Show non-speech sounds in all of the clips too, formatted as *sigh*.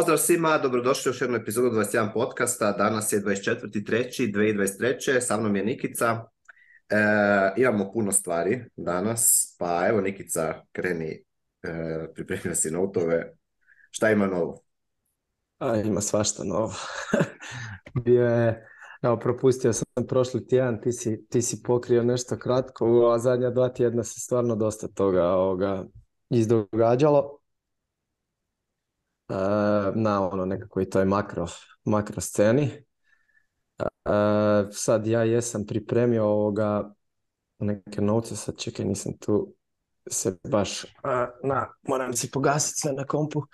Pozdrav svima, dobrodošli u još jednu epizodu 21 podcasta. Danas je 24.3.2023. Sa mnom je Nikica. E, imamo puno stvari danas, pa evo Nikica, kreni, e, pripremila si notove. Šta ima novo? A, ima svašta novo. *laughs* Bio je, evo, propustio sam prošli tjedan, ti si, ti si pokrio nešto kratko, a zadnja dva tjedna se stvarno dosta toga ovoga, izdogađalo E, na ono nekakvoj toj makro, makro sceni. E, sad ja jesam pripremio ovoga neke novce, sad čekaj nisam tu se baš na, moram se pogasiti sve na kompu. E,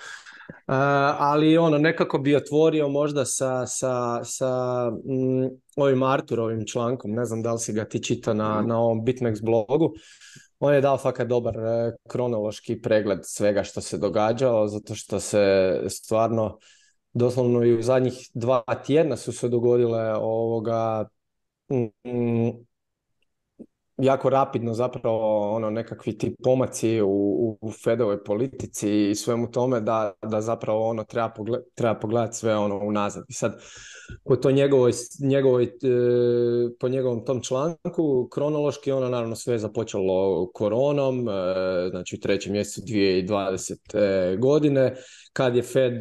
ali ono, nekako bi otvorio možda sa, sa, sa mm, ovim Arturovim člankom, ne znam da li si ga ti čitao na, mhm. na ovom BitMEX blogu. On je dao fakat dobar e, kronološki pregled svega što se događalo, zato što se stvarno doslovno i u zadnjih dva tjedna su se dogodile ovoga mm, jako rapidno zapravo ono nekakvi ti pomaci u, u Fedovoj politici i svemu tome da, da zapravo ono treba, treba pogledati sve ono unazad. I sad po to njegovoj, e, po njegovom tom članku kronološki ono naravno sve je započelo koronom, e, znači u trećem mjesecu 2020. E, godine kad je Fed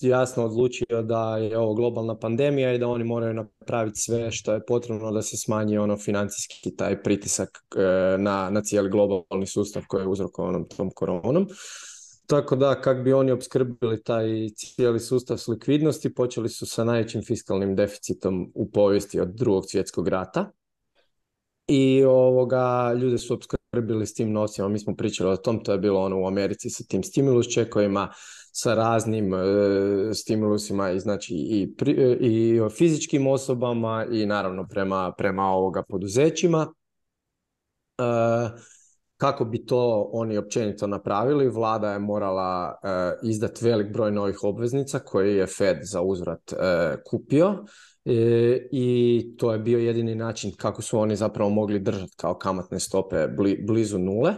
jasno odlučio da je ovo globalna pandemija i da oni moraju napraviti sve što je potrebno da se smanji ono financijski taj pritisak e, na, na cijeli globalni sustav koji je uzrokovan tom koronom. Tako da, kak bi oni obskrbili taj cijeli sustav s likvidnosti, počeli su sa najvećim fiskalnim deficitom u povijesti od drugog svjetskog rata. I ovoga, ljude su opskrbili s tim novcima. Mi smo pričali o tom, to je bilo ono u Americi sa tim stimulus čekovima sa raznim e, stimulusima i znači i, pri, e, i fizičkim osobama i naravno prema, prema ovoga poduzećima. E, kako bi to oni općenito napravili, vlada je morala e, izdati velik broj novih obveznica koje je Fed za uzvrat e, kupio i to je bio jedini način kako su oni zapravo mogli držati kao kamatne stope blizu nule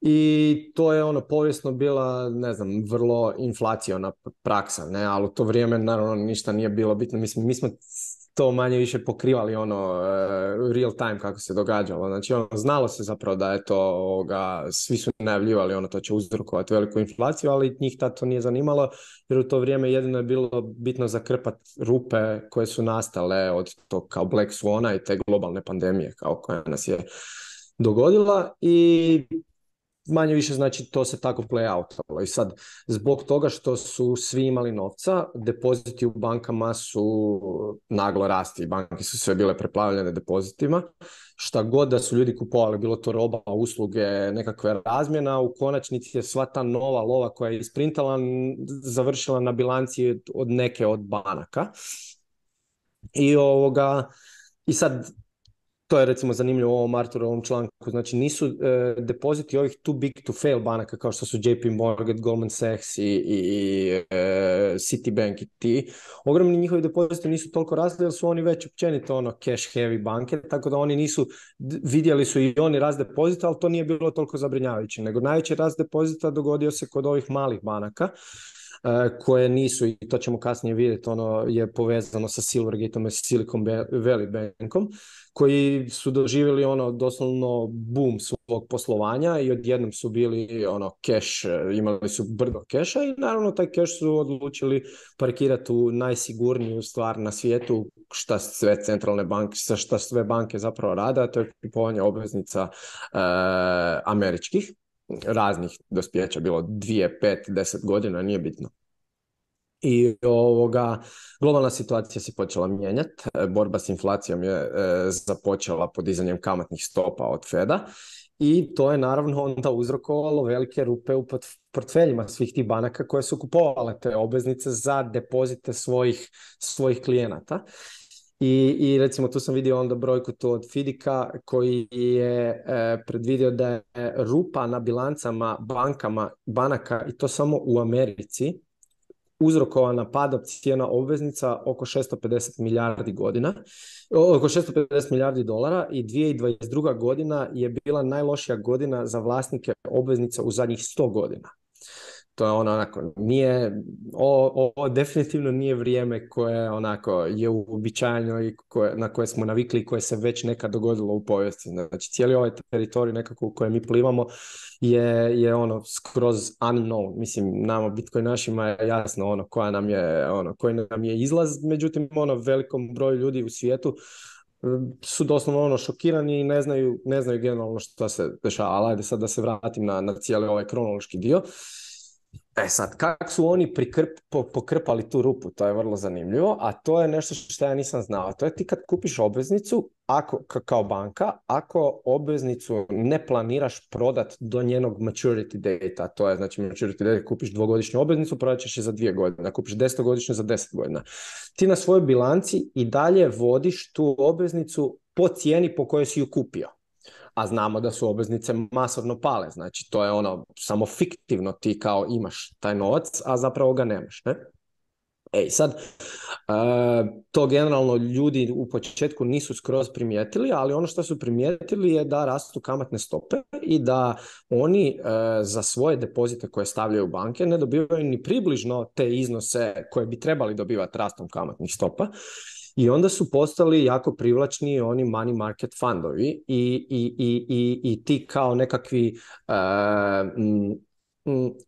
i to je ono povijesno bila, ne znam, vrlo inflaciona praksa, ne, ali u to vrijeme naravno ništa nije bilo bitno, mislim, mi smo to manje više pokrivali ono eh, real time kako se događalo. Znači ono, znalo se zapravo da je to svi su najavljivali ono to će uzrokovati veliku inflaciju, ali njih tad to nije zanimalo jer u to vrijeme jedino je bilo bitno zakrpat rupe koje su nastale od tog kao Black Swana i te globalne pandemije kao koja nas je dogodila i manje više znači to se tako play out I sad, zbog toga što su svi imali novca, depoziti u bankama su naglo rasti. Banke su sve bile preplavljene depozitima. Šta god da su ljudi kupovali, bilo to roba, usluge, nekakve razmjena, u konačnici je sva ta nova lova koja je isprintala završila na bilanci od neke od banaka. I ovoga, i sad to je recimo zanimljivo u ovom ovom članku. Znači nisu e, depoziti ovih too big to fail banaka kao što su JP Morgan, Goldman Sachs i, i e, Citibank i Ogromni njihovi depoziti nisu toliko razli jer su oni već općenito ono cash heavy banke, tako da oni nisu, vidjeli su i oni rast depozita, ali to nije bilo toliko zabrinjavajuće. Nego najveći rast depozita dogodio se kod ovih malih banaka Eh, koje nisu, i to ćemo kasnije vidjeti, ono je povezano sa Silvergateom i Silicon Valley Bankom, koji su doživjeli ono doslovno boom svog poslovanja i odjednom su bili ono cash, eh, imali su brdo keša i naravno taj keš su odlučili parkirati u najsigurniju stvar na svijetu šta sve centralne banke, šta sve banke zapravo rada, to je kupovanje obveznica eh, američkih raznih dospjeća, bilo dvije, pet, deset godina, nije bitno. I ovoga, globalna situacija se počela mijenjati, borba s inflacijom je e, započela podizanjem kamatnih stopa od Feda i to je naravno onda uzrokovalo velike rupe u portfeljima svih tih banaka koje su kupovale te obveznice za depozite svojih, svojih klijenata. I, I recimo tu sam vidio onda brojku tu od Fidika koji je e, predvidio da je rupa na bilancama bankama, banaka i to samo u Americi uzrokovana padom cijena obveznica oko 650 milijardi godina, oko 650 milijardi dolara i 2022. godina je bila najlošija godina za vlasnike obveznica u zadnjih 100 godina to je ono onako, nije, o, definitivno nije vrijeme koje onako je uobičajeno i koje, na koje smo navikli i koje se već nekad dogodilo u povijesti. Znači cijeli ovaj teritorij nekako u kojem mi plivamo je, je ono skroz unknown. Mislim, nama Bitcoin našima je jasno ono koja nam je, ono, koji nam je izlaz, međutim ono velikom broju ljudi u svijetu su doslovno ono šokirani i ne znaju, ne znaju generalno što se dešava, ali ajde sad da se vratim na, na cijeli ovaj kronološki dio. E sad, kako su oni prikrp, pokrpali tu rupu, to je vrlo zanimljivo, a to je nešto što ja nisam znao. To je ti kad kupiš obveznicu, ako, kao banka, ako obveznicu ne planiraš prodat do njenog maturity data, to je znači maturity data, kupiš dvogodišnju obveznicu, prodat ćeš je za dvije godine, kupiš desetogodišnju za deset godina. Ti na svojoj bilanci i dalje vodiš tu obveznicu po cijeni po kojoj si ju kupio a znamo da su obveznice masovno pale. Znači, to je ono, samo fiktivno ti kao imaš taj novac, a zapravo ga nemaš. Ne? E sad, to generalno ljudi u početku nisu skroz primijetili, ali ono što su primijetili je da rastu kamatne stope i da oni e, za svoje depozite koje stavljaju u banke ne dobivaju ni približno te iznose koje bi trebali dobivati rastom kamatnih stopa i onda su postali jako privlačni oni money market fundovi i, i, i, i ti kao nekakvi uh,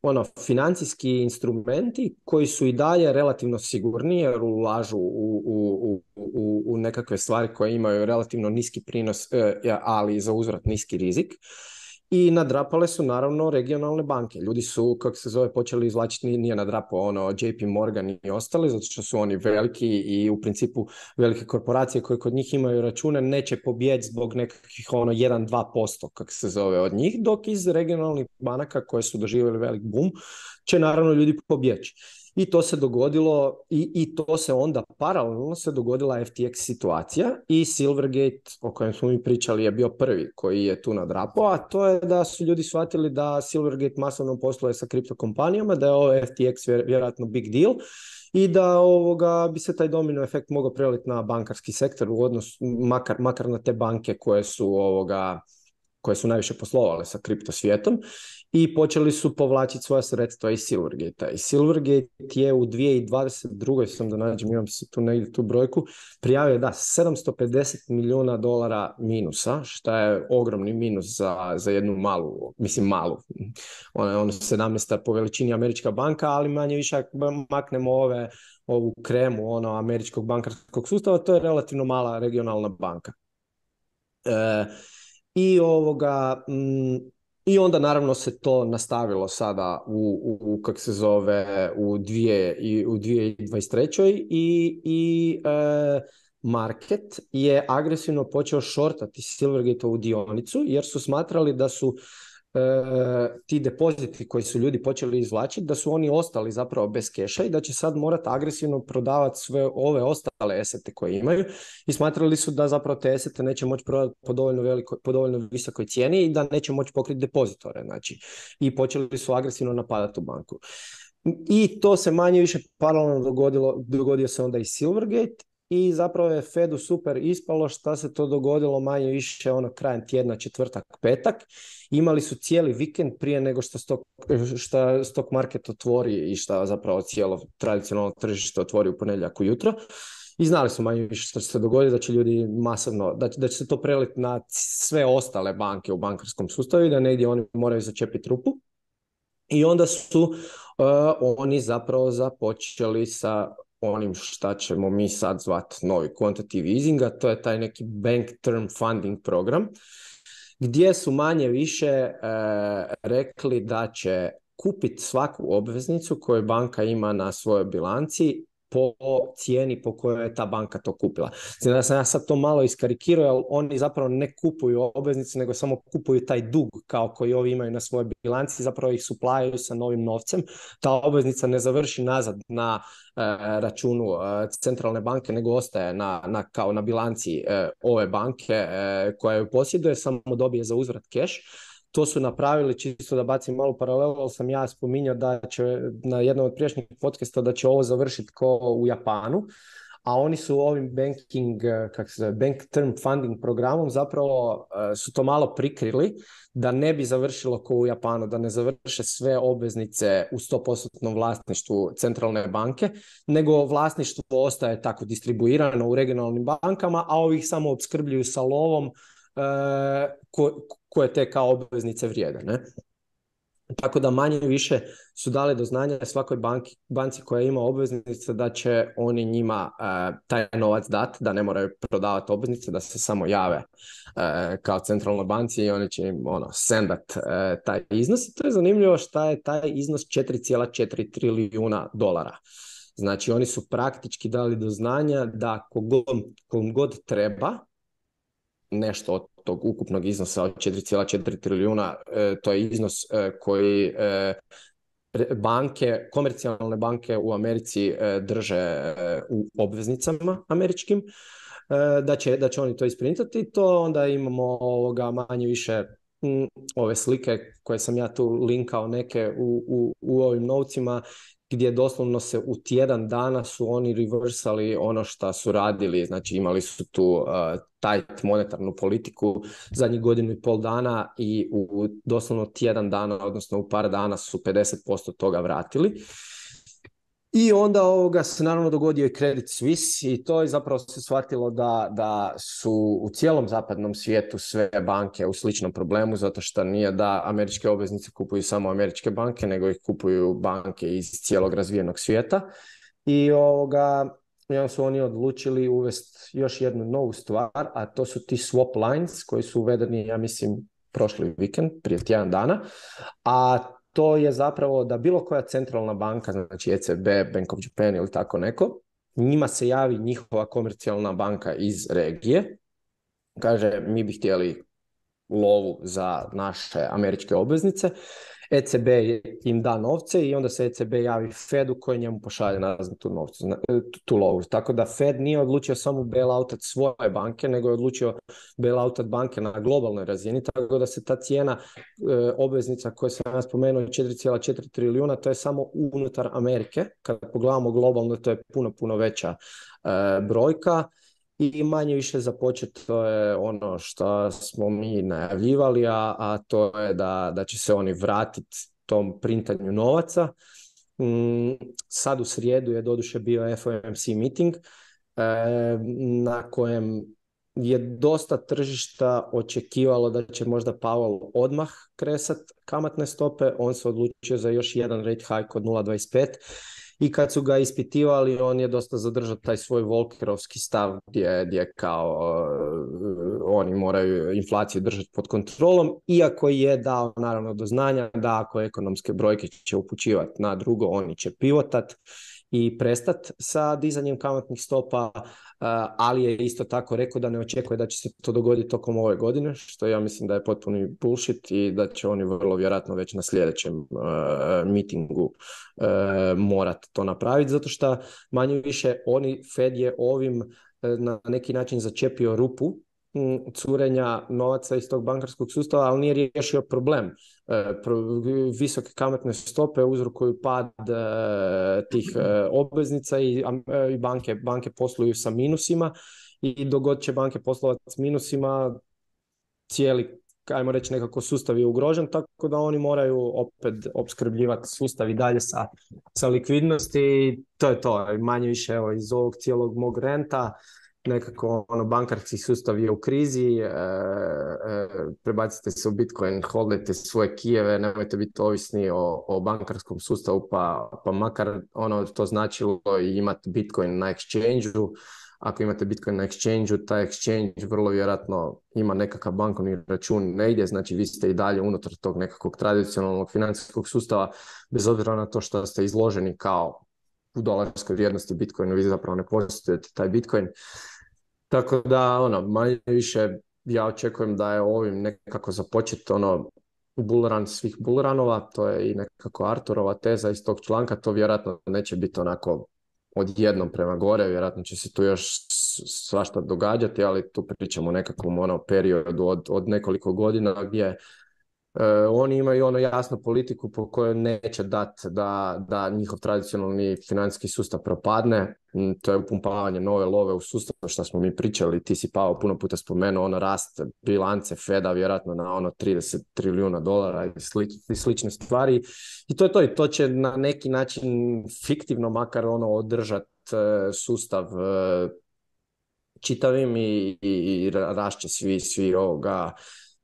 ono financijski instrumenti koji su i dalje relativno sigurni jer ulažu u, u, u, u nekakve stvari koje imaju relativno niski prinos, e, ali za uzvrat niski rizik i nadrapale su naravno regionalne banke. Ljudi su, kako se zove, počeli izvlačiti, nije nadrapao ono JP Morgan i ostali, zato što su oni veliki i u principu velike korporacije koje kod njih imaju račune neće pobjeći zbog nekakvih ono 1-2% kako se zove od njih, dok iz regionalnih banaka koje su doživjeli velik boom će naravno ljudi pobjeći. I to se dogodilo i, i to se onda paralelno se dogodila FTX situacija i Silvergate o kojem smo mi pričali je bio prvi koji je tu nadrapao, a to je da su ljudi shvatili da Silvergate masovno posluje sa kriptokompanijama, da je ovo FTX vjerojatno big deal i da ovoga bi se taj domino efekt mogao preliti na bankarski sektor u odnosu makar, makar na te banke koje su ovoga koje su najviše poslovale sa kripto svijetom i počeli su povlačiti svoja sredstva iz Silvergate-a. I Silvergate je u 2022. sam da nađem, imam se tu negdje tu brojku, prijavio da 750 milijuna dolara minusa, što je ogromni minus za, za jednu malu, mislim malu, ona ono 17. Ono po veličini američka banka, ali manje više ako maknemo ove ovu kremu ono američkog bankarskog sustava, to je relativno mala regionalna banka. E, i, ovoga, mm, I onda naravno se to nastavilo sada u, u, kak se zove, u, dvije, i, u 2023. i, i e, market je agresivno počeo šortati Silvergate-ovu dionicu jer su smatrali da su Eh, ti depoziti koji su ljudi počeli izvlačiti, da su oni ostali zapravo bez keša i da će sad morati agresivno prodavati sve ove ostale esete koje imaju i smatrali su da zapravo te esete neće moći prodati po dovoljno, veliko, po dovoljno visokoj cijeni i da neće moći pokriti depozitore. Znači, I počeli su agresivno napadati u banku. I to se manje više paralelno dogodilo, dogodio se onda i Silvergate i zapravo je Fedu super ispalo šta se to dogodilo manje više ono krajem tjedna, četvrtak, petak. Imali su cijeli vikend prije nego što stok šta stock market otvori i šta zapravo cijelo tradicionalno tržište otvori u ponedjeljak ujutro. I znali su manje više što se dogodi, da će ljudi masovno, da, da će se to preliti na sve ostale banke u bankarskom sustavu i da negdje oni moraju začepiti rupu. I onda su e, oni zapravo započeli sa onim šta ćemo mi sad zvati novi quantitative easing-a, to je taj neki bank term funding program, gdje su manje više e, rekli da će kupiti svaku obveznicu koju banka ima na svojoj bilanci po cijeni po kojoj je ta banka to kupila. Znači da sam ja sad to malo iskarikirao, jer oni zapravo ne kupuju obveznice, nego samo kupuju taj dug kao koji ovi imaju na svojoj bilanci, zapravo ih suplaju sa novim novcem. Ta obveznica ne završi nazad na e, računu e, centralne banke, nego ostaje na, na kao na bilanci e, ove banke koja ju posjeduje, samo dobije za uzvrat cash. To su napravili, čisto da bacim malu paralelu, ali sam ja spominjao da će na jednom od priješnjih podcasta da će ovo završiti ko u Japanu, a oni su ovim banking, eh, kak se bank term funding programom zapravo eh, su to malo prikrili da ne bi završilo ko u Japanu, da ne završe sve obveznice u 100% vlasništvu centralne banke, nego vlasništvo ostaje tako distribuirano u regionalnim bankama, a ovih samo obskrbljuju sa lovom koje te kao obveznice vrijede. Ne? Tako da manje više su dali do znanja svakoj banki, banci koja ima obveznice da će oni njima e, taj novac dati, da ne moraju prodavati obveznice, da se samo jave e, kao centralnoj banci i oni će im ono, sendat e, taj iznos. I to je zanimljivo šta je taj iznos 4,4 trilijuna dolara. Znači oni su praktički dali do znanja da kogom, kogom god treba, nešto od tog ukupnog iznosa od 4,4 trilijuna, e, to je iznos e, koji e, banke, komercijalne banke u Americi drže u obveznicama američkim, da će, da će oni to isprintati, to onda imamo ovoga manje više ove slike koje sam ja tu linkao neke u, u, u ovim novcima gdje doslovno se u tjedan dana su oni reversali ono što su radili, znači imali su tu uh, monetarnu politiku zadnjih godinu i pol dana i u doslovno tjedan dana, odnosno u par dana su 50% toga vratili. I onda ovoga se naravno dogodio i Credit Suisse i to je zapravo se shvatilo da, da su u cijelom zapadnom svijetu sve banke u sličnom problemu zato što nije da američke obveznice kupuju samo američke banke nego ih kupuju banke iz cijelog razvijenog svijeta i ovoga su oni odlučili uvesti još jednu novu stvar, a to su ti swap lines koji su uvedeni, ja mislim, prošli vikend, prije tjedan dana, a to je zapravo da bilo koja centralna banka, znači ECB, Bank of Japan ili tako neko, njima se javi njihova komercijalna banka iz regije, kaže mi bi htjeli lovu za naše američke obveznice, ECB im da novce i onda se ECB javi Fedu koji njemu pošalje nazad e, tu tu lovu. Tako da Fed nije odlučio samo bailoutat svoje banke, nego je odlučio bailoutat banke na globalnoj razini, tako da se ta cijena e, obveznica koje sam ja spomenuo 4,4 trilijuna, to je samo unutar Amerike. Kad pogledamo globalno, to je puno, puno veća e, brojka i manje više započeto je ono što smo mi najavljivali, a, a to je da, da će se oni vratiti tom printanju novaca. Mm, sad u srijedu je doduše bio FOMC meeting e, na kojem je dosta tržišta očekivalo da će možda Powell odmah kresat kamatne stope. On se odlučio za još jedan rate hike od 0,25 i kad su ga ispitivali on je dosta zadržao taj svoj volkerovski stav gdje, kao eh, oni moraju inflaciju držati pod kontrolom iako je dao naravno do znanja da ako ekonomske brojke će upućivati na drugo oni će pivotat i prestat sa dizanjem kamatnih stopa, ali je isto tako rekao da ne očekuje da će se to dogoditi tokom ove godine, što ja mislim da je potpuni bullshit i da će oni vrlo vjerojatno već na sljedećem mitingu morati to napraviti, zato što manje više oni, Fed je ovim e, na neki način začepio rupu curenja novaca iz tog bankarskog sustava, ali nije riješio problem. E, visoke kamatne stope uzrokuju pad e, tih e, obveznica i, banke, banke posluju sa minusima i dogod će banke poslovati s minusima, cijeli ajmo reći nekako sustav je ugrožen, tako da oni moraju opet opskrbljivati sustav i dalje sa, sa likvidnosti. To je to, manje više evo, iz ovog cijelog mog renta nekako ono bankarski sustav je u krizi, e, e, prebacite se u Bitcoin, hodajte svoje kijeve, nemojte biti ovisni o, o bankarskom sustavu, pa, pa makar ono to značilo imati Bitcoin na exchangeu, ako imate Bitcoin na exchange-u taj exchange vrlo vjerojatno ima nekakav bankovni račun negdje, znači vi ste i dalje unutar tog nekakvog tradicionalnog financijskog sustava, bez obzira na to što ste izloženi kao u dolarskoj vrijednosti Bitcoinu, vi zapravo ne posjetujete taj Bitcoin. Tako da, ono, manje više ja očekujem da je ovim nekako započet ono, bullran svih bulranova, to je i nekako Arturova teza iz tog članka, to vjerojatno neće biti onako odjednom prema gore, vjerojatno će se tu još svašta događati, ali tu pričamo o nekakvom ono periodu od, od nekoliko godina gdje Eh, oni imaju ono jasnu politiku po kojoj neće dati da, da njihov tradicionalni financijski sustav propadne. Mm, to je upumpavanje nove love u sustav, što smo mi pričali. Ti si, Pao, puno puta spomenuo ono rast bilance Feda, vjerojatno na ono 30 trilijuna dolara i, slične stvari. I to je to. I to će na neki način fiktivno makar ono održati eh, sustav eh, čitavim i, i, i rašće svi, svi ovoga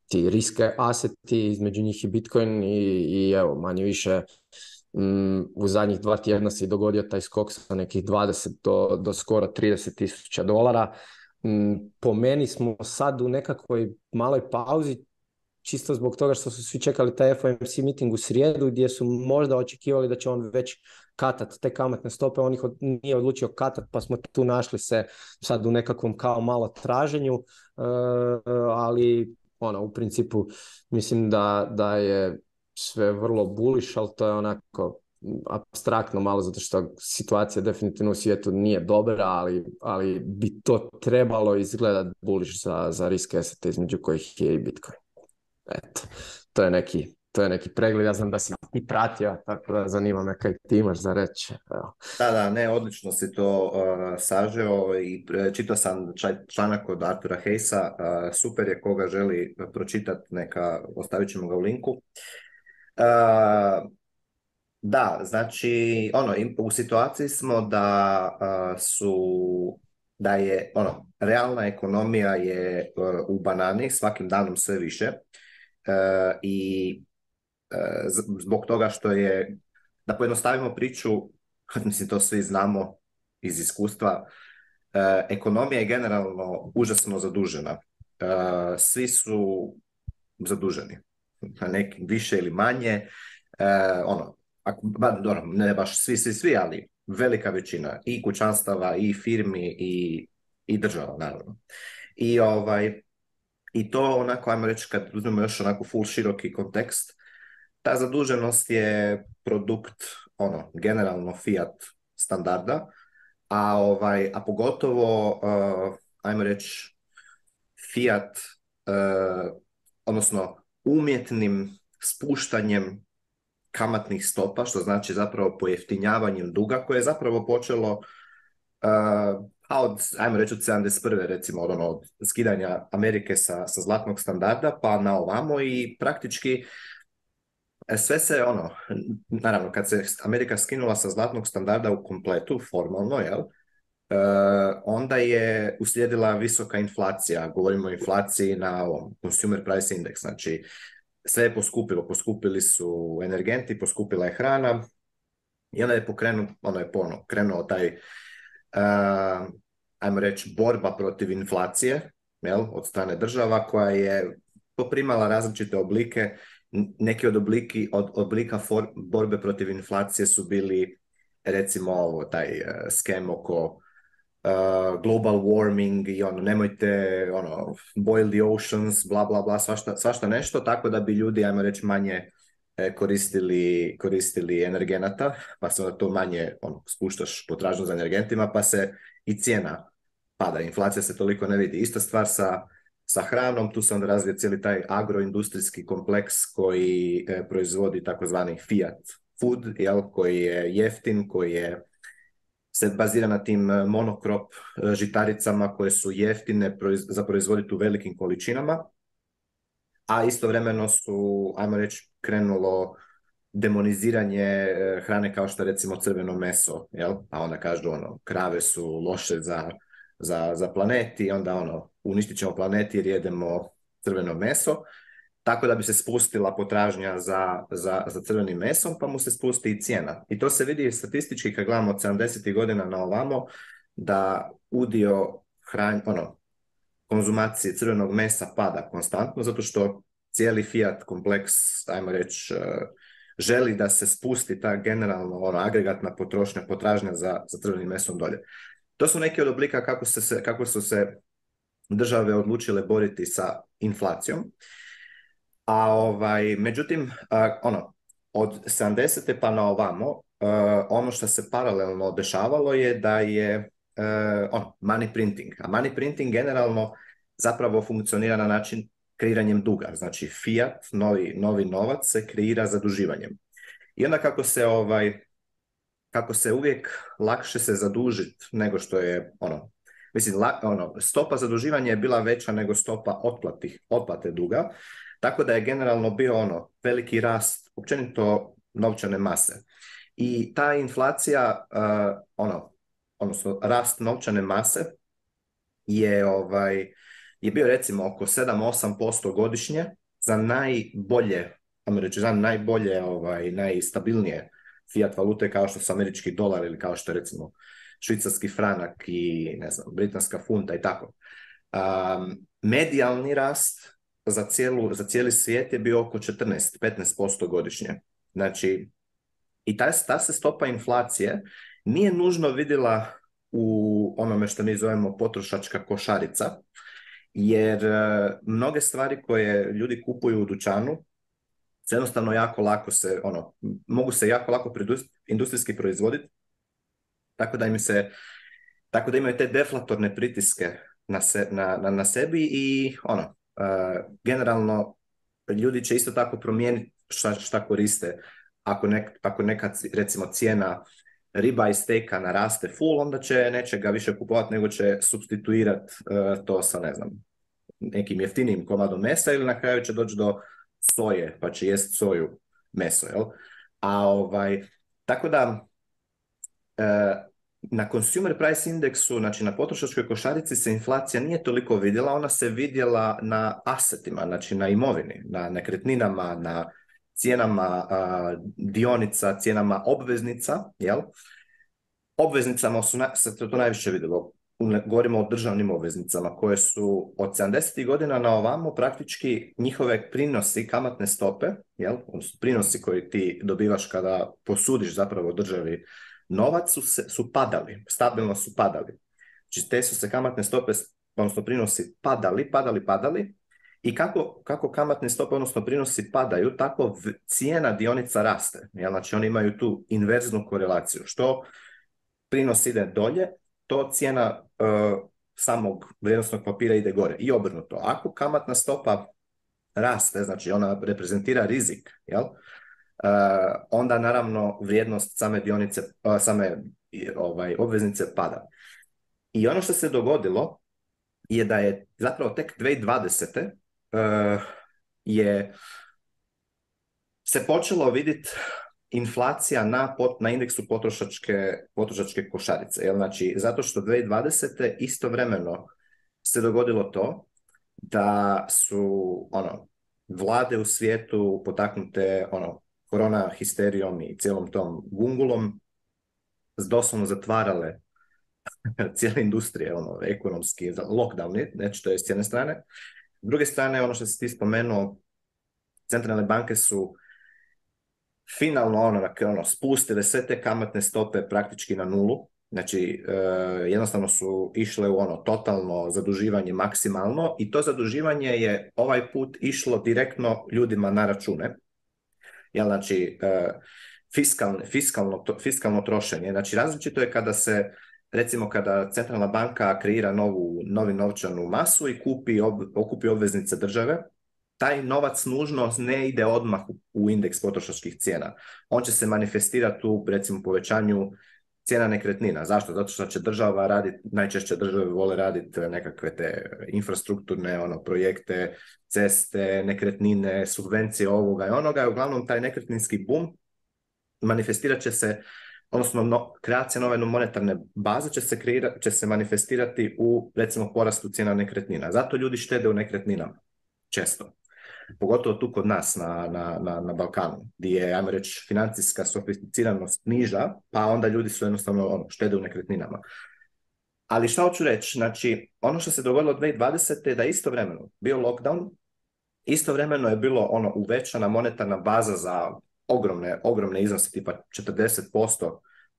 ti riske aseti, između njih i Bitcoin i, i evo manje više mm, u zadnjih dva tjedna se dogodio taj skok sa nekih 20 do, do skoro 30 tisuća dolara. Mm, po meni smo sad u nekakvoj maloj pauzi čisto zbog toga što su svi čekali taj FOMC meeting u srijedu gdje su možda očekivali da će on već katat te kamatne stope, on ih nije odlučio katat pa smo tu našli se sad u nekakvom kao malo traženju, e, ali ono, u principu mislim da, da je sve vrlo buliš, ali to je onako abstraktno malo zato što situacija definitivno u svijetu nije dobra, ali, ali bi to trebalo izgledati buliš za, za risk asset između kojih je i Bitcoin. Eto, to je neki to je neki pregled, ja znam da si i pratio, tako da zanima me kaj ti imaš za reći. Da, da, ne, odlično si to uh, sažeo i eh, čitao sam članak od Artura Hejsa, eh, super je koga želi pročitati, neka ostavit ćemo ga u linku. da, znači, ono, u situaciji smo da su da je ono realna ekonomija je u banani svakim danom sve više i E, zbog toga što je, da pojednostavimo priču, *laughs* mislim to svi znamo iz iskustva, e, ekonomija je generalno užasno zadužena. E, svi su zaduženi, neki više ili manje, ono, dobro, ne baš svi, svi, svi, ali velika većina i kućanstava, i firmi, i, država, naravno. I, ovaj, I to onako, ajmo reći, kad uzmemo još onako full široki kontekst, ta zaduženost je produkt ono generalno fiat standarda, a ovaj a pogotovo uh, ajmo reći fiat uh, odnosno umjetnim spuštanjem kamatnih stopa, što znači zapravo pojeftinjavanjem duga koje je zapravo počelo uh, a od, ajmo reći od 71. recimo od, ono, od skidanja Amerike sa, sa zlatnog standarda pa na ovamo i praktički E, sve se ono, naravno kad se Amerika skinula sa zlatnog standarda u kompletu, formalno, jel, e, onda je uslijedila visoka inflacija, govorimo o inflaciji na consumer price index, znači sve je poskupilo, poskupili su energenti, poskupila je hrana i onda je pokrenu, ono je ponovno krenuo taj, e, ajmo reći, borba protiv inflacije jel, od strane država koja je poprimala različite oblike neki od, obliki, od oblika borbe protiv inflacije su bili recimo ovo, taj uh, skem oko e, global warming i ono, nemojte ono, boil the oceans, bla bla bla, svašta, svašta nešto, tako da bi ljudi, ajmo reći, manje e, koristili, koristili energenata, pa se onda to manje ono, spuštaš potražnju za energentima, pa se i cijena pada. Inflacija se toliko ne vidi. Ista stvar sa sa hranom, tu se onda razvija cijeli taj agroindustrijski kompleks koji e, proizvodi takozvani fiat food, jel, koji je jeftin, koji je se bazira na tim e, monokrop e, žitaricama koje su jeftine za proizvoditi u velikim količinama, a istovremeno su, ajmo reći, krenulo demoniziranje hrane kao što recimo crveno meso, jel? a onda kažu ono, krave su loše za za, za planeti onda ono, uništit ćemo planeti jer jedemo crveno meso, tako da bi se spustila potražnja za, za, za crvenim mesom, pa mu se spusti i cijena. I to se vidi statistički kad gledamo od 70. godina na ovamo, da udio hranj, ono, konzumacije crvenog mesa pada konstantno, zato što cijeli fiat kompleks, ajmo reći, eh, želi da se spusti ta generalno ono, agregatna potrošnja, potražnja za, za crvenim mesom dolje. To su neki od oblika kako, se, kako su se države odlučile boriti sa inflacijom. A ovaj, međutim, ono, od 70. pa na ovamo, e, ono što se paralelno dešavalo je da je e, ono, money printing. A money printing generalno zapravo funkcionira na način kreiranjem duga. Znači fiat, novi, novi novac se kreira zaduživanjem. I onda kako se ovaj kako se uvijek lakše se zadužiti nego što je ono, mislim, ono, stopa zaduživanja je bila veća nego stopa otplatih otplate duga, tako da je generalno bio ono veliki rast općenito novčane mase. I ta inflacija, ono, odnosno rast novčane mase je ovaj je bio recimo oko 7-8% godišnje za najbolje, ajmo reći, za najbolje, ovaj, najstabilnije fiat valute kao što su američki dolar ili kao što je recimo švicarski franak i ne znam, britanska funta i tako. Um, medijalni rast za, cijelu, za cijeli svijet je bio oko 14-15% godišnje. Znači, i ta, ta se stopa inflacije nije nužno vidjela u onome što mi zovemo potrošačka košarica, jer e, mnoge stvari koje ljudi kupuju u dućanu jednostavno jako lako se, ono, mogu se jako lako industrijski proizvoditi, tako da im se, tako da imaju te deflatorne pritiske na, na, na, sebi i ono, e, generalno ljudi će isto tako promijeniti šta, šta koriste. Ako, nek, ako neka, recimo, cijena riba i steka naraste full, onda će neće ga više kupovati nego će substituirati e, to sa, ne znam, nekim jeftinim komadom mesa ili na kraju će doći do soje, pa će jest soju meso, jel? A ovaj, tako da, e, na consumer price indeksu, znači na potrošačkoj košarici se inflacija nije toliko vidjela, ona se vidjela na asetima, znači na imovini, na nekretninama, na cijenama dionica, cijenama obveznica, jel? Obveznicama su se to, to najviše vidjelo govorimo o državnim obveznicama koje su od 70. godina na ovamo praktički njihove prinosi kamatne stope, jel? prinosi koji ti dobivaš kada posudiš zapravo državi novac su, su padali, stabilno su padali. Znači te su se kamatne stope, odnosno prinosi padali, padali, padali i kako, kako kamatne stope, odnosno prinosi padaju, tako cijena dionica raste. Jel? Znači oni imaju tu inverznu korelaciju, što prinos ide dolje, to cijena E, samog vrijednostnog papira ide gore i obrnuto. Ako kamatna stopa raste, znači ona reprezentira rizik, jel? E, onda naravno vrijednost same dionice, e, same ovaj, obveznice pada. I ono što se dogodilo je da je zapravo tek 2020. je se počelo vidjeti inflacija na, pot, na indeksu potrošačke, potrošačke košarice. Jel? Znači, zato što 2020. istovremeno se dogodilo to da su ono, vlade u svijetu potaknute ono, korona histerijom i cijelom tom gungulom doslovno zatvarale *laughs* cijele industrije, ono, ekonomski, lockdown, znači to je s jedne strane. S druge strane, ono što si ti spomenuo, centralne banke su finalno ono, dakle, ono, spustile sve te kamatne stope praktički na nulu, Znači, e, jednostavno su išle u ono totalno zaduživanje maksimalno i to zaduživanje je ovaj put išlo direktno ljudima na račune. Jel, znači, e, fiskalno, fiskalno trošenje. Znači, različito je kada se, recimo kada centralna banka kreira novu, novi novčanu masu i kupi okupi obveznice države, taj novac nužno ne ide odmah u indeks potrošačkih cijena. On će se manifestirati u recimo povećanju cijena nekretnina. Zašto? Zato što će država raditi, najčešće države vole raditi eh, nekakve te infrastrukturne ono, projekte, ceste, nekretnine, subvencije ovoga i onoga. I uglavnom taj nekretninski boom manifestirat će se odnosno no, kreacija nove monetarne baze će se, kreira, će se manifestirati u recimo porastu cijena nekretnina. Zato ljudi štede u nekretninama često pogotovo tu kod nas na, na, na, na Balkanu, gdje je, ajmo reći, financijska sofisticiranost niža, pa onda ljudi su jednostavno ono, štede u nekretninama. Ali šta hoću reći, znači, ono što se dogodilo 2020. je da istovremeno bio lockdown, istovremeno je bilo ono uvećana monetarna baza za ogromne, ogromne iznose, tipa 40%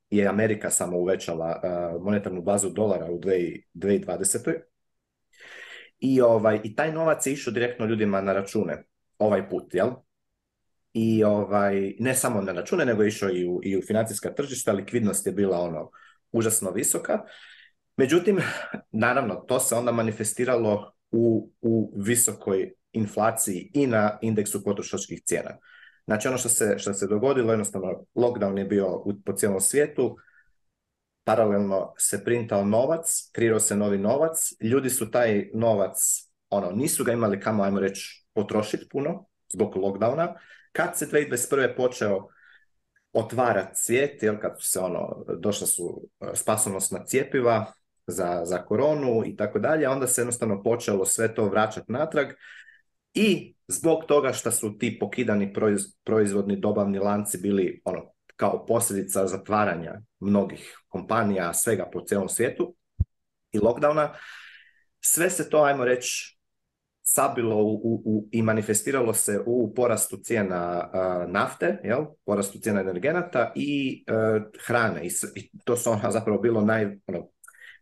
je Amerika samo uvećala eh, monetarnu bazu dolara u 2020. I, ovaj, I taj novac je išao direktno ljudima na račune, ovaj put, jel? I ovaj, ne samo na račune, nego je išao i u, i u financijska tržišta, likvidnost je bila ono užasno visoka. Međutim, naravno, to se onda manifestiralo u, u visokoj inflaciji i na indeksu potrošačkih cijena. Znači ono što se, što se dogodilo, jednostavno, lockdown je bio u, po cijelom svijetu, paralelno se printao novac, kreirao se novi novac, ljudi su taj novac, ono, nisu ga imali kamo, ajmo reći, potrošiti puno zbog lockdowna. Kad se 2021. počeo otvarati svijet, jer kad su se ono, došla su e, na cijepiva za, za koronu i tako dalje, onda se jednostavno počelo sve to vraćati natrag i zbog toga što su ti pokidani proizvodni dobavni lanci bili ono kao posljedica zatvaranja mnogih kompanija, svega po cijelom svijetu i lockdowna, sve se to, ajmo reći, sabilo u, u, i manifestiralo se u porastu cijena nafte, jel? porastu cijena energenata i e, hrane. I, to su ono zapravo bilo naj... Ono,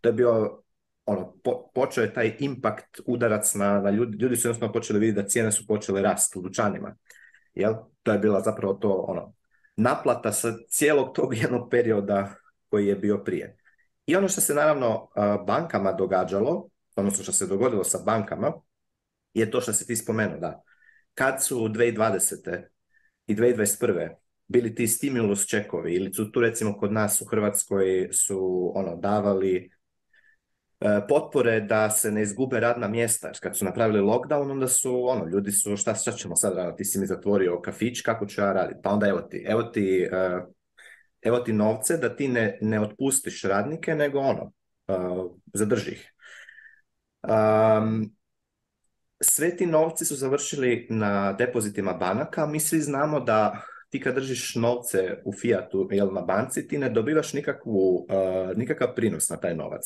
to je bio ono, počeo je taj impakt, udarac na, na ljudi, ljudi su jednostavno počeli vidjeti da cijene su počele rasti u dućanima. Jel? To je bila zapravo to ono, naplata sa cijelog tog *laughs* jednog perioda koji je bio prije. I ono što se naravno bankama događalo, odnosno što se dogodilo sa bankama, je to što se ti spomenuo, da. Kad su 2020. i 2021. bili ti stimulus čekovi, ili su tu recimo kod nas u Hrvatskoj su ono davali E, potpore da se ne izgube radna mjesta. Jer kad su napravili lockdown, onda su, ono, ljudi su, šta, šta ćemo sad raditi, ti si mi zatvorio kafić, kako ću ja raditi? Pa onda evo ti, evo ti, e, evo ti novce da ti ne, ne otpustiš radnike, nego ono, e, zadrži ih. Um, sve ti novci su završili na depozitima banaka. Mi svi znamo da ti kad držiš novce u fiatu ili na banci, ti ne dobivaš nikakvu, nikakav prinos na taj novac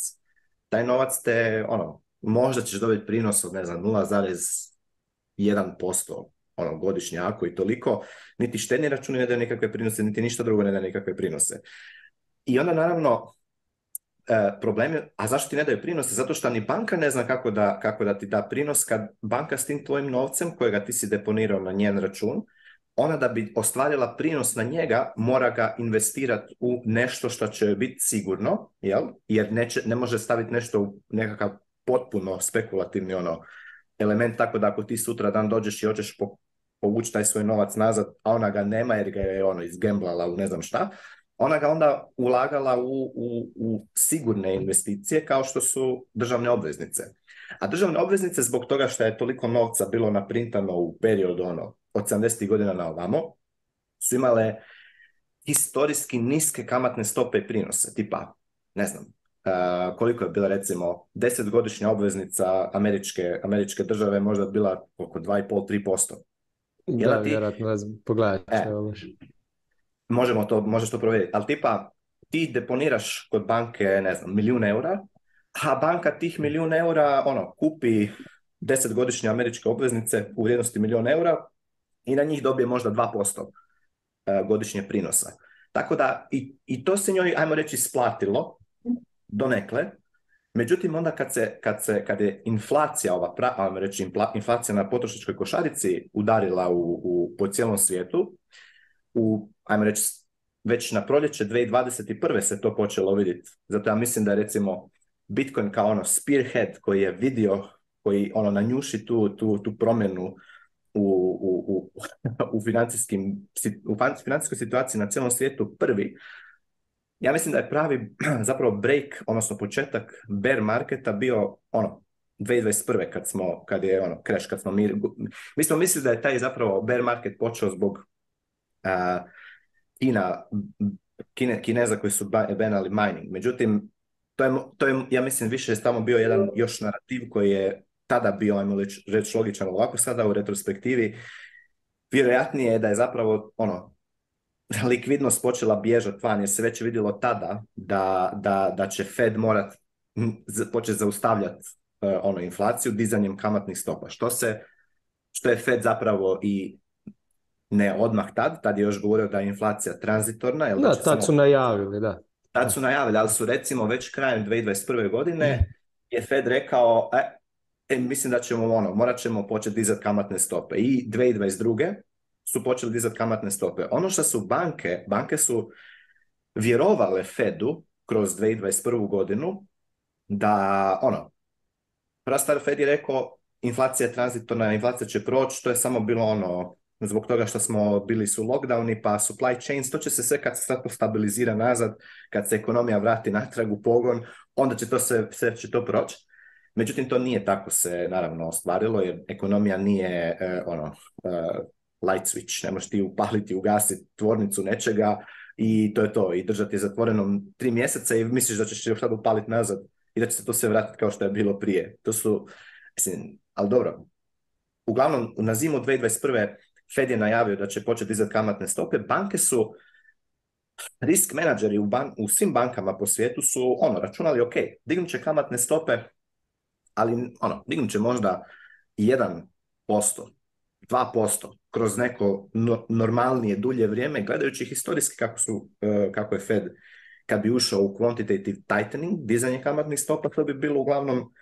taj novac te, ono, možda ćeš dobiti prinos od, ne znam, 0,1% ono, godišnje, ako i toliko, niti štedni računi ne daju nikakve prinose, niti ništa drugo ne daju nikakve prinose. I onda, naravno, e, problem je, a zašto ti ne daju prinose? Zato što ni banka ne zna kako da, kako da ti da prinos kad banka s tim tvojim novcem kojega ti si deponirao na njen račun, ona da bi ostvarila prinos na njega mora ga investirati u nešto što će biti sigurno, jel? jer ne može staviti nešto u nekakav potpuno spekulativni ono element, tako da ako ti sutra dan dođeš i hoćeš po, povući taj svoj novac nazad, a ona ga nema jer ga je ono izgemblala u ne znam šta, ona ga onda ulagala u, u, u sigurne investicije kao što su državne obveznice. A državne obveznice zbog toga što je toliko novca bilo naprintano u periodu ono od 70. godina na ovamo su imale historijski niske kamatne stope i prinose, tipa, ne znam, koliko je bila recimo 10-godišnja obveznica američke, američke države možda bila oko 2,5-3%. Da, ti... vjerojatno, pogledat e, možemo to, možeš to provjeriti, ali tipa ti deponiraš kod banke, ne znam, milijun eura, a banka tih milijun eura, ono, kupi 10-godišnje američke obveznice u vrijednosti milijun eura, i na njih dobije možda 2% e, godišnje prinosa. Tako da i, i to se njoj, ajmo reći, splatilo donekle, Međutim, onda kad, se, kad, se, kad je inflacija, ova pra, reći, inflacija na potrošačkoj košarici udarila u, u, po cijelom svijetu, u, ajmo reći, već na proljeće 2021. se to počelo vidjeti. Zato ja mislim da je recimo Bitcoin kao ono spearhead koji je vidio, koji ono nanjuši tu, tu, tu promjenu u, u, u, financijskim, u financijskoj situaciji na cijelom svijetu prvi, ja mislim da je pravi *clears throat* zapravo break, odnosno početak bear marketa bio ono 2021. kad smo, kad je ono crash, kad smo mi, mi smo mislili da je taj zapravo bear market počeo zbog ina Kina, Kine, Kineza koji su banali mining. Međutim, to je, to je, ja mislim, više je tamo bio jedan još narativ koji je tada bio, ajmo reći, logičan ovako sada u retrospektivi, vjerojatnije je da je zapravo ono, likvidnost počela bježati van jer se već vidjelo tada da, da, da će Fed morat početi zaustavljati uh, e, ono, inflaciju dizanjem kamatnih stopa. Što se što je Fed zapravo i ne odmah tad, tad je još govorio da je inflacija tranzitorna. Jel da, da tad su najavili, da. Tad su najavili, ali su recimo već krajem 2021. godine mhm. je Fed rekao, e, e, mislim da ćemo ono, morat ćemo početi dizati kamatne stope. I 2022. su počeli dizat kamatne stope. Ono što su banke, banke su vjerovale Fedu kroz 2021. godinu da ono, prastar Fed je rekao inflacija je tranzitorna, inflacija će proći, to je samo bilo ono, zbog toga što smo bili su lockdowni, pa supply chains, to će se sve kad se stabilizira nazad, kad se ekonomija vrati natrag u pogon, onda će to sve će to proći. Međutim, to nije tako se naravno ostvarilo jer ekonomija nije e, ono e, light switch, ne možeš ti upaliti, ugasiti tvornicu nečega i to je to. I držati zatvorenom tri mjeseca i misliš da ćeš još sad upaliti nazad i da će se to sve vratiti kao što je bilo prije. To su, mislim, ali dobro. Uglavnom, na zimu 2021. Fed je najavio da će početi izad kamatne stope. Banke su, risk menadžeri u, u svim bankama po svijetu su ono, računali, ok, dignut će kamatne stope ali ono, dignut će možda 1%, 2% kroz neko normalnije, dulje vrijeme, gledajući historijski kako, su, e, kako je Fed kad bi ušao u quantitative tightening, dizanje kamatnih stopa, to bi bilo uglavnom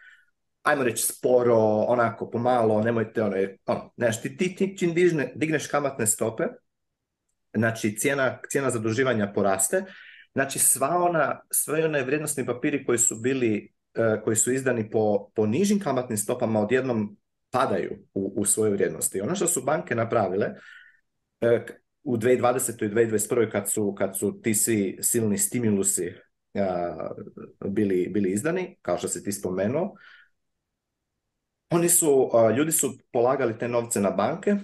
ajmo reći sporo, onako pomalo, nemojte ono, ono ti, ti, ti čim digneš kamatne stope, znači cijena, cijena zaduživanja poraste, znači sva ona, sve one vrijednostni papiri koji su bili E, koji su izdani po, po nižim kamatnim stopama odjednom padaju u, u svojoj vrijednosti. Ono što su banke napravile e, u 2020. i 2021. kad su, kad su ti svi silni stimulusi e, bili, bili izdani, kao što se ti spomenuo, oni su, ljudi su polagali te novce na banke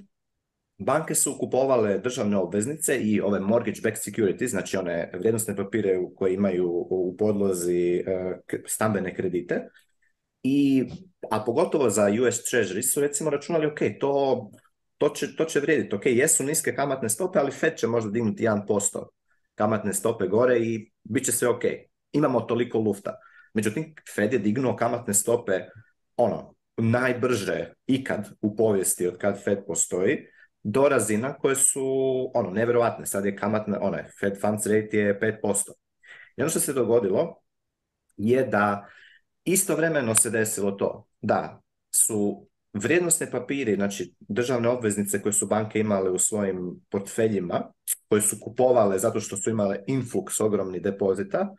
Banke su kupovale državne obveznice i ove mortgage backed securities, znači one vrijednostne papire koje imaju u podlozi e, stambene kredite. I, a pogotovo za US Treasury su recimo računali, ok, to, će, vrijediti, ok, jesu niske kamatne stope, ali Fed će možda dignuti 1% kamatne stope gore i bit će sve ok. Imamo toliko lufta. Međutim, Fed je dignuo kamatne stope ono, najbrže ikad u povijesti od kad Fed postoji do razina koje su ono neverovatne Sad je kamatna, onaj Fed funds rate je 5%. I ono što se dogodilo je da istovremeno se desilo to da su vrijednosne papiri, znači državne obveznice koje su banke imale u svojim portfeljima, koje su kupovale zato što su imale influx ogromni depozita,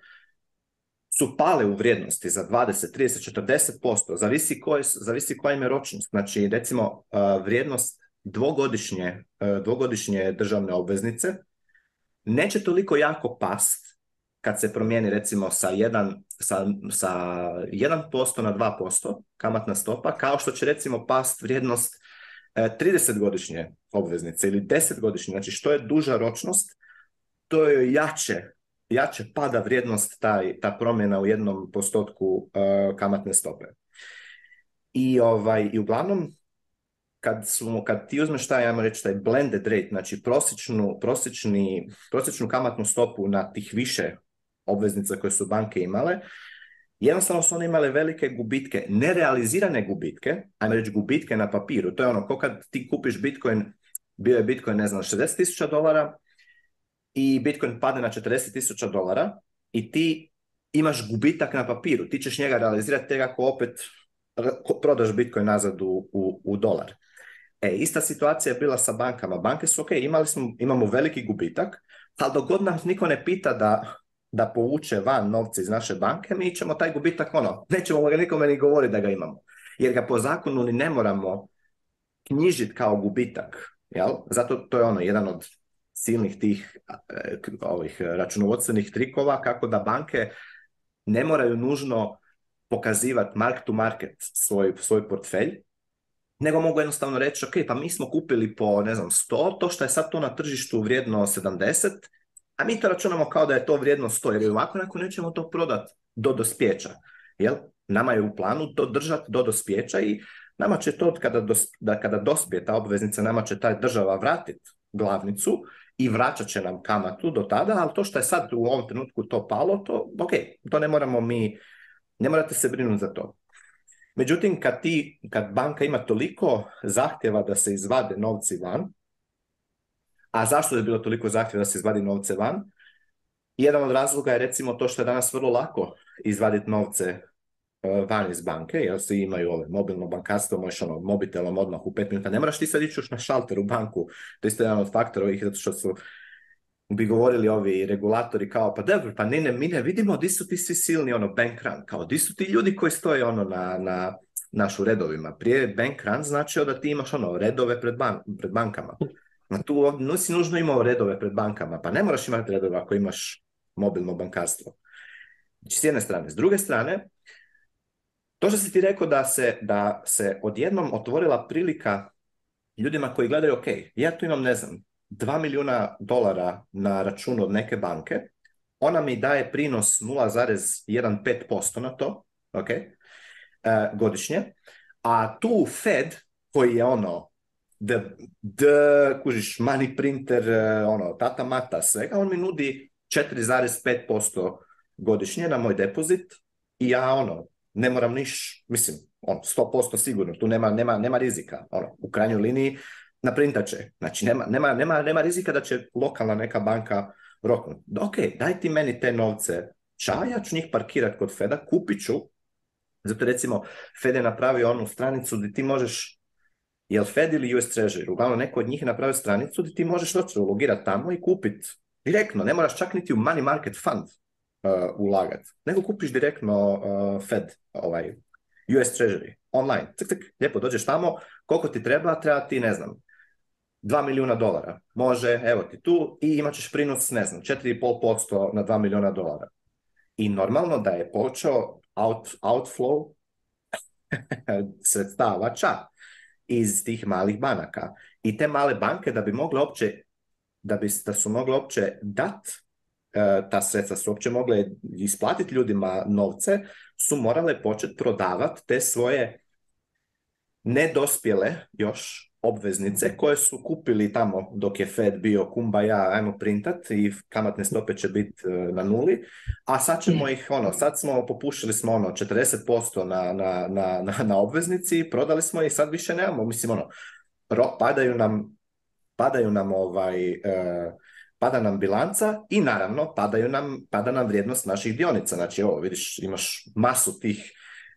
su pale u vrijednosti za 20, 30, 40%, zavisi, posto zavisi koja im je ročnost. Znači, recimo, eh, vrijednost dvogodišnje, e, dvogodišnje državne obveznice neće toliko jako past kad se promijeni recimo sa 1, sa, sa 1% na 2% kamatna stopa, kao što će recimo past vrijednost 30 e, godišnje obveznice ili 10 godišnje, znači što je duža ročnost, to je jače, jače pada vrijednost taj, ta promjena u jednom postotku e, kamatne stope. I, ovaj, I uglavnom kad, kad ti uzmeš taj, ajmo reći, taj blended rate, znači prosječnu, prosječni, prosječnu kamatnu stopu na tih više obveznica koje su banke imale, jednostavno su one imale velike gubitke, nerealizirane gubitke, ajmo reći gubitke na papiru. To je ono, ko kad ti kupiš Bitcoin, bio je Bitcoin, ne znam, 60.000 tisuća dolara i Bitcoin padne na 40.000 tisuća dolara i ti imaš gubitak na papiru, ti ćeš njega realizirati tega ako opet prodaš Bitcoin nazad u, u dolar. E, ista situacija je bila sa bankama. Banke su, ok, imali smo, imamo veliki gubitak, ali dok god nam niko ne pita da, da povuče van novce iz naše banke, mi ćemo taj gubitak, ono, nećemo nikome ni govoriti da ga imamo. Jer ga po zakonu ni ne moramo knjižiti kao gubitak. Zato to je ono, jedan od silnih tih eh, ovih računovodstvenih trikova kako da banke ne moraju nužno pokazivati mark to market svoj, svoj portfelj, nego mogu jednostavno reći, ok, pa mi smo kupili po, ne znam, 100, to što je sad to na tržištu vrijedno 70, a mi to računamo kao da je to vrijedno 100, jer ovako nakon nećemo to prodati do dospjeća. Jel? Nama je u planu to držati do dospjeća i nama će to kada, da, kada dospije ta obveznica, nama će ta država vratiti glavnicu i vraćat će nam kamatu do tada, ali to što je sad u ovom trenutku to palo, to ok, to ne moramo mi, ne morate se brinuti za to. Međutim, kad, ti, kad banka ima toliko zahtjeva da se izvade novci van, a zašto je bilo toliko zahtjeva da se izvadi novce van? Jedan od razloga je recimo to što je danas vrlo lako izvaditi novce e, van iz banke, jer svi imaju ove mobilno bankarstvo, možeš ono mobitelom odmah u pet minuta, ne moraš ti sad ići na šalter u banku, to je isto jedan od faktora ovih, zato što su bi govorili ovi regulatori kao, pa dobro, pa ne, ne, mi ne vidimo di su ti svi silni ono bank run, kao di su ti ljudi koji stoje ono na, na našu redovima. Prije bank run značio da ti imaš ono redove pred, pred bankama. Na tu nužno imao redove pred bankama, pa ne moraš imati redove ako imaš mobilno bankarstvo. Znači, s jedne strane. S druge strane, to što si ti rekao da se, da se odjednom otvorila prilika ljudima koji gledaju, ok, ja tu imam, ne znam, 2 milijuna dolara na račun od neke banke, ona mi daje prinos 0,15% na to, ok, e, godišnje, a tu Fed, koji je ono, the, the kužiš, money printer, e, ono, tata mata, svega, on mi nudi 4,5% godišnje na moj depozit i ja ono, ne moram niš, mislim, ono, 100% sigurno, tu nema, nema, nema rizika. Ono, u krajnjoj liniji na će. Znači, nema, nema, nema, nema rizika da će lokalna neka banka roknuti. Ok, daj ti meni te novce Ča, ja ću njih parkirat kod Feda, kupit ću. Zato recimo, Fed je napravio onu stranicu gdje ti možeš jel Fed ili US Treasury, uglavnom neko od njih je napravio stranicu gdje ti možeš doći ulogirati tamo i kupit direktno, ne moraš čak niti u money market fund uh, ulagat, nego kupiš direktno uh, Fed, ovaj, US Treasury, online, lijepo dođeš tamo, koliko ti treba, treba ti, ne znam, 2 milijuna dolara. Može, evo ti tu i imat ćeš prinos, ne znam, 4,5% na 2 milijuna dolara. I normalno da je počeo out, outflow *laughs* sredstava ča iz tih malih banaka. I te male banke da bi mogle opće, da, bi, da su mogle opće dat e, ta sredstva su uopće mogle isplatiti ljudima novce, su morale početi prodavati te svoje nedospjele još obveznice koje su kupili tamo dok je Fed bio kumba ja, ajmo printat i kamatne stope će biti e, na nuli, a sad ćemo mm. ih, ono, sad smo, popušili smo ono 40% na, na, na, na obveznici, prodali smo ih, sad više nemamo, mislim ono, padaju nam, padaju nam ovaj, e, pada nam bilanca i naravno padaju nam, pada nam vrijednost naših dionica, znači ovo vidiš, imaš masu tih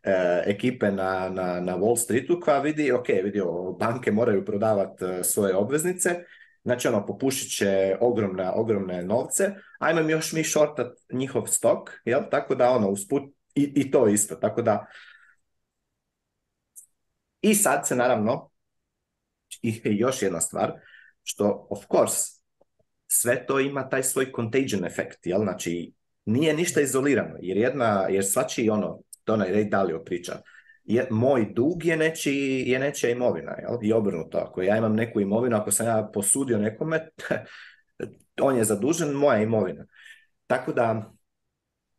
E, ekipe na, na, na Wall Streetu koja vidi, ok, vidi, banke moraju prodavati e, svoje obveznice, znači ono, popušit će ogromne, ogromne novce, ajmo još mi shortat njihov stok, jel? tako da ono, usput, i, i to isto, tako da i sad se naravno, i još jedna stvar, što of course, sve to ima taj svoj contagion efekt, jel? Znači, nije ništa izolirano, jer jedna, jer svačiji ono, to onaj Ray Dalio priča. Je, moj dug je, je nečija imovina jel? i obrnuto. Ako ja imam neku imovinu, ako sam ja posudio nekome, *laughs* on je zadužen, moja imovina. Tako da,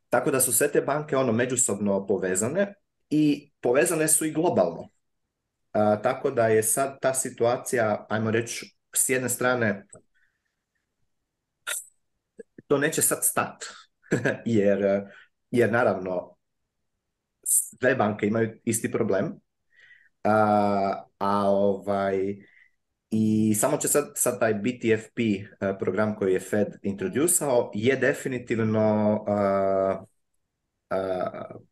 tako da su sve te banke ono međusobno povezane i povezane su i globalno. tako da je sad ta situacija, ajmo reći, s jedne strane, to neće sad stat, *laughs* jer, jer naravno sve banke imaju isti problem. a ovaj, i samo će sad, sad taj BTFP e, program koji je Fed introducao je definitivno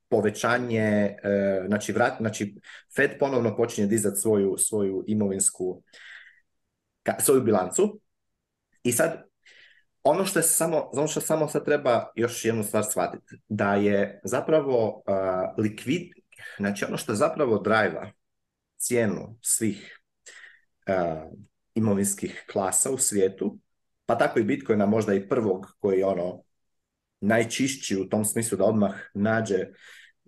povećanje, e, znači, znači Fed ponovno počinje dizati svoju, svoju imovinsku, svoju bilancu i sad ono što je samo, ono što samo sad treba još jednu stvar shvatiti, da je zapravo uh, likvid, znači ono što zapravo drajva cijenu svih uh, imovinskih klasa u svijetu, pa tako i Bitcoina možda i prvog koji je ono najčišći u tom smislu da odmah nađe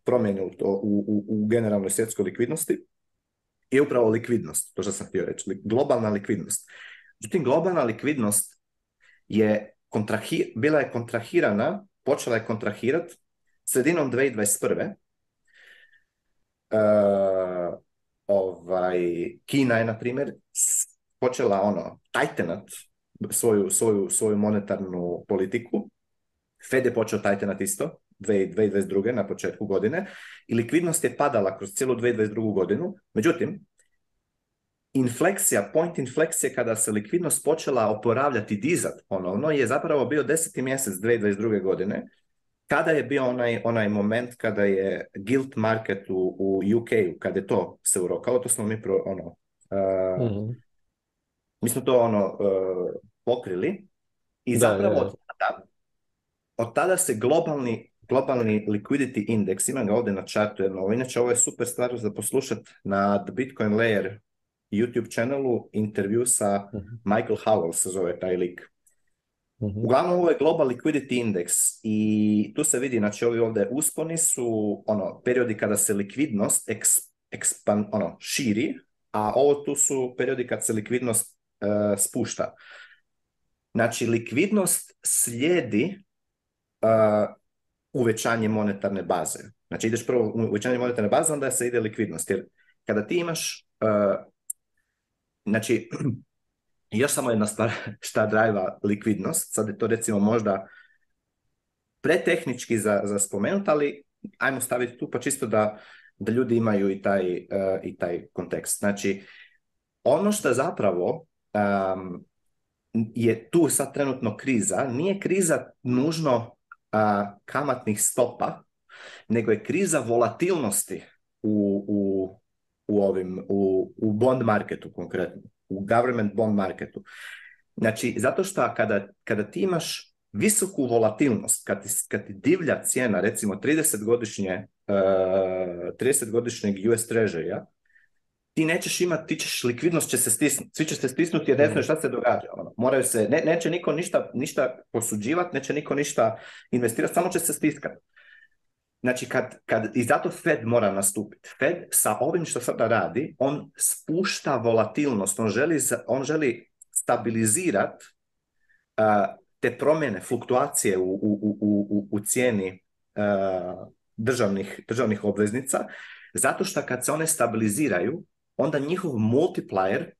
promjenu u, u, u generalnoj svjetskoj likvidnosti, je upravo likvidnost, to što sam htio reći, globalna likvidnost. Međutim, globalna likvidnost je bila je kontrahirana, počela je kontrahirat, sredinom 2021. Uh, eh, ovaj, Kina je, na primjer, počela ono, tajtenat svoju, svoju, svoju monetarnu politiku. Fed je počeo tajtenat isto, 2022. na početku godine i likvidnost je padala kroz cijelu 2022. godinu. Međutim, infleksija, point infleksije kada se likvidnost počela oporavljati dizat ponovno je zapravo bio 10. mjesec 2022. godine kada je bio onaj, onaj moment kada je gilt market u, u uk kada je to se urokalo, to smo mi ono, uh, mi smo to ono e, pokrili i zapravo Od, tada, od tada se globalni globalni liquidity index, imam ga ovdje na čartu jedno, inače ovo je super stvar za poslušat na Bitcoin Layer YouTube channelu intervju sa mhm. Michael Howell, se zove taj lik. Mhm. Uglavnom ovo je Global Liquidity Index i tu se vidi, znači ovi ovdje usponi su ono, periodi kada se likvidnost ekspan, ono, širi, a ovo tu su periodi kada se likvidnost e, spušta. Znači likvidnost slijedi e, uvećanje monetarne baze. Znači ideš prvo uvećanje monetarne baze, onda se ide likvidnost. Jer kada ti imaš e, Znači, *clears throat* još samo jedna stvar *laughs* šta drajva likvidnost, sad je to recimo možda pretehnički za, za spomenut, ali ajmo staviti tu pa čisto da, da ljudi imaju i taj, eh, i taj kontekst. Znači, ono što zapravo ehm, je tu sad trenutno kriza, nije kriza nužno eh, kamatnih stopa, nego je kriza volatilnosti u, u u ovim, u, u bond marketu konkretno, u government bond marketu. Znači, zato što kada, kada ti imaš visoku volatilnost, kad ti, kad ti divlja cijena, recimo 30-godišnje, 30-godišnjeg e, US treasury ti nećeš imati, ti ćeš, likvidnost će se stisnuti, svi će se stisnuti jer ne mm. znaju šta se događa. Ono. Moraju se, ne, neće niko ništa, ništa posuđivati, neće niko ništa investirati, samo će se stiskati. Znači, kad, kad, i zato Fed mora nastupiti. Fed sa ovim što sada radi, on spušta volatilnost, on želi, on želi stabilizirat te promjene, fluktuacije u, u, u, u cijeni državnih, državnih obveznica, zato što kad se one stabiliziraju, onda njihov multiplier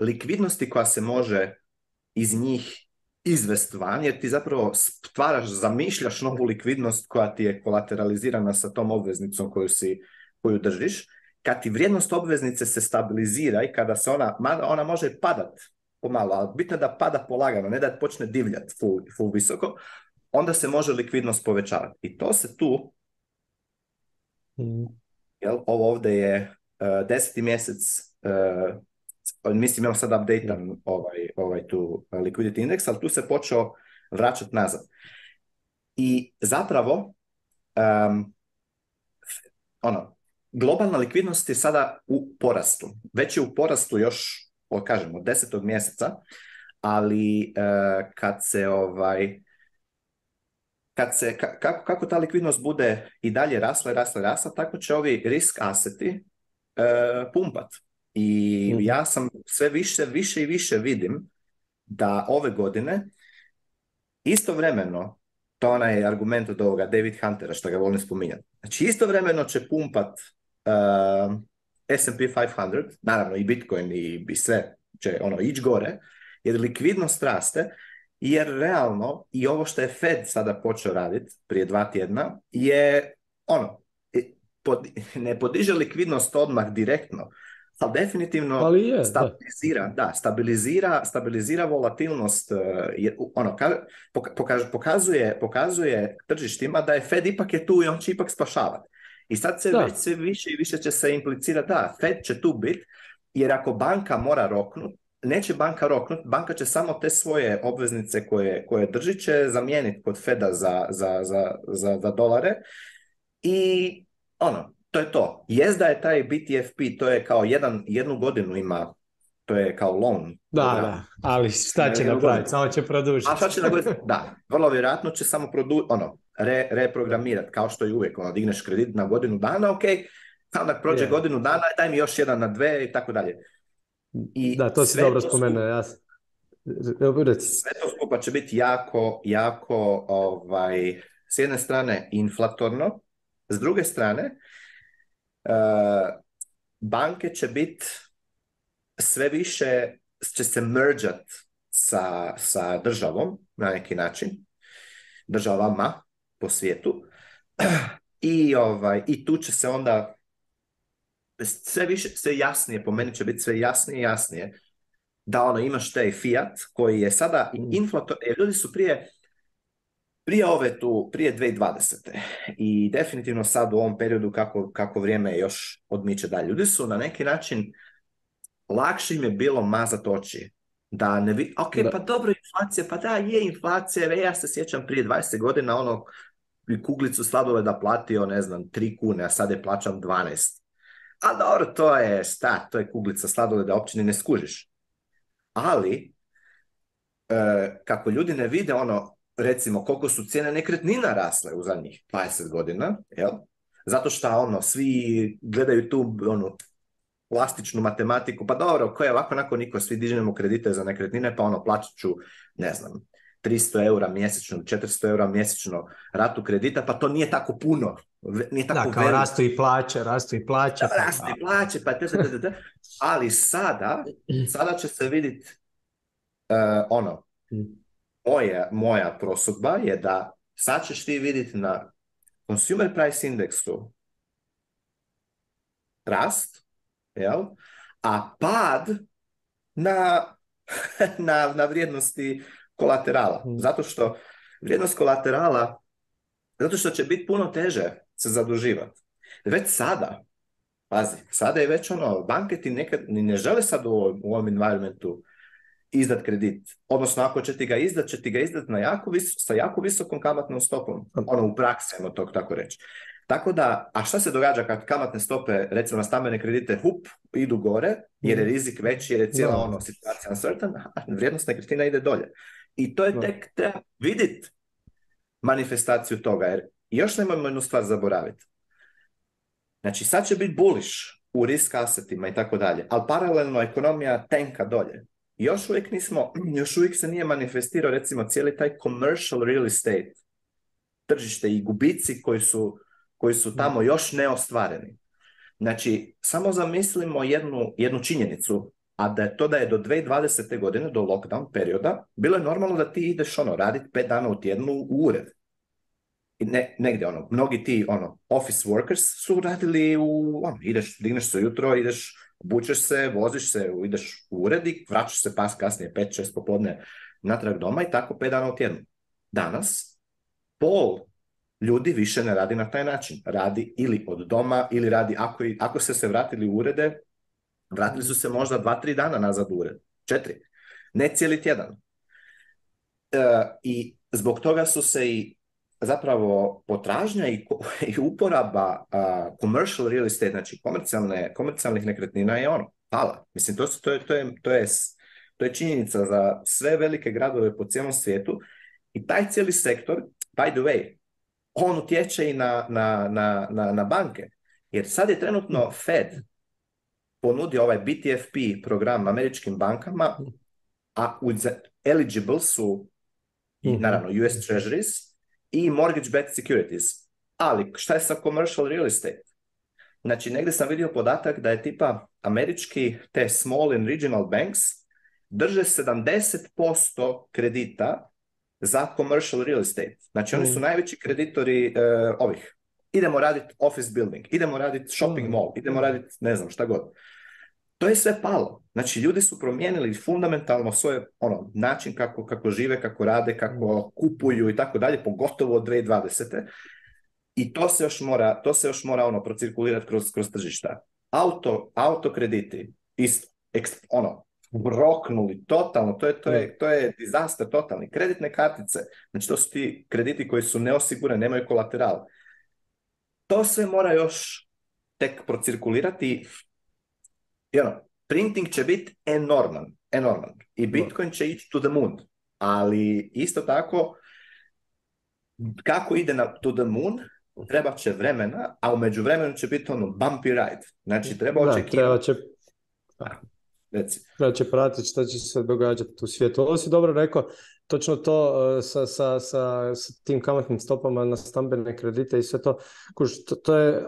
likvidnosti koja se može iz njih izvest van, jer ti zapravo stvaraš, zamišljaš novu likvidnost koja ti je kolateralizirana sa tom obveznicom koju, si, koju držiš. Kad ti vrijednost obveznice se stabilizira i kada se ona, ona može padat pomalo, ali bitno je da pada polagano, ne da počne divljat full, visoko, onda se može likvidnost povećavati. I to se tu, mm. jel, ovo ovdje je uh, deseti mjesec eh, mislim ja sad updatean ovaj, ovaj tu eh, liquidity index, ali tu se počeo vraćati nazad. I zapravo, ono, globalna likvidnost je sada u porastu. Već je u porastu još, od, kažem, od mjeseca, ali eh, kad se ovaj, kad se, kako, ta likvidnost bude i dalje rasla i rasla rasla, tako će ovi risk aseti uh, eh, pumpat. I mhm. ja sam sve više, više i više vidim da ove godine istovremeno, to onaj argument od ovoga David Huntera, što ga volim spominjati, znači istovremeno će pumpat uh, S&P 500, naravno i Bitcoin i, i sve će ono ići gore, jer likvidnost raste, jer realno i ovo što je Fed sada počeo raditi prije dva tjedna je ono, ne podiže likvidnost odmah direktno, ali definitivno ali stabilizira, da. stabilizira, stabilizira volatilnost, e, jer ono, pokazuje, pokazuje, pokazuje tržištima da je Fed ipak je tu i on će ipak spašavati. I sad se već sve više i više će se implicirati da Fed će tu biti, jer ako banka mora roknut, neće banka roknut, banka će samo te svoje obveznice koje, koje drži će zamijeniti kod Feda za, za, za, za dolare i ono, to je to. Jest da je taj BTFP, to je kao jedan, jednu godinu ima, to je kao loan. Da, da, ali šta će napraviti, samo će produžiti. A šta će napraviti, da, vrlo vjerojatno će samo produ, ono, reprogramirati, kao što je uvijek, ono, digneš kredit na godinu dana, ok, onda prođe godinu dana, daj mi još jedan na dve i tako dalje. I da, to si dobro spomenuo, ja sve to skupa će biti jako, jako, ovaj, s jedne strane inflatorno, s druge strane Eh, banke će biti sve više će se mergeat sa, sa državom na neki način, državama po svijetu i, ovaj, i tu će se onda sve više, sve jasnije, po meni će biti sve jasnije i jasnije da ono imaš taj fiat koji je sada mm. inflator, ljudi su prije prije ove tu, prije 2020. I definitivno sad u ovom periodu kako, kako vrijeme još odmiče dalje. Ljudi su na neki način, lakše im je bilo mazati oči. Da ne vi... Ok, da. pa dobro, inflacija, pa da, je inflacija. E, ja se sjećam prije 20 godina ono kuglicu da platio, ne znam, 3 kune, a sad je plaćam 12. A dobro, to je šta, to je kuglica da uopće ne skužiš. Ali, e, kako ljudi ne vide ono, recimo koliko su cijene nekretnina rasle u zadnjih 20 godina, jel? Zato što ono, svi gledaju tu onu plastičnu matematiku, pa dobro, koje je ovako, onako, niko, svi dižemo kredite za nekretnine, pa ono, plaćat ću, ne znam, 300 eura mjesečno, 400 eura mjesečno ratu kredita, pa to nije tako puno. Nije tako da, kao rastu i plaće, rastu i plaće. Da, pa rastu i plaće, pa te, te, te, Ali sada, sada će se vidjeti ono, moja, moja prosudba je da sad ćeš ti vidjeti na consumer price indeksu rast, jel? a pad na, *laughs* na, na vrijednosti kolaterala. Mhm. Zato što vrijednost kolaterala, zato što će biti puno teže se zaduživati. Već sada, pazi, sada je već ono, banke ti nekad ni ne žele sad u u ovom environmentu izdat kredit. Odnosno, ako će ti ga izdat, će ti ga izdat na jako vis sa jako visokom kamatnom stopom. Ono, u praksi, ajmo ono, to tako reći. Tako da, a šta se događa kad kamatne stope, recimo na stambene kredite, hup, idu gore, jer je mhm. rizik veći, jer je cijela ono situacija uncertain, a vrijednost nekretnina ide dolje. I to je tek, treba vidjeti manifestaciju toga, jer još nemojmo jednu stvar zaboraviti. Znači, sad će biti buliš u risk assetima i tako dalje, ali paralelno ekonomija tenka dolje još uvijek nismo, *clears throat* još uvijek se nije manifestirao recimo cijeli taj commercial real estate tržište i gubici koji su, koji su tamo još neostvareni. Znači, samo zamislimo jednu, jednu činjenicu, a da je to da je do 2020. godine, do lockdown perioda, bilo je normalno da ti ideš ono, raditi pet dana u tjednu u ured. ne, negdje ono, mnogi ti ono, office workers su radili u, ono, ideš, digneš se jutro, ideš Bučeš se, voziš se, ideš u uredi, vraćaš se pas kasnije, 5-6 popodne natrag doma i tako pet dana u tjednu. Danas, pol ljudi više ne radi na taj način. Radi ili od doma, ili radi, ako, i, ako se se vratili u urede, vratili su se možda 2-3 dana nazad u ured. Četiri. Ne cijeli tjedan. E, I zbog toga su se i zapravo potražnja i, *laughs* i uporaba commercial real estate, znači komercijalne, komercijalnih nekretnina je ono, pala. Mislim, to, su, to, je, to, je, to, je, činjenica za sve velike gradove po cijelom svijetu i taj cijeli sektor, by the way, on utječe i na, na, na, na, banke. Jer sad je trenutno Fed ponudio ovaj BTFP program američkim bankama, a eligible su, i mhm. naravno US Treasuries, i mortgage backed securities. Ali šta je sa commercial real estate? Znači, negdje sam vidio podatak da je tipa američki te small and regional banks drže 70% kredita za commercial real estate. Znači, oni su mm. najveći kreditori eh, ovih. Idemo raditi office building, idemo raditi shopping mm. mall, idemo raditi ne znam šta god. To je sve palo. Znači, ljudi su promijenili fundamentalno svoj ono, način kako, kako žive, kako rade, kako mm. kupuju i tako dalje, pogotovo od 2020. I to se još mora, to se još mora ono, procirkulirati kroz, kroz tržišta. Auto, krediti, ono, broknuli totalno, to je, to, je, mm. to je dizaster totalni. Kreditne kartice, znači to su ti krediti koji su neosigurani, nemaju kolateral. To se mora još tek procirkulirati i ono, printing će biti enorman, enorman. I Bitcoin će ići to the moon. Ali isto tako, kako ide na to the moon, treba će vremena, a u međuvremenu će biti ono bumpy ride. Znači, treba očekivati. Treba će... Pa, treba pratiti što će se događati u svijetu. Ovo si dobro rekao, točno to e, sa, tim kamatnim stopama na stambene kredite i sve to. to, to je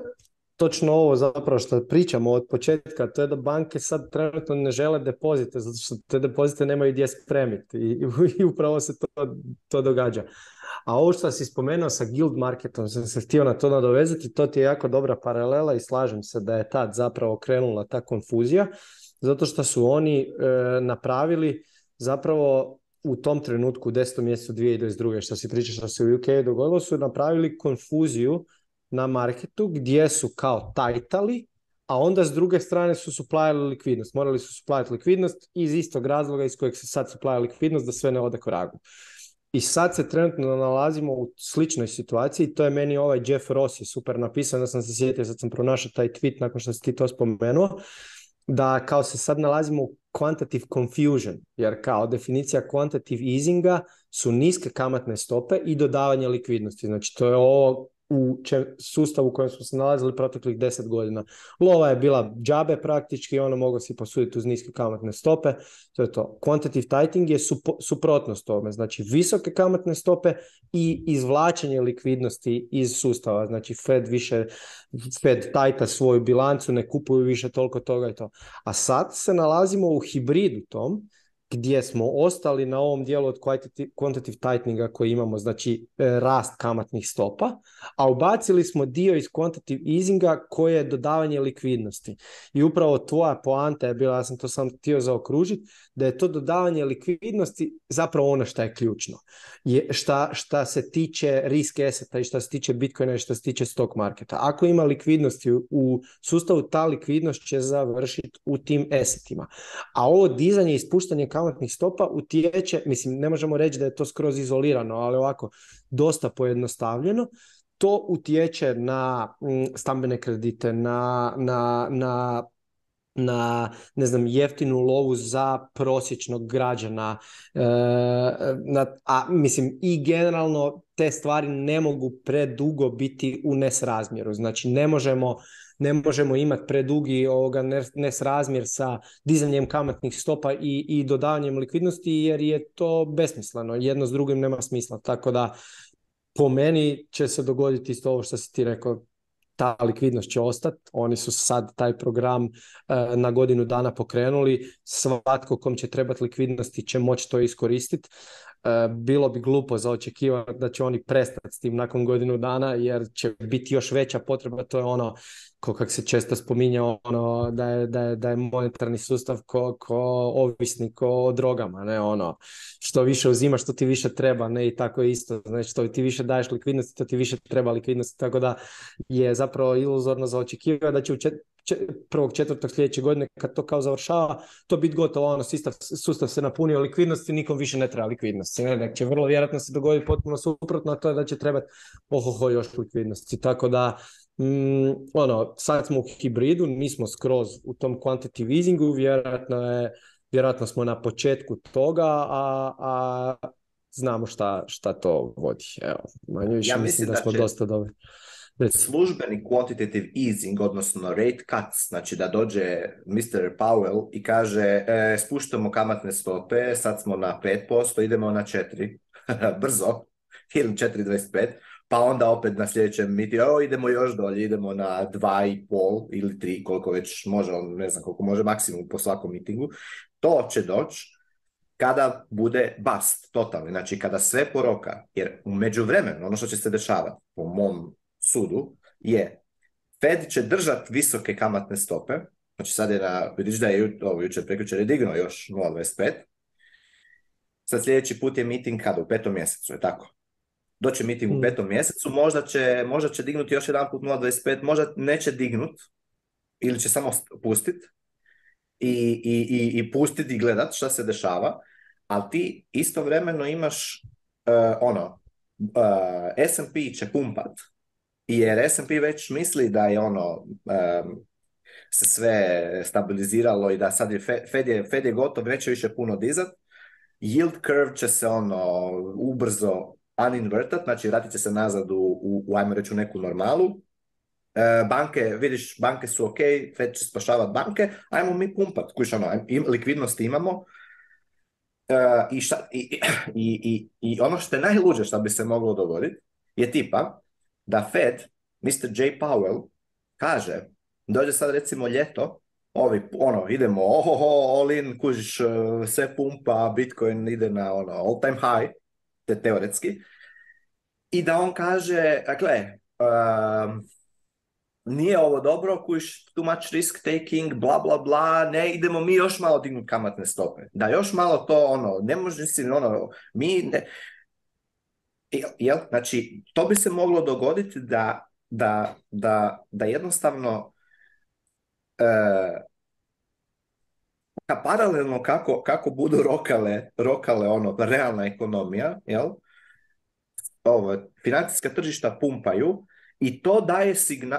točno ovo zapravo što pričamo od početka, to je da banke sad trenutno ne žele depozite, zato što te depozite nemaju gdje spremiti i, upravo se to, to događa. A ovo što si spomenuo sa guild marketom, sam se htio na to nadovezati, to ti je jako dobra paralela i slažem se da je tad zapravo krenula ta konfuzija, zato što su oni e, napravili zapravo u tom trenutku, u 10. mjesecu 2022. što se priča što se u UK dogodilo, su napravili konfuziju na marketu gdje su kao tajtali, a onda s druge strane su suplajali likvidnost. Morali su suplajati likvidnost iz istog razloga iz kojeg se sad suplaja likvidnost da sve ne ode koragu. I sad se trenutno nalazimo u sličnoj situaciji, to je meni ovaj Jeff Ross je super napisao, da sam se sjetio, sad sam pronašao taj tweet nakon što si ti to spomenuo, da kao se sad nalazimo u quantitative confusion, jer kao definicija quantitative easinga su niske kamatne stope i dodavanje likvidnosti. Znači to je ovo u sustavu u kojem smo se nalazili proteklih deset godina. Lova je bila džabe praktički, ono mogao si posuditi uz niske kamatne stope, to je to. Quantitative tightening je suprotnost tome, znači visoke kamatne stope i izvlačenje likvidnosti iz sustava, znači Fed više, Fed tajta svoju bilancu, ne kupuju više toliko toga i to. A sad se nalazimo u hibridu tom, gdje smo ostali na ovom dijelu od quantitative tighteninga koji imamo, znači e, rast kamatnih stopa, a ubacili smo dio iz quantitative easinga koje je dodavanje likvidnosti. I upravo tvoja poanta je bila, ja sam to sam htio zaokružiti, da je to dodavanje likvidnosti zapravo ono što je ključno. Je, šta, se tiče risk asseta i šta se tiče Bitcoina i šta se tiče stock marketa. Ako ima likvidnosti u, sustavu, ta likvidnost će završiti u tim assetima. A ovo dizanje i ispuštanje kamatnih stopa utječe, mislim ne možemo reći da je to skroz izolirano, ali ovako dosta pojednostavljeno, to utječe na mm, stambene kredite, na, na, na na ne znam jeftinu lovu za prosječnog građana e, na, a mislim i generalno te stvari ne mogu predugo biti u nesrazmjeru znači ne možemo ne možemo imati predugi ovoga nesrazmjer sa dizanjem kamatnih stopa i, i dodavanjem likvidnosti jer je to besmisleno. Jedno s drugim nema smisla. Tako da po meni će se dogoditi isto ovo što si ti rekao ta likvidnost će ostati. Oni su sad taj program e, na godinu dana pokrenuli. Svatko kom će trebati likvidnosti će moći to iskoristiti. E, bilo bi glupo za očekivati da će oni prestati s tim nakon godinu dana jer će biti još veća potreba, to je ono ko kak se često spominja ono da je, da je, da je monetarni sustav ko, ko ovisnik o drogama, ne ono što više uzimaš što ti više treba, ne i tako je isto, znači što ti više daješ likvidnosti to ti više treba likvidnosti, tako da je zapravo iluzorno za očekivati da će u prvog četvrtog sljedeće godine kad to kao završava, to bit gotovo, ono, sustav, sustav se napunio likvidnosti, nikom više ne treba likvidnosti. će vrlo vjerojatno se dogoditi potpuno suprotno, a to je da će trebati ohoho još likvidnosti. Tako da, mm, ono, sad smo u hibridu, smo skroz u tom quantitative easingu, vjerojatno je Vjerojatno smo na početku toga, a, a znamo šta, šta to vodi. Evo, manje više ja mislim, da, smo dosta dobri službeni quantitative easing, odnosno rate cuts, znači da dođe Mr. Powell i kaže e, spuštamo kamatne stope, sad smo na 5%, idemo na 4, *laughs* brzo, ili 4,25, pa onda opet na sljedećem miti, idemo još dolje, idemo na 2,5 ili 3, koliko već može, ne znam koliko može, maksimum po svakom mitingu, to će doći kada bude bust, totalni, znači kada sve poroka, jer u međuvremenu ono što će se dešavati po mom sudu je Fed će držati visoke kamatne stope, znači sad je na, vidiš da je ovo jučer prekjučer je dignuo još 0,25, sad sljedeći put je meeting kada, u petom mjesecu, je tako? Doće miting u mm. petom mjesecu, možda će, možda će dignuti još jedan put 0,25, možda neće dignut, ili će samo pustit i, i, i, i pustit i gledat šta se dešava, ali ti istovremeno imaš e, ono, uh, e, S&P će pumpat, jer S&P već misli da je ono se sve stabiliziralo i da sad je Fed, je, Fed gotov, više puno dizat. Yield curve će se ono ubrzo uninvertat, znači vratit će se nazad u, u, ajmo reći, u neku normalu. E, banke, vidiš, banke su ok, Fed će spašavati banke, ajmo mi pumpat, kuš ono, im, likvidnost imamo. E, i, i, i, i, ono što je najluđe što bi se moglo dogoditi je tipa, da Fed, Mr. J. Powell, kaže, dođe sad recimo ljeto, ovi, ono, idemo, ohoho, all in, kužiš, e, sve pumpa, Bitcoin ide na ono, all time high, te teoretski, i da on kaže, dakle, um, nije ovo dobro, kuš too much risk taking, bla bla bla, ne, idemo mi još malo dignuti kamatne stope. Da još malo to, ono, ne može si, ono, mi, ne, E, jel? Znači, to bi se moglo dogoditi da, da, da, da jednostavno e, paralelno kako, kako budu rokale, rokale ono, realna ekonomija, jel? Ovo, financijska tržišta pumpaju i to daje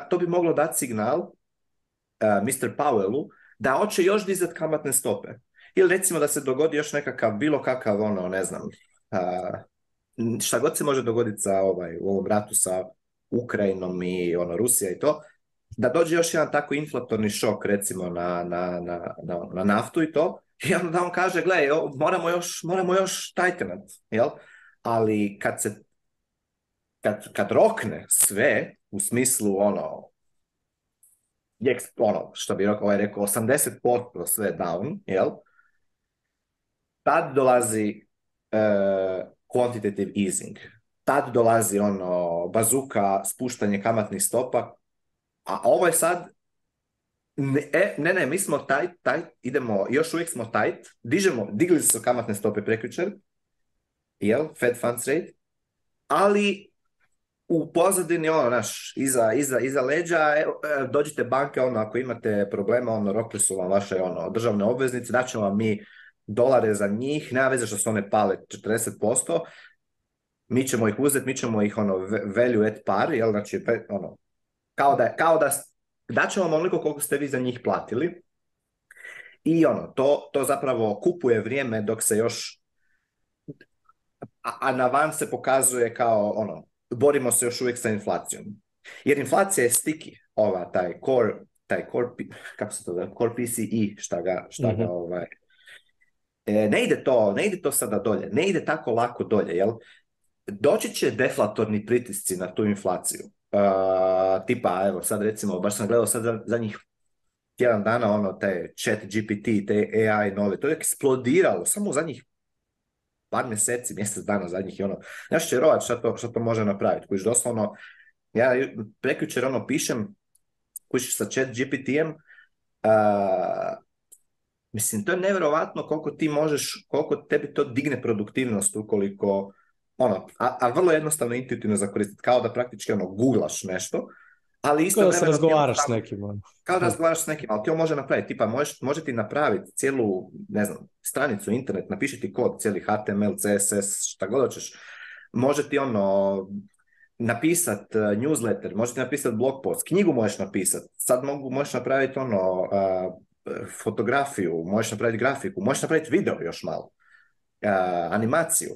to bi moglo dati signal e, Mr. Powellu da hoće još dizati kamatne stope. Ili recimo da se dogodi još nekakav bilo kakav ono, ne znam, uh, šta god se može dogoditi sa ovaj, u ovom ratu sa Ukrajinom i ono, Rusija i to, da dođe još jedan tako inflatorni šok recimo na, na, na, na naftu i to, *laughs* i onda da on kaže, gle, moramo još, moramo još jel? Ali kad se, kad, kad rokne sve, u smislu ono, ono što bi ovaj rekao, 80% sve down, jel? Tad dolazi e, quantitative easing. Tad dolazi ono bazuka, spuštanje kamatnih stopa, a ovo je sad ne, e, ne, ne, mi smo tight, tight, idemo, još uvijek smo tight, dižemo, digli su kamatne stope prekjučer, jel, Fed funds rate, ali u pozadini, ono, naš, iza, iza, iza leđa, e, e, dođite banke, ono, ako imate problema, ono, rokli su vam vaše, ono, državne obveznice, daćemo vam mi dolare za njih, nema veze što su one pale 40%, mi ćemo ih uzeti, mi ćemo ih ono value at par, jel, znači ono, kao da, kao da daćemo vam onoliko koliko ste vi za njih platili i ono, to, to zapravo kupuje vrijeme dok se još a, na van se pokazuje kao ono, borimo se još uvijek sa inflacijom. Jer inflacija je sticky, ova, taj core, taj core, kako se to zove, core PCI, e, šta ga, šta ga mhm. ovaj, E, ne ide to, ne ide to sada dolje, ne ide tako lako dolje, jel? Doći će deflatorni pritisci na tu inflaciju. Uh, tipa, evo, sad recimo, baš sam gledao sad zadnjih tjedan dana, ono, te chat GPT, te AI nove, to je eksplodiralo, samo za njih par mjeseci, mjesec dana zadnjih i ono, znaš će rovat što to, šta to može napraviti, kojiš doslovno, ja prekjučer ono pišem, kojiš sa chat GPT-em, Mislim, to je nevjerovatno koliko ti možeš, koliko tebi to digne produktivnost ukoliko, ono, a, a vrlo jednostavno intuitivno koristiti kao da praktički ono, googlaš nešto, ali isto kao da se ono razgovaraš s nekim. Ono. Kao da razgovaraš s nekim, ali ti on može napraviti, tipa možeš, može ti napraviti cijelu, ne znam, stranicu internet, napiši ti kod, cijeli HTML, CSS, šta god hoćeš, može ti ono, napisat e, newsletter, možete ti napisat blog post, knjigu možeš napisati, sad mogu, možeš napraviti ono, e, fotografiju, možeš napraviti grafiku, možeš napraviti video još malo, animaciju.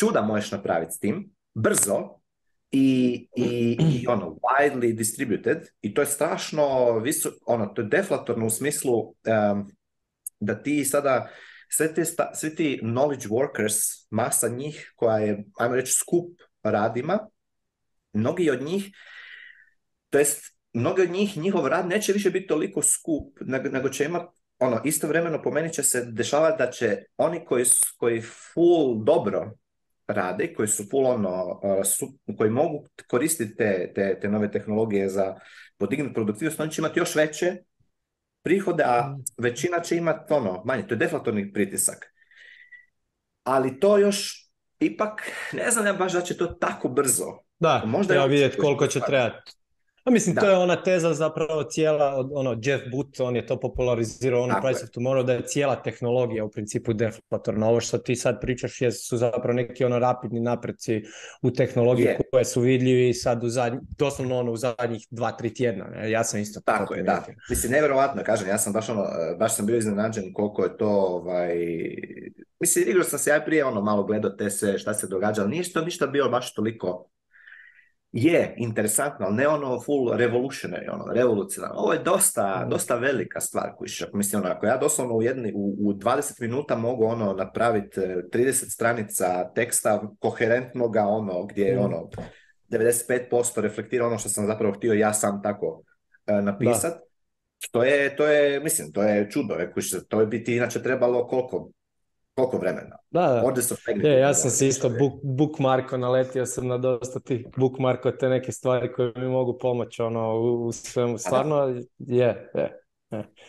Čuda možeš napraviti s tim, brzo i, i, i ono, widely distributed i to je strašno visoko, ono, to je deflatorno u smislu da ti sada sve ti, svi ti knowledge workers, masa njih koja je, ajmo reći, skup radima, mnogi od njih, to jest mnogi od njih, njihov rad neće više biti toliko skup, nego će imati ono, istovremeno po meni će se dešavati da će oni koji, koji full dobro rade, koji su full ono, su, koji mogu koristiti te, te, nove tehnologije za podignuti produktivnost, oni će imati još veće prihode, a mm. većina će imati ono, manje, to je deflatorni pritisak. Ali to još ipak, ne znam ja baš da će to tako brzo. Da, možda ja vidjeti koliko će trebati a pa mislim, to je ona teza zapravo cijela, ono, Jeff But, on je to popularizirao, ono Price of Tomorrow, da je cijela tehnologija u principu deflatorna. Ovo što ti sad pričaš je, su zapravo neki ono rapidni napreci u tehnologiji koje su vidljivi sad u zadnji, doslovno ono u zadnjih dva, tri tjedna. Ne? Ja sam isto tako. Tako je, da. Mislim, nevjerovatno, kažem, ja sam baš ono, baš sam bio iznenađen koliko je to, ovaj... Mislim, igrao sam se ja prije ono malo gledao te se, šta se događa, ali nije ništa bilo baš toliko je interesantno, ali ne ono full revolutionary, ono revolucionarno. Ovo je dosta, dosta velika stvar kuš. Mislim, ono, ako ja doslovno u, jedni, u, 20 minuta mogu ono napraviti e, 30 stranica teksta koherentnoga, ono, gdje je mm. ono 95% reflektira ono što sam zapravo htio ja sam tako e, napisat. je, to je, mislim, to je čudo, se To bi biti inače trebalo koliko? koliko vremena. Da, Je, ja sam se isto book, bookmarko naletio sam na dosta tih bookmarko te neke stvari koje mi mogu pomoći ono, u svemu. Stvarno je, je.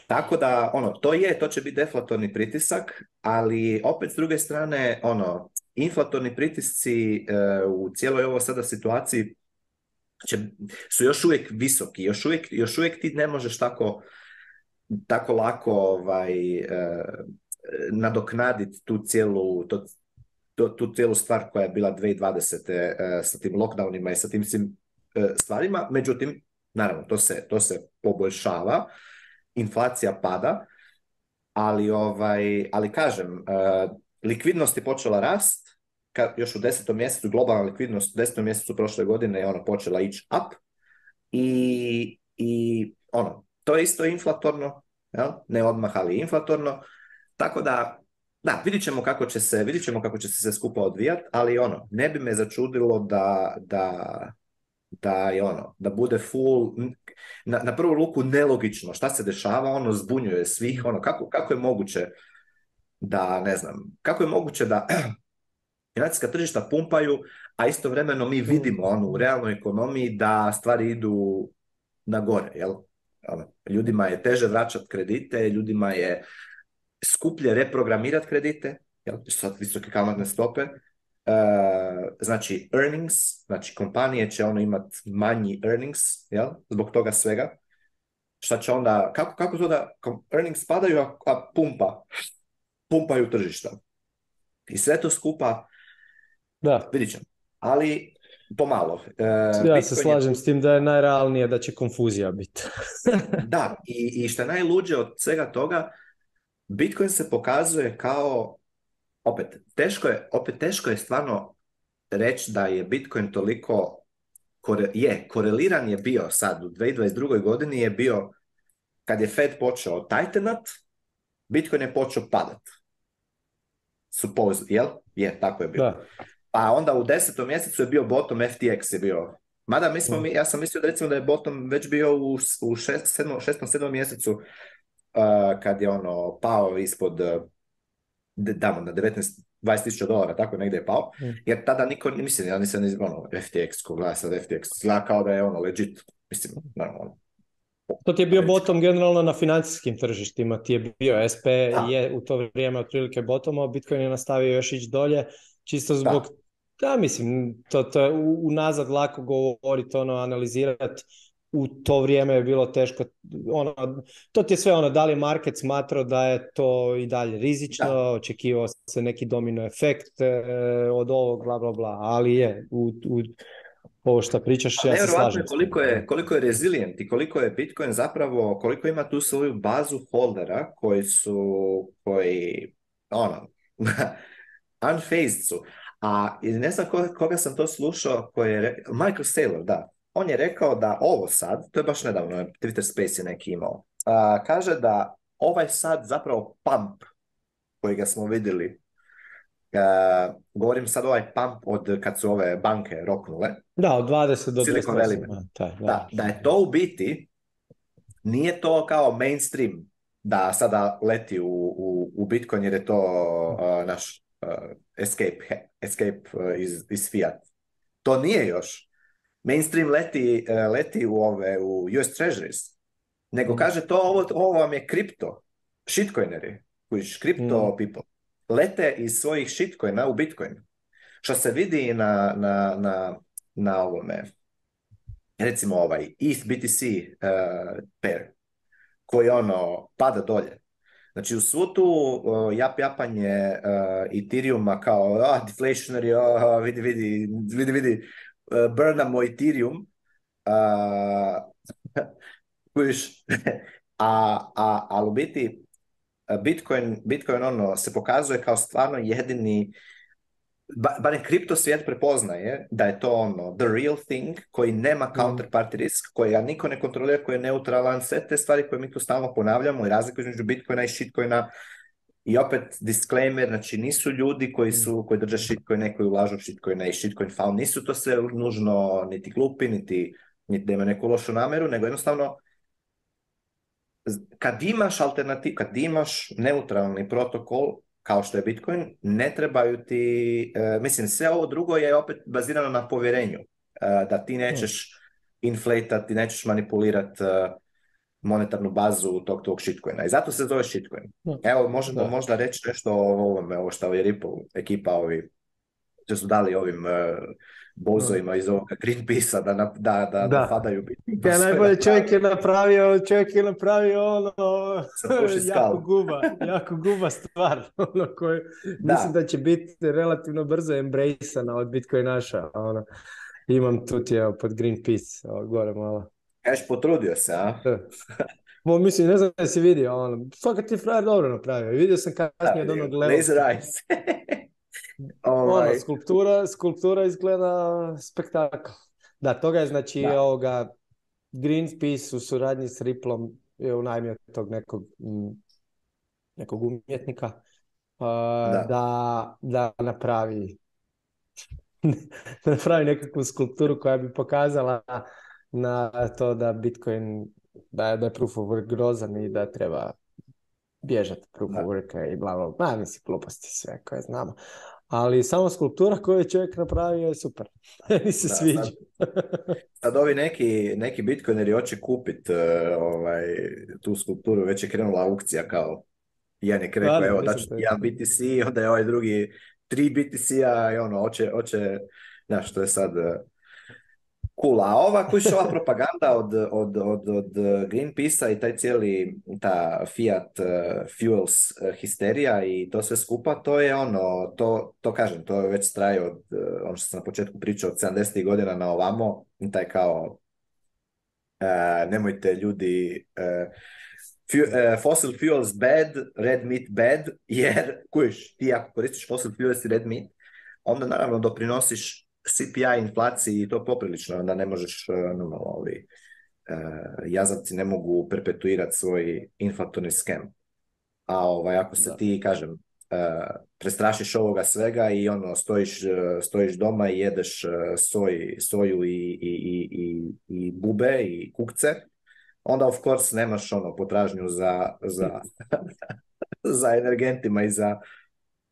Tako da, ono, to je, to će biti deflatorni pritisak, ali opet s druge strane, ono, inflatorni pritisci e, u cijeloj ovo sada situaciji će, su još uvijek visoki, još uvijek, još uvijek ti ne možeš tako, tako lako ovaj, e, nadoknaditi tu cijelu, to, tu cijelu stvar koja je bila 2020. E, sa tim lockdownima i sa tim svim e, stvarima. Međutim, naravno, to se, to se poboljšava, inflacija pada, ali, ovaj, ali kažem, e, likvidnost je počela rast, ka, još u desetom mjesecu, globalna likvidnost u desetom mjesecu prošle godine je ona počela ići up i, i ono, to je isto inflatorno, ne odmah, ali inflatorno, tako da, da, vidit ćemo kako će se, vidit ćemo kako će se sve skupa odvijat, ali ono, ne bi me začudilo da, da, da je ono, da bude full, na, na prvu luku nelogično, šta se dešava, ono, zbunjuje svih, ono, kako, kako je moguće da, ne znam, kako je moguće da *clears throat* financijska tržišta pumpaju, a istovremeno mi vidimo mm. ono, u realnoj ekonomiji da stvari idu na gore, jel? Ono, ljudima je teže vraćati kredite, ljudima je skuplje reprogramirati kredite, jel, visoke kamatne stope, Uh, znači earnings, znači kompanije će ono imat manji earnings, jel? Zbog toga svega. Šta će onda, kako, kako to da earnings padaju, a, a pumpa, pumpaju tržišta. I sve to skupa, da. vidit ćemo. Ali pomalo. Uh, ja se slažem s tim da je najrealnije da će konfuzija biti. da, i, i što je najluđe od svega toga, Bitcoin se pokazuje kao, opet, teško je, opet teško je stvarno reći da je Bitcoin toliko, je, koreliran je bio sad, u 2022. godini je bio, kad je Fed počeo tajtenat, Bitcoin je počeo padat. Suppose, jel? Je, tako je bilo. Da. Pa onda u desetom mjesecu je bio bottom, FTX je bio. Mada mi smo, mi, ja sam mislio recimo da je bottom već bio u, u šest, sedmo, šestom, sedmom mjesecu, Eh, kad je ono pao ispod eh, damo na 19 20.000 dolara, tako negdje je pao. Mm. Jer tada niko, mislim, ja nisam iz, ono, FTX, ko FTX, slakao da je ono legit, mislim, normalno. To ti je bio bottom generalno na financijskim tržištima, ti je bio SP, je u to vrijeme otprilike bottom, a Bitcoin je nastavio još ići dolje, čisto zbog, da, mislim, to, to je unazad lako govoriti, ono, analizirati, u to vrijeme je bilo teško. Ono, to ti je sve ono, da li market smatrao da je to i dalje rizično, očekivao se neki domino efekt e, od ovog, bla, bla, bla, ali je, u, u ovo što pričaš, ja se slažem. Koliko je, koliko je rezilijent i koliko je Bitcoin zapravo, koliko ima tu svoju bazu holdera koji su, koji, ono, *laughs* unfazed su. A ne znam koga, koga sam to slušao, koji je, Michael Saylor, da, on je rekao da ovo sad, to je baš nedavno, Twitter Space je neki imao, kaže da ovaj sad zapravo pump kojega smo vidjeli, govorim sad ovaj pump od kad su ove banke roknule. Da, od 20 do 20. Da, da. je to u biti, nije to kao mainstream da sada leti u, u, u Bitcoin jer je to naš escape, escape iz, iz fiat. To nije još mainstream leti, e, leti u ove u US Treasuries, nego mm. kaže to ovo, ovo vam je kripto, shitcoineri, koji kripto mm. people, lete iz svojih shitcoina u Bitcoin. Što se vidi na, na, na, na ovome, recimo ovaj ETH BTC uh, e, pair, koji ono pada dolje. Znači u svu tu uh, jap japanje uh, Ethereum-a kao oh deflationary, vidi, vidi, vidi, vidi, Eh, burnamo Ethereum, kojiš, *laughs* a, a, ali u biti eh, Bitcoin, Bitcoin ono, se pokazuje kao stvarno jedini ba, kripto svijet prepoznaje da je to ono the real thing koji nema mhm. counterparty risk, koji ga niko ne kontrolira, koji je neutralan, sve te stvari koje mi tu stalno ponavljamo i razliku između Bitcoina i shitcoina i opet disclaimer, znači nisu ljudi koji su koji drže shitcoin, neki ulažu shitcoin i shitcoin found, nisu to sve nužno niti glupi, niti, niti da neku lošu namjeru, nego jednostavno kad imaš alternativ, kad imaš neutralni protokol kao što je Bitcoin, ne trebaju ti, e, mislim sve ovo drugo je opet bazirano na povjerenju, e, da ti nećeš hmm. inflatati, nećeš manipulirati e, monetarnu bazu tog tog shitcoina. I zato se zove shitcoin. Evo, možemo možda reći nešto o ovome, ovo što je Ripple ekipa ovi, što su dali ovim uh, e, bozovima iz ovoga Greenpeace-a da, da, da, da. napadaju *laughs* Ja, najbolje *laughs* čovjek je napravio, čovjek je napravio ono, *laughs* jako guba, jako guba stvar, ono da. mislim da će biti relativno brzo embrace-ana od Bitcoin naša, ono, imam tu ti, pod Greenpeace, gore malo. Kažeš, potrudio se, a? Bo, e. mislim, ne znam da si vidio, ono, fakat ti frajer dobro napravio. Vidio sam kasnije da, od onog levog. Laser eyes. *laughs* ono, ovaj. skulptura, izgleda spektakl. Da, toga je znači ovoga Greenpeace u suradnji s Riplom je unajmio tog nekog, nekog umjetnika napravi *laughs* da napravi nekakvu skulpturu koja bi pokazala na to da Bitcoin, da je, da proof of work grozan i da treba bježati proof of Work i bla bla mislim gluposti sve koje znamo. Ali samo skulptura koju je čovjek napravio je super. *laughs* Mi se da, sviđa. *laughs* Sad, ovi neki, neki bitcoineri hoće kupit e, ovaj, tu skulpturu, već je krenula aukcija kao jedan je da, evo, da ću jedan BTC, onda je ovaj drugi tri BTC-a i ono, hoće, hoće, znaš, je sad e, Kula, A ova koji ova propaganda od, od, od, od Greenpeace-a i taj cijeli ta Fiat uh, Fuels eh, histerija i to sve skupa, to je ono, to, to kažem, to je već traje od, uh, ono što sam na početku pričao, od 70. godina na ovamo, taj kao nemojte ljudi fossil fuels bad, red meat bad, jer kuješ ti ako koristiš fossil fuels i red meat, onda naravno doprinosiš CPI inflaciji i to poprilično, onda ne možeš, eh, normalno, eh, jazavci ne mogu perpetuirati svoj inflatorni skem. A ovaj, ako se ti, kažem, uh, prestrašiš ovoga svega i ono, stojiš, stojiš doma i jedeš soj, soju i, i, i, i bube i kukce, onda of course nemaš ono potražnju za, za, *laughs* za energentima i za,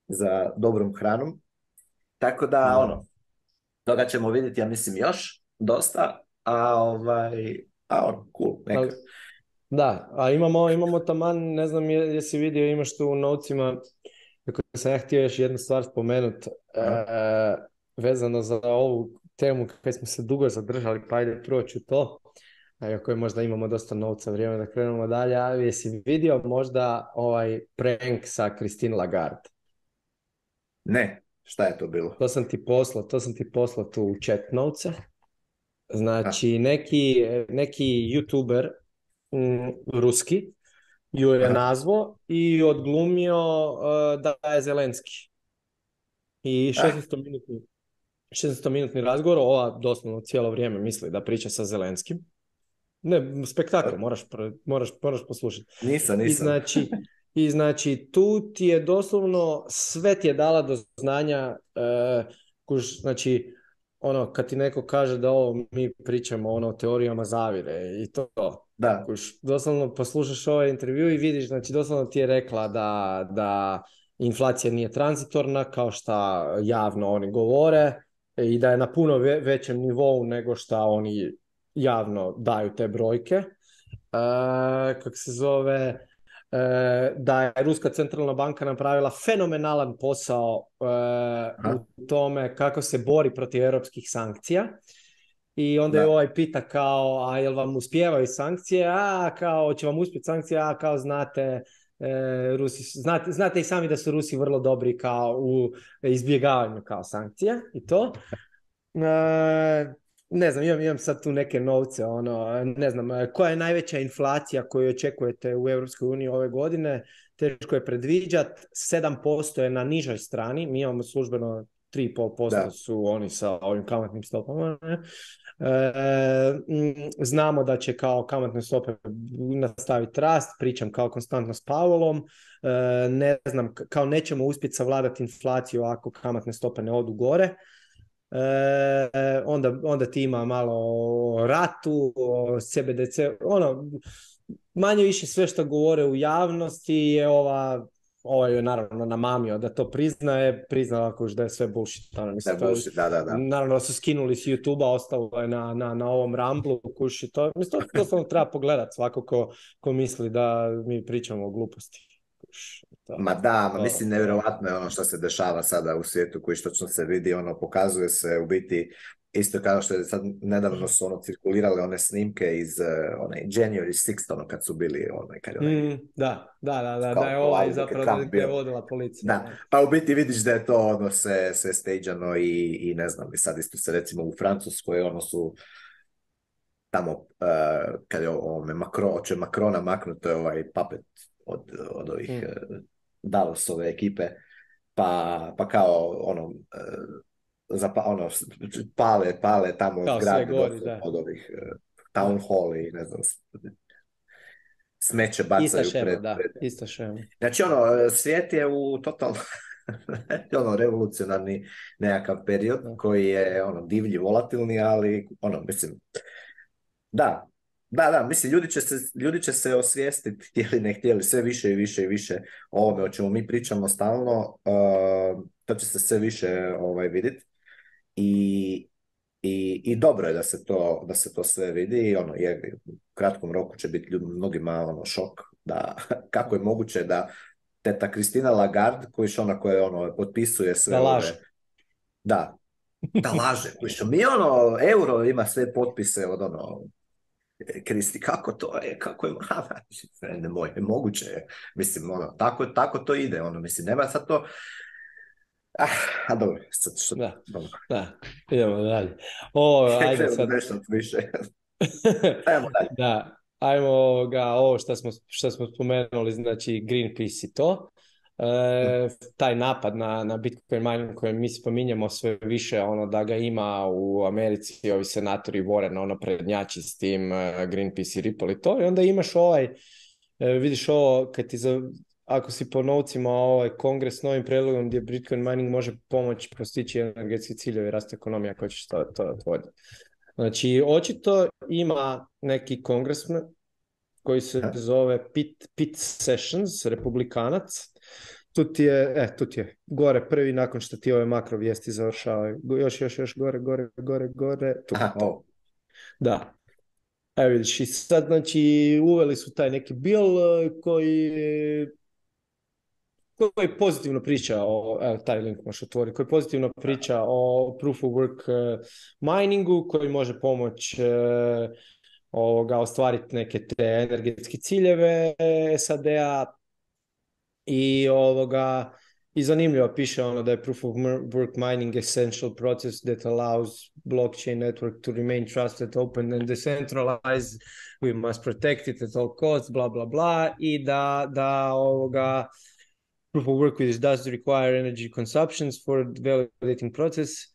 za dobrom hranom. Tako da, ono, toga ćemo vidjeti, ja mislim, još dosta, a ovaj, a cool, neka. Da, a imamo, imamo taman, ne znam jesi vidio, imaš tu u novcima, ako sam ja htio još jednu stvar spomenuti e, vezano za ovu temu kad smo se dugo zadržali, pa ajde ću to, a je možda imamo dosta novca vrijeme da krenemo dalje, a si vidio možda ovaj prank sa Christine Lagarde? Ne. Šta je to bilo? To sam ti poslao, to sam ti poslao tu u chat Znači, neki, neki youtuber m, mm, ruski ju je nazvao i odglumio uh, da je Zelenski. I 600 minutni 600 minutni razgovor, ova doslovno cijelo vrijeme misli da priča sa Zelenskim. Ne, spektakl, moraš, moraš, moraš poslušati. Nisam, nisam. I znači, *laughs* i znači tu ti je doslovno sve ti je dala do znanja e, znači ono kad ti neko kaže da ovo mi pričamo ono o teorijama zavire i to da doslovno poslušaš ovaj intervju i vidiš znači doslovno ti je rekla da, da inflacija nije tranzitorna kao što javno oni govore i da je na puno većem nivou nego šta oni javno daju te brojke e, kako se zove E, da je Ruska centralna banka napravila fenomenalan posao e, u tome kako se bori protiv europskih sankcija. I onda je ovaj pita kao, a jel vam uspijevaju sankcije? A, kao, će vam uspjeti sankcije? A, kao, znate, e, znate, znate i sami da su Rusi vrlo dobri kao u izbjegavanju kao sankcija i to ne znam, imam, imam sad tu neke novce, ono, ne znam, koja je najveća inflacija koju očekujete u EU ove godine, teško je predviđat, 7% je na nižoj strani, mi imamo službeno 3,5% su oni sa ovim kamatnim stopama. E, mm, znamo da će kao kamatne stope nastaviti rast, pričam kao konstantno s Pavolom, e, ne znam, kao nećemo uspjeti savladati inflaciju ako kamatne stope ne odu gore. E, onda, onda ti ima malo o ratu, o CBDC, ono, manje više sve što govore u javnosti je ova ovaj je naravno namamio da to priznaje, priznala ako da je sve bullshit. Naravno, da, da, da, da. Naravno su skinuli s YouTube-a, ostalo je na, na, na ovom ramblu, kuši to. Mislim, to samo treba pogledat svako ko, ko misli da mi pričamo o gluposti. Ma da, ma mislim nevjerojatno je ono što se dešava sada u svijetu koji što se vidi, ono pokazuje se u biti isto kao što je sad nedavno su ono cirkulirale one snimke iz e, onaj January 6 ono kad su bili ono, onaj kad mm, onaj, da, da, da, da, je ovaj zapravo je vodila policija. Da. Pa u biti vidiš da je to ono se sve stageano i, i ne znam, i sad isto se recimo u Francuskoj ono su tamo e, kad je ovome Macron, oče Macrona maknuto je ovaj papet od, od ovih mm. e, ove ekipe, pa, pa kao ono, e, ono, pale, pale tamo kao od ovih e, town hall i ne znam, smeće bacaju Ista pred, da. Znači ono, svijet je u totalno *laughs* ono revolucionarni nekakav period koji je ono divlji, volatilni, ali ono mislim da da, da, mislim, ljudi će se, ljudi će se osvijestiti, *laughs* htjeli ne htjeli, sve više i više i više o ovome o čemu mi pričamo stalno, ehm, to će se sve više ovaj, vidjeti. I, i, I, dobro je da se to, da se to sve vidi i ono, je, u kratkom roku će biti ljudi, mnogima ono, šok da *laughs* kako je moguće da teta Kristina Lagarde, koji ona koja ono, potpisuje sve da laže. da, da laže. Koji mi ono, euro ima sve potpise od ono, Kristi, kako to je, kako je, frende *laughs* moj, e, moguće je, mislim, ono, tako, tako to ide, ono, mislim, nema sad to, ah, a dobro, sad što, da, dobro. da, idemo dalje. O, *laughs* ajde sad. Nešto više. *laughs* Ajmo dalje. Da, ajmo ga, ovo što smo, što smo spomenuli, znači Greenpeace i to. E, taj napad na, na Bitcoin mining koji mi spominjamo sve više ono da ga ima u Americi ovi senatori Warren ono prednjači s tim e, Greenpeace i Ripple i to i onda imaš ovaj e, vidiš ovo kad ti za, ako si po novcima ovaj kongres novim predlogom gdje Bitcoin mining može pomoći postići energetski ciljevi rast ekonomija ako će to, to otvoriti. Znači, očito ima neki kongresman koji se zove Pit, Pit Sessions, republikanac, tu ti je, e, tu ti je gore prvi nakon što ti ove makro vijesti završavaju. Još, još, još gore, gore, gore, gore. Tu. Aha, Da. Evo vidiš, i sad znači uveli su taj neki bil e, koji koji pozitivno priča o, evo, taj link možeš otvori koji pozitivno priča o proof of work e, miningu, koji može pomoć e, ostvariti neke te energetske ciljeve SAD-a, I ovoga, i zanimljivo piše ono da je proof of work mining essential process that allows blockchain network to remain trusted, open and decentralized. We must protect it at all costs, bla bla bla. I da, da ovoga, proof of work which does require energy consumptions for validating process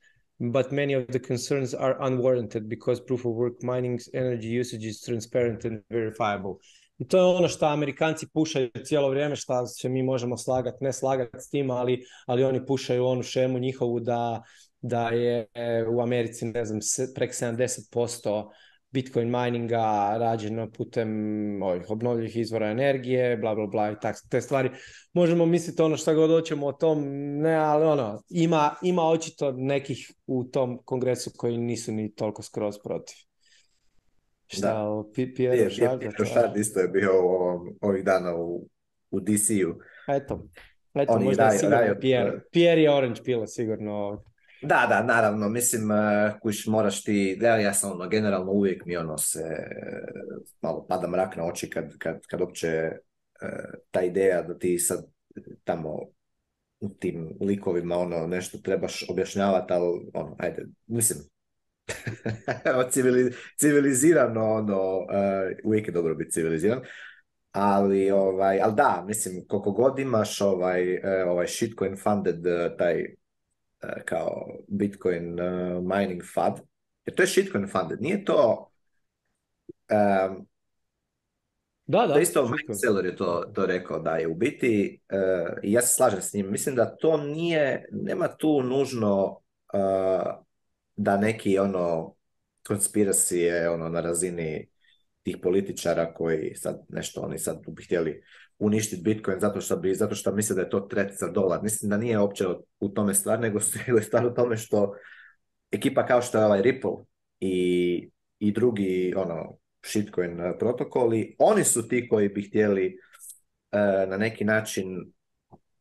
but many of the concerns are unwarranted because proof of work mining's energy usage is transparent and verifiable. to je ono što Amerikanci pušaju cijelo vrijeme, što se mi možemo slagati, ne slagati s tim, ali, ali oni pušaju onu šemu njihovu da, da je e, u Americi, ne znam, prek 70% Bitcoin mininga rađeno putem ovih obnovljivih izvora energije, bla, bla, bla i tak, te stvari. Možemo misliti ono šta god hoćemo o tom, ne, ali ono, ima, ima očito nekih u tom kongresu koji nisu ni toliko skroz protiv. Šta, o Piero isto je bio ovih dana u, u DC-u. Eto, eto možda je sigurno Pierre. Pierre je orange pila sigurno. Da, da, naravno, mislim, eh, kuš moraš ti, ja, ja sam ono, generalno uvijek mi ono se, eh, malo pada mrak na oči kad, kad, kad opće eh, ta ideja da ti sad tamo tim likovima ono nešto trebaš objašnjavati, ali ono, ajde, mislim, *laughs* civilizirano ono, uh, uvijek je dobro biti civiliziran. Ali, ovaj, ali da, mislim, koliko god imaš ovaj, eh, ovaj shitcoin funded eh, taj kao Bitcoin mining fad, jer to je shitcoin funded, nije to um, da, da. isto Mike Seller je to, to rekao da je u biti, uh, ja se slažem s njim, mislim da to nije, nema tu nužno da neki ono konspiracije, ono na razini tih političara koji sad nešto oni sad bi htjeli uništiti Bitcoin zato što bi zato što misle da je to tret za dolar. Mislim da nije uopće u tome stvar, *laughs* nego je stvar u tome što ekipa kao što je ovaj Ripple i, i drugi ono shitcoin eh, protokoli, oni su ti koji bi htjeli eh, na neki način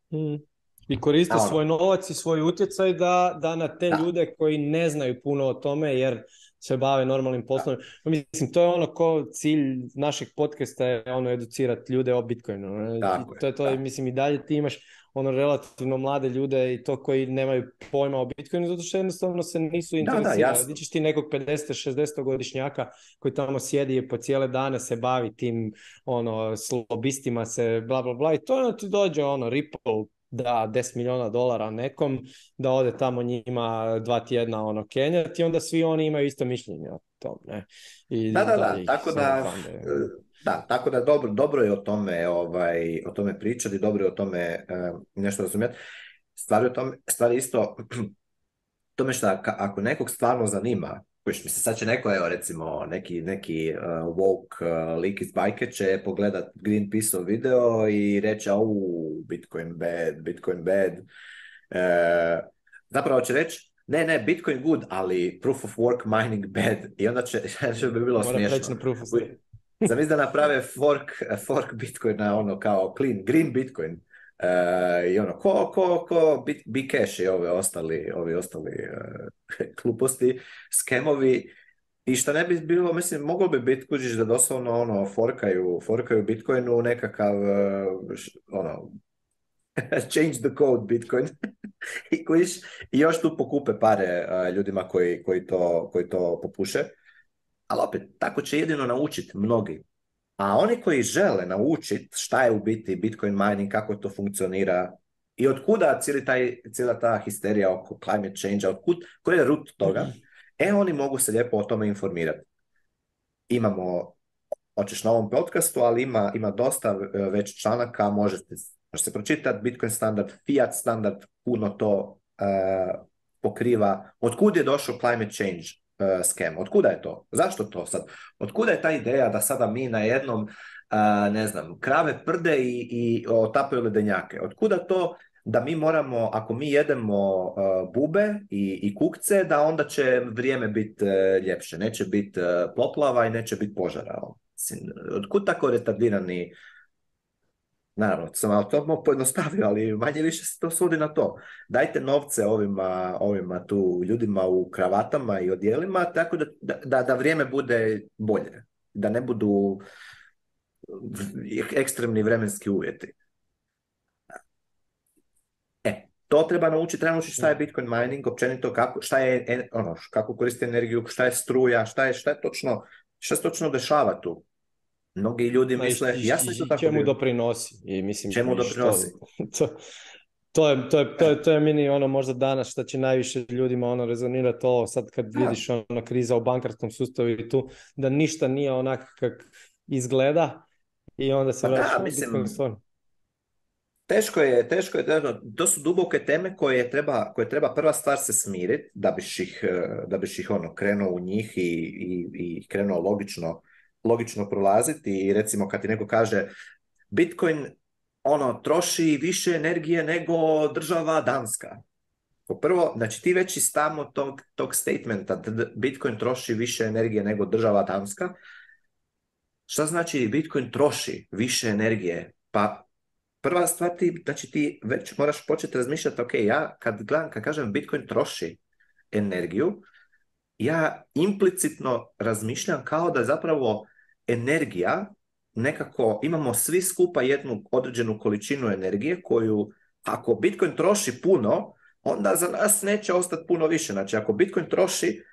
hmm. I koriste svoj novac i svoj utjecaj da, da na te ljude koji ne znaju puno o tome jer se bave normalnim poslom. Pa mislim, to je ono ko cilj našeg podcasta je ono educirati ljude o Bitcoinu. Ono. to je to, da. mislim, i dalje ti imaš ono relativno mlade ljude i to koji nemaju pojma o Bitcoinu, zato što jednostavno se nisu interesirali. Da, ćeš ti nekog 50-60 godišnjaka koji tamo sjedi i po cijele dane se bavi tim ono, slobistima se bla bla bla i to ono, ti dođe ono Ripple da 10 milijuna dolara nekom, da ode tamo njima dva tjedna ono kenjati i onda svi oni imaju isto mišljenje o tom. Ne? I da, da, da, tako da... E, da, tako da dobro, dobro je o tome, ovaj, o tome pričati, dobro je o tome e, nešto razumjeti. Stvar je o *clears throat* tome, isto tome što ako nekog stvarno zanima Kojiš, sad će neko, evo, recimo, neki, neki uh, woke uh, lik iz bajke će pogledat greenpeace video i reći, au, Bitcoin bad, Bitcoin bad. E, zapravo će reći, ne, ne, Bitcoin good, ali proof of work mining bad. I onda će, će *laughs* znači, bi bilo smiješno. proof of... na da naprave fork, fork Bitcoina, ono, kao clean, green Bitcoin. I ono, ko, ko, i ove ostali, ovi ostali uh, *laughs* skemovi, i što ne bi bilo, mislim, moglo bi biti kuđiš da doslovno ono, forkaju, forkaju Bitcoinu nekakav, uh, ono, *laughs* change the code Bitcoin *laughs* i kuđiš, i još tu pokupe pare e, ljudima koji, koji, to, koji to popuše. Ali opet, tako će jedino naučiti mnogi a oni koji žele naučiti šta je u biti Bitcoin mining, kako to funkcionira i od kuda cijela ta histerija oko climate change, od koji je root toga, e oni mogu se lijepo o tome informirati. Imamo, hoćeš na ovom podcastu, ali ima, ima dosta e, već članaka, možete, se pročitati, Bitcoin standard, fiat standard, puno to e, pokriva, Odkud je došao climate change, E, skem. Od kuda je to? Zašto to sad? Od je ta ideja da sada mi na jednom, e, ne znam, krave prde i, i otapaju ledenjake? Od kuda to da mi moramo, ako mi jedemo e, bube i, i kukce, da onda će vrijeme biti ljepše. Neće biti poplava i neće biti požara. Od kuda tako retardirani Naravno, sam to to pojednostavio, ali manje više se to sudi na to. Dajte novce ovima, ovima tu ljudima u kravatama i odjelima, tako da, da, da vrijeme bude bolje. Da ne budu ekstremni vremenski uvjeti. E, to treba naučiti, treba naučiti šta je Bitcoin mining, općenito kako, šta je, ono, kako koristi energiju, šta je struja, šta je, šta točno, šta se točno dešava tu. Mnogi ljudi misle, i, jasno tako. Čemu doprinosi? I mislim, čemu doprinosi? *laughs* to, je, to, je, to, je, to je mini ono možda danas što će najviše ljudima ono rezonirati to sad kad vidiš ono kriza u bankarskom sustavu i tu da ništa nije onak kak izgleda i onda se pa da, mislim, Teško je, teško je, ono, to su duboke teme koje treba, koje treba prva stvar se smiriti da biš ih, e, da ono krenuo u njih i, i, i krenuo logično logično prolaziti i recimo kad ti neko kaže Bitcoin ono troši više energije nego država Danska. Prvo, znači ti već iz tamo tog, tog statementa da Bitcoin troši više energije nego država Danska. Šta znači Bitcoin troši više energije? Pa prva stvar ti, znači ti već moraš početi razmišljati, ok, ja kad gledam, kad kažem Bitcoin troši energiju, ja implicitno razmišljam kao da zapravo energija nekako imamo svi skupa jednu određenu količinu energije koju ako Bitcoin troši puno, onda za nas neće ostati puno više. Znači ako Bitcoin troši,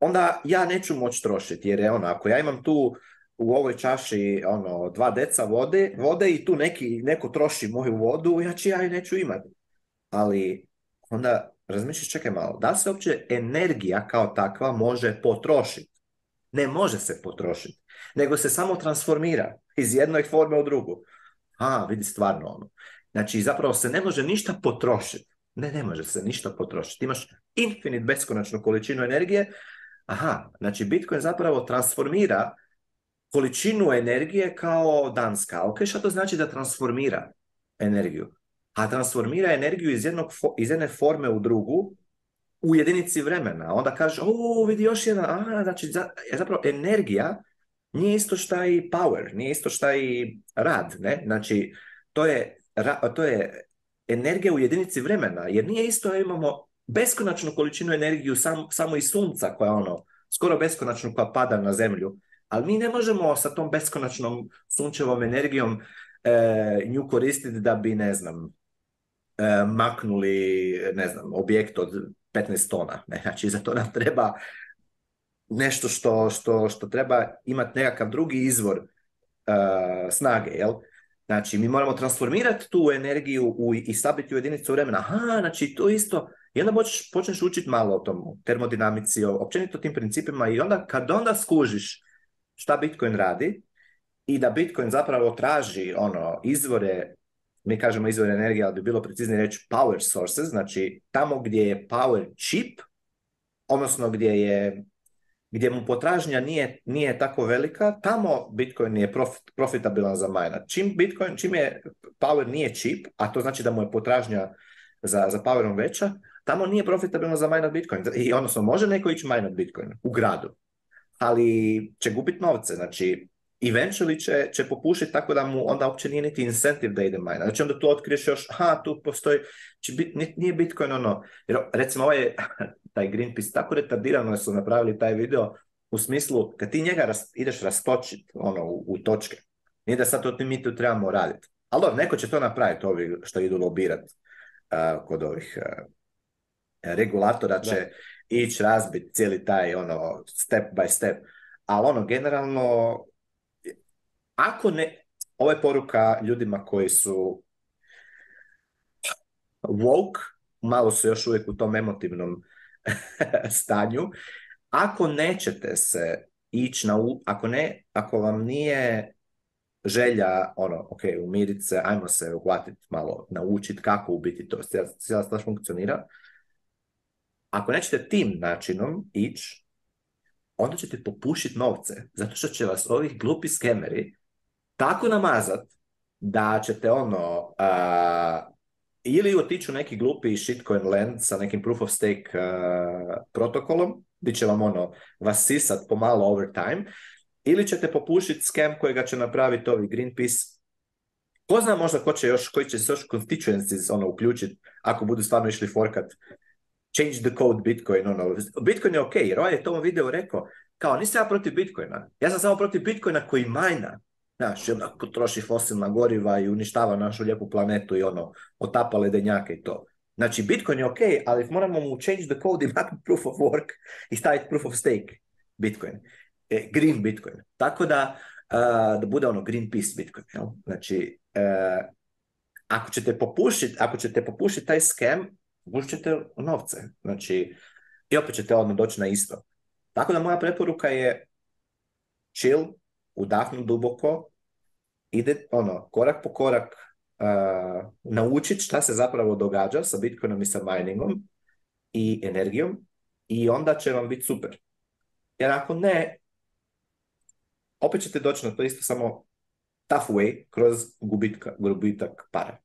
onda ja neću moći trošiti jer je ono, ako ja imam tu u ovoj čaši ono, dva deca vode, vode i tu neki, neko troši moju vodu, znači ja ću ja ju neću imati. Ali onda razmišljaš, čekaj malo, da se uopće energija kao takva može potrošiti? Ne može se potrošiti nego se samo transformira iz jedne forme u drugu. A, vidi stvarno ono. Znači, zapravo se ne može ništa potrošiti. Ne, ne može se ništa potrošiti. Imaš infinit, beskonačnu količinu energije. Aha, znači Bitcoin zapravo transformira količinu energije kao danska. Ok, šta to znači da transformira energiju? A transformira energiju iz, jednog, iz jedne forme u drugu u jedinici vremena. Onda kaže, o, vidi još jedna, a, znači, e, zapravo energija nije isto šta i power, nije isto šta i rad, ne? Znači, to je, to je energija u jedinici vremena, jer nije isto, imamo beskonačnu količinu energiju samo iz sunca koja ono, skoro beskonačno koja pada na zemlju, ali mi ne možemo sa tom beskonačnom sunčevom energijom e, nju koristiti da bi, ne znam, e, maknuli, ne znam, objekt od 15 tona. Ne? Znači, za to nam treba nešto što, što, što treba imati nekakav drugi izvor uh, snage, jel? Znači, mi moramo transformirati tu energiju u, i staviti u jedinicu vremena. Aha, znači, to isto. I onda počneš, počneš učiti malo o tom termodinamici, o, općenito tim principima i onda kad onda skužiš šta Bitcoin radi i da Bitcoin zapravo traži ono izvore, mi kažemo izvore energije, ali bi bilo preciznije reći power sources, znači tamo gdje je power chip, odnosno gdje je gdje mu potražnja nije, nije tako velika, tamo Bitcoin je profitabilan za majna. Čim Bitcoin, čim je power nije cheap, a to znači da mu je potražnja za, za powerom veća, tamo nije profitabilno za majnat Bitcoin. I odnosno može neko ići majnat Bitcoin u gradu, ali će gubit novce, znači eventually će, će popušiti tako da mu onda uopće nije niti incentive da ide majna. Znači onda tu otkriješ još, ha, tu postoji, nije Bitcoin ono, jer recimo ovaj taj Greenpeace, tako retardirano su napravili taj video u smislu kad ti njega ideš rastočit ono, u, točke. Nije da sad to mi tu trebamo raditi. Ali dobro, neko će to napraviti, ovi što idu lobirat kod ovih regulatora će ići razbiti cijeli taj ono step by step. Ali ono, generalno, ako ne, ovo je poruka ljudima koji su woke, malo su još uvijek u tom emotivnom *laughs* stanju. Ako nećete se ići na, ako, ne, ako vam nije želja, ono, ok, umiriti se, ajmo se uhvatiti malo, naučit kako u biti to cijela stvar funkcionira. Ako nećete tim načinom ići, onda ćete popušiti novce, zato što će vas ovih glupi skemeri tako namazat da ćete ono, ili u neki glupi shitcoin land sa nekim proof of stake uh, protokolom, gdje će vam ono vas sisat pomalo over time, ili ćete popušiti scam kojega će napraviti ovi Greenpeace. Ko zna možda ko će još, koji će se još constituencies ono, uključiti ako budu stvarno išli forkat change the code Bitcoin. Ono. Bitcoin je ok, ovaj je tom video rekao, kao nisam ja protiv Bitcoina, ja sam samo protiv Bitcoina koji majna znaš, i onako troši fosilna goriva i uništava našu lijepu planetu i ono, otapa ledenjake i to. Znači, Bitcoin je ok, ali moramo mu change the code i maknuti proof of work i staviti proof of stake Bitcoin. E, green Bitcoin. Tako da, uh, da bude ono Greenpeace Bitcoin. Znači, e, ako ćete popušiti, ako ćete popušiti taj scam, popušit ćete novce. Znači, i opet ćete odmah doći na isto. Tako da moja preporuka je chill, udahnu duboko, ide ono, korak po korak uh, naučiti šta se zapravo događa sa Bitcoinom i sa miningom i energijom i onda će vam biti super. Jer ako ne, opet ćete doći na to isto samo tough way kroz gubitka, gubitak para.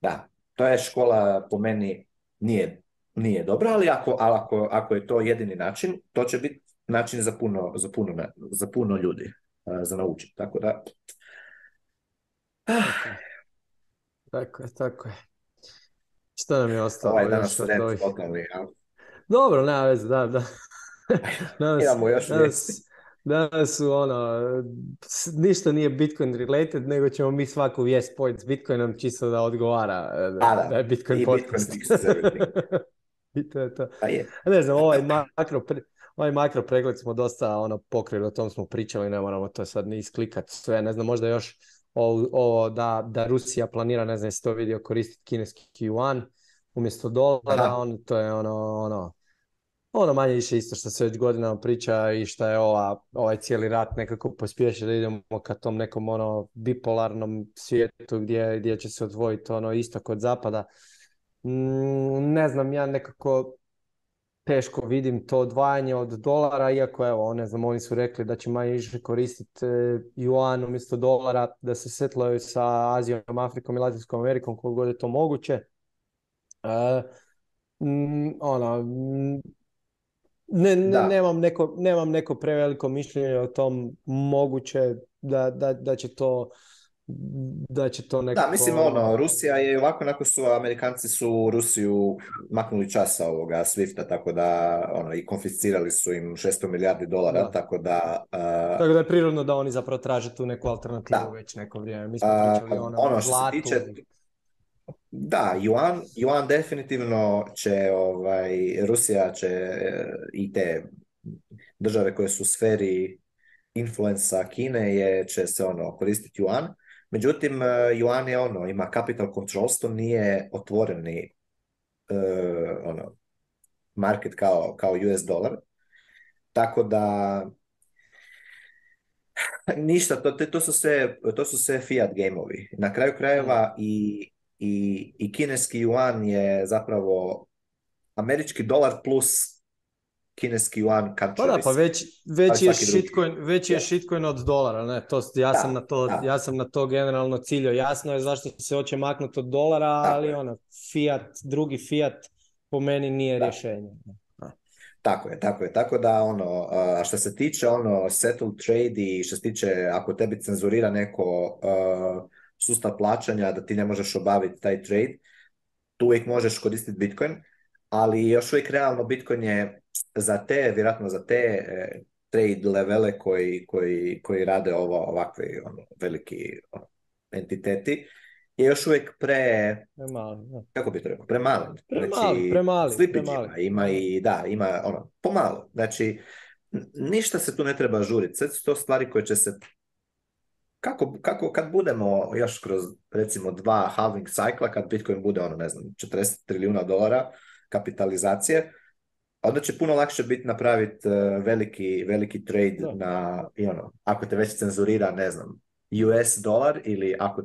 Da, to je škola po meni nije, nije dobra, ali ako, ako, ako je to jedini način, to će biti način za puno, za puno, za puno ljudi za naučiti. Tako da... Ah. Tako je, tako je. Šta nam je ostalo? Ovaj danas su ovih... Otnali, ja. Dobro, nema veze, da, da. *laughs* danas, Idemo još danas, danas su ono, ništa nije Bitcoin related, nego ćemo mi svaku vijest spojiti s Bitcoinom čisto da odgovara e, A, da, da, je Bitcoin podcast. *laughs* I to je to. A pa je. Ne znam, ovaj makro, ovaj makro pregled smo dosta ono, pokrili, o tom smo pričali, ne moramo to sad ni isklikati. sve, ne znam, možda još ovo, da, da, Rusija planira, ne znam, jesi to vidio, koristiti kineski Q1 umjesto dolara, on, to je ono, ono, ono manje više isto što se već godinama priča i što je ova, ovaj cijeli rat nekako pospješio da idemo ka tom nekom ono bipolarnom svijetu gdje, gdje će se odvojiti ono isto kod zapada. Mm, ne znam, ja nekako teško vidim to odvajanje od dolara, iako evo, ne znam, oni su rekli da će manje koristiti e, juan umjesto dolara, da se setlaju sa Azijom, Afrikom i Latinskom Amerikom koliko god je to moguće. E, mm, ono, mm, nemam, neko, preveliko mišljenje o tom moguće da će to da će to nekako... Da, mislim ono, Rusija je ovako, onako su, Amerikanci su Rusiju maknuli časa ovoga Swifta, tako da, ono, i konfiscirali su im 600 milijardi dolara, tako da... Tako da je prirodno da oni zapravo traže tu neku alternativu već neko vrijeme. ono, što se tiče... Da, Juan, Juan definitivno će, ovaj, Rusija će e, i te države koje su u sferi influensa Kine je, će se ono koristiti Juan Međutim, e, Joan je ono, ima capital controls, nije otvoreni uh, e, ono, market kao, kao US dolar. Tako da *sighs* ništa, to, to, su sve, to su sve fiat gameovi. Na kraju krajeva mm. i, i, i kineski yuan je zapravo američki dolar plus kineski yuan kad pa da, pa već, već, je shitcoin, već je shitcoin od dolara, ne, to, ja, sam na to, ja sam na to generalno ciljo Jasno je zašto se hoće maknuti od dolara, ali ono, fiat, drugi fiat po meni nije da. rješenje. Tako je, tako je. Tako da ono, a što se tiče ono settle trade i što se tiče ako tebi cenzurira neko uh, sustav plaćanja da ti ne možeš obaviti taj trade, tu uvijek možeš koristiti Bitcoin, ali još uvijek realno Bitcoin je za te, vjerojatno za te e, trade levele koji, koji, koji rade ovo, ovakve ono, veliki ono, entiteti, je još uvijek pre... Premali, Kako bi to rekao? Premali. Znači premali, znači, Ima i, da, ima ono, pomalo. Znači, ništa se tu ne treba žuriti. Sve su to stvari koje će se kako, kako kad budemo još kroz recimo dva halving cycla, kad Bitcoin bude ono ne znam 40 trilijuna dolara kapitalizacije, onda će puno lakše biti napraviti e, veliki, veliki trade na, ono, ako te već cenzurira, ne znam, US dolar ili ako...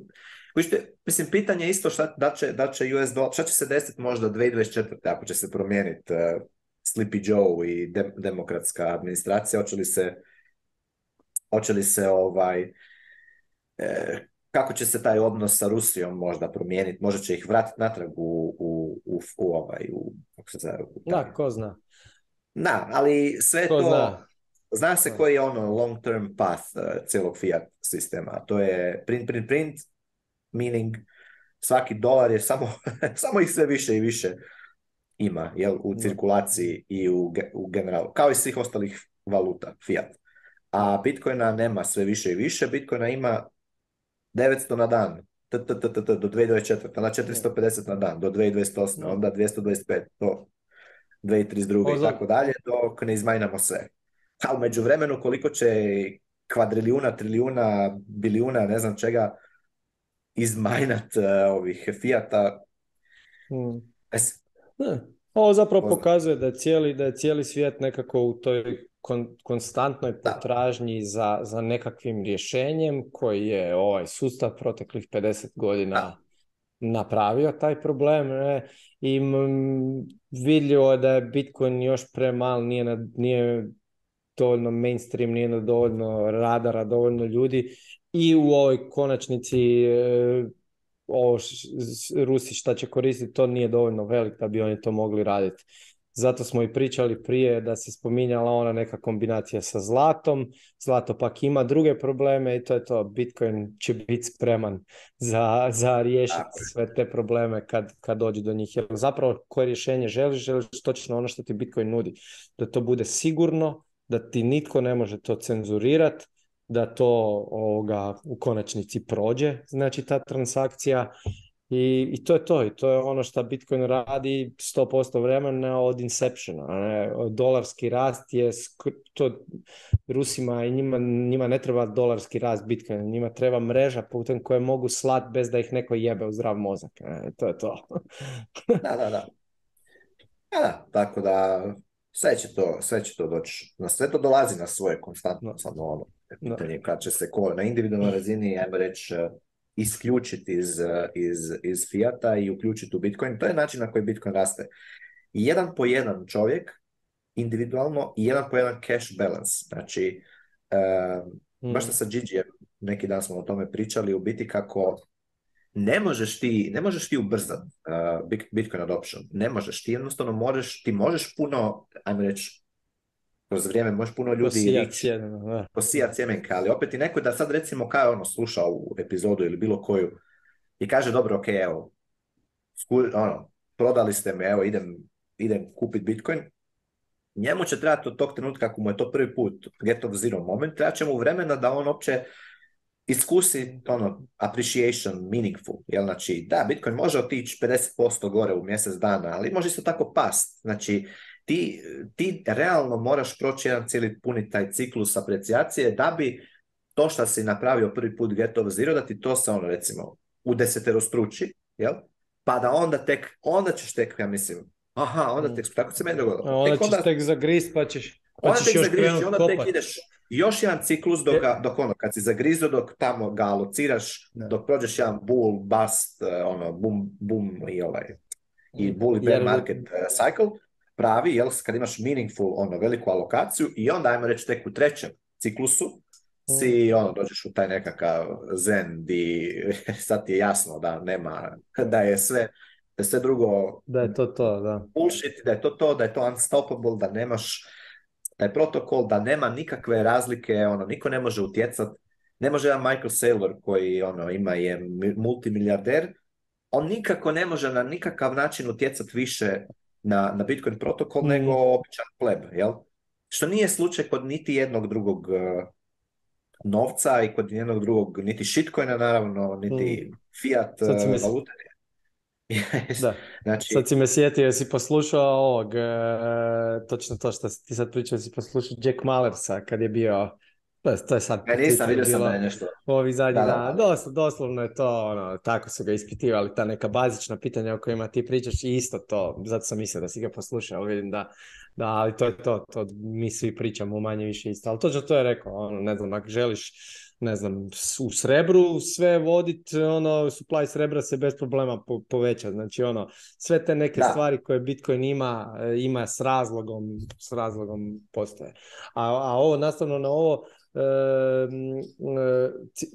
mislim, pitanje je isto šta, da, će, da će US dolar, šta će se desiti možda 2024. ako će se promijeniti uh, e, Sleepy Joe i demokratska administracija, hoće li se, hoće li se ovaj, e, kako će se taj odnos sa Rusijom možda promijeniti, možda će ih vratiti natrag u, u, u, ovaj, u, kako se u, da, ko zna. Da, ali sve to... Zna. se koji je ono long term path eh, celog fiat sistema. To je print, print, print, meaning svaki dolar je samo, *laughs* samo ih sve više i više ima jel, u cirkulaciji i u, u generalu, kao i svih ostalih valuta, fiat. A Bitcoina nema sve više i više, Bitcoina ima 900 na dan, t, t, t, do 2024, na 450 na dan, do 2028, onda 225, to 2032. i tako dalje, dok ne izmajnamo sve. A u vremenu, koliko će kvadrilijuna, trilijuna, bilijuna, ne znam čega, izmajnat e, ovih Fijata. Hmm. Es... Ovo zapravo pokazuje da je, cijeli, da je cijeli svijet nekako u toj konstantnoj potražnji za, za nekakvim rješenjem koji je ovaj sustav proteklih 50 godina napravio taj problem e, i vidljivo je da je Bitcoin još premal, nije, na, nije dovoljno mainstream, nije dovoljno radara, dovoljno ljudi i u ovoj konačnici e, ovo š, Rusi šta će koristiti, to nije dovoljno velik da bi oni to mogli raditi. Zato smo i pričali prije da se spominjala ona neka kombinacija sa zlatom. Zlato pak ima druge probleme i to je to. Bitcoin će biti spreman za, za riješiti sve te probleme kad, kad dođe do njih. zapravo koje rješenje želiš, želiš točno ono što ti Bitcoin nudi. Da to bude sigurno, da ti nitko ne može to cenzurirati, da to ovoga, u konačnici prođe, znači ta transakcija i, I to je to, i to je ono što Bitcoin radi 100% vremena od inceptiona. Dolarski rast je, to Rusima i njima, njima ne treba dolarski rast Bitcoina, njima treba mreža putem koje mogu slat bez da ih neko jebe u zdrav mozak. To je to. *laughs* da, da, da. da, tako da sve će to, sve će to doći. Na sve to dolazi na svoje konstantno, samo ono pitanje kad će se ko na individualnoj *clears throat* razini, ajmo reći, isključiti iz, iz, iz i uključiti u Bitcoin. To je način na koji Bitcoin raste. Jedan po jedan čovjek, individualno, i jedan po jedan cash balance. Znači, um, baš sa Gigi neki dan smo o tome pričali, u biti kako ne možeš ti, ne možeš ti ubrzati eh, Bitcoin adoption. Ne možeš, ti jednostavno možeš, ti možeš puno, ajmo reći, kroz vrijeme možeš puno ljudi posija sjemenka, ali opet i neko da sad recimo kao ono sluša ovu epizodu ili bilo koju i kaže dobro, ok, evo, sku, ono, prodali ste me, evo idem, idem kupit Bitcoin, njemu će trebati od tog trenutka ako mu je to prvi put get of zero moment, treba će mu vremena da on opće iskusi ono, appreciation meaningful. Jel? Znači, da, Bitcoin može otići 50% gore u mjesec dana, ali može isto tako past. Znači, ti, ti realno moraš proći jedan cijeli puni taj ciklus aprecijacije da bi to što si napravio prvi put get over zero, da ti to se ono recimo u struči, jel? Pa da onda tek, onda ćeš tek, ja mislim, aha, onda mm. tek, tako se meni dogodilo. Onda tek onda, ćeš tek pa ćeš pa Onda tek onda tek ideš još jedan ciklus dok, e- ono, kad si zagrizo, dok tamo ga alociraš, dok prođeš jedan bull, bust, e, ono, boom, boom i ovaj, i mm. bull i bear market e, cycle, pravi, jel, kad imaš meaningful, ono, veliku alokaciju i onda, ajmo reći, tek u trećem ciklusu si, mm. ono, dođeš u taj nekakav zen di *laughs* sad ti je jasno da nema, da je sve, da sve drugo... Da je to to, da. da je to to, da je to unstoppable, da nemaš taj protokol, da nema nikakve razlike, ono, niko ne može utjecat. Ne može jedan Michael Saylor koji, ono, ima je multimilijarder, on nikako ne može na nikakav način utjecat više na, na Bitcoin protokol mm. nego običan pleb, jel? Što nije slučaj kod niti jednog drugog e, novca i kod jednog drugog niti shitcoina naravno, niti mm. fiat e, valute. Yes. *laughs* Da. Znači- sad si me sjetio, jesi poslušao ovog, e, točno to što ti sad pričao, jesi poslušao Jack Malersa kad je bio to je, to sad... Ja e, nešto. Ovi zadnji da, Doslovno, je to, ono, tako su ga ispitivali, ta neka bazična pitanja o kojima ti pričaš i isto to, zato sam mislio da si ga poslušao, vidim da, da, ali to je to, to mi svi pričamo manje više isto, ali točno to je rekao, ono, ne znam, ako želiš, ne znam, u srebru sve vodit, ono, supply srebra se bez problema poveća, znači ono, sve te neke stvari koje Bitcoin ima, e, ima s razlogom, s razlogom postoje. A, a ovo, nastavno na ovo, E,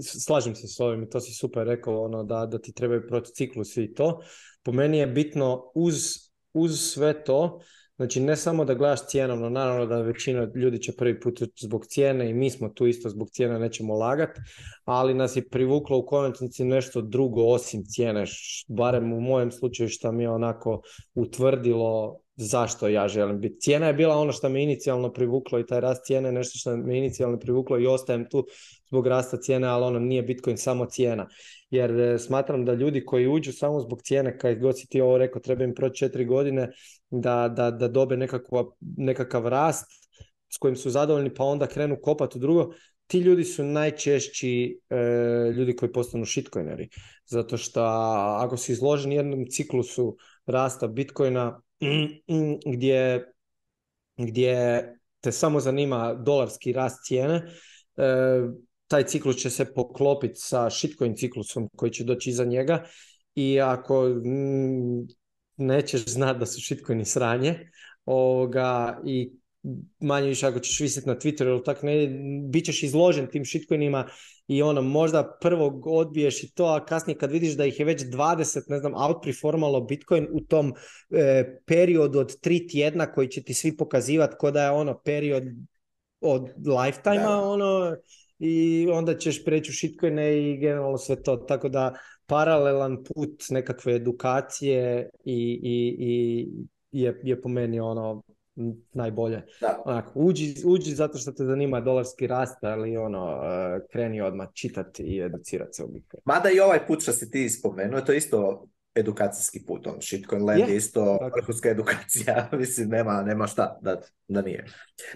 slažem se s ovim, to si super rekao, ono, da, da ti trebaju proći ciklusi i to. Po meni je bitno uz, uz sve to, Znači ne samo da gledaš cijenovno, naravno da većina ljudi će prvi put zbog cijene i mi smo tu isto zbog cijene nećemo lagati, ali nas je privuklo u konačnici nešto drugo osim cijene, barem u mojem slučaju što mi je onako utvrdilo zašto ja želim biti. Cijena je bila ono što me inicijalno privuklo i taj rast cijene je nešto što me inicijalno privuklo i ostajem tu zbog rasta cijene, ali ono nije Bitcoin samo cijena. Jer e, smatram da ljudi koji uđu samo zbog cijene, kaj god si ti ovo rekao, treba im proći četiri godine da, da, da dobe nekakva, nekakav rast s kojim su zadovoljni pa onda krenu kopati u drugo, ti ljudi su najčešći e, ljudi koji postanu shitcoineri. Zato što ako si izložen jednom ciklusu rasta Bitcoina, gdje, gdje te samo zanima dolarski rast cijene, e, taj ciklus će se poklopiti sa shitcoin ciklusom koji će doći iza njega i ako mm, nećeš znati da su shitcoini sranje ovoga, i manje više ako ćeš visjeti na Twitteru ili tak, ne, bit ćeš izložen tim shitcoinima i ono, možda prvo odbiješ i to, a kasnije kad vidiš da ih je već 20, ne znam, outperformalo Bitcoin u tom e, periodu od tri tjedna koji će ti svi pokazivati ko da je ono period od lifetime ono, i onda ćeš preći u shitcoine i generalno sve to, tako da paralelan put nekakve edukacije i, i, i je, je po meni ono najbolje. uđi, uđi zato što te zanima dolarski rast, ali ono, e, kreni odmah čitati i educirati se u Bitcoin. Mada i ovaj put što si ti spomenuo, to je isto edukacijski put. On, Shitcoin Land je, isto vrhunska edukacija. *laughs* mislim, nema, nema šta da, da nije.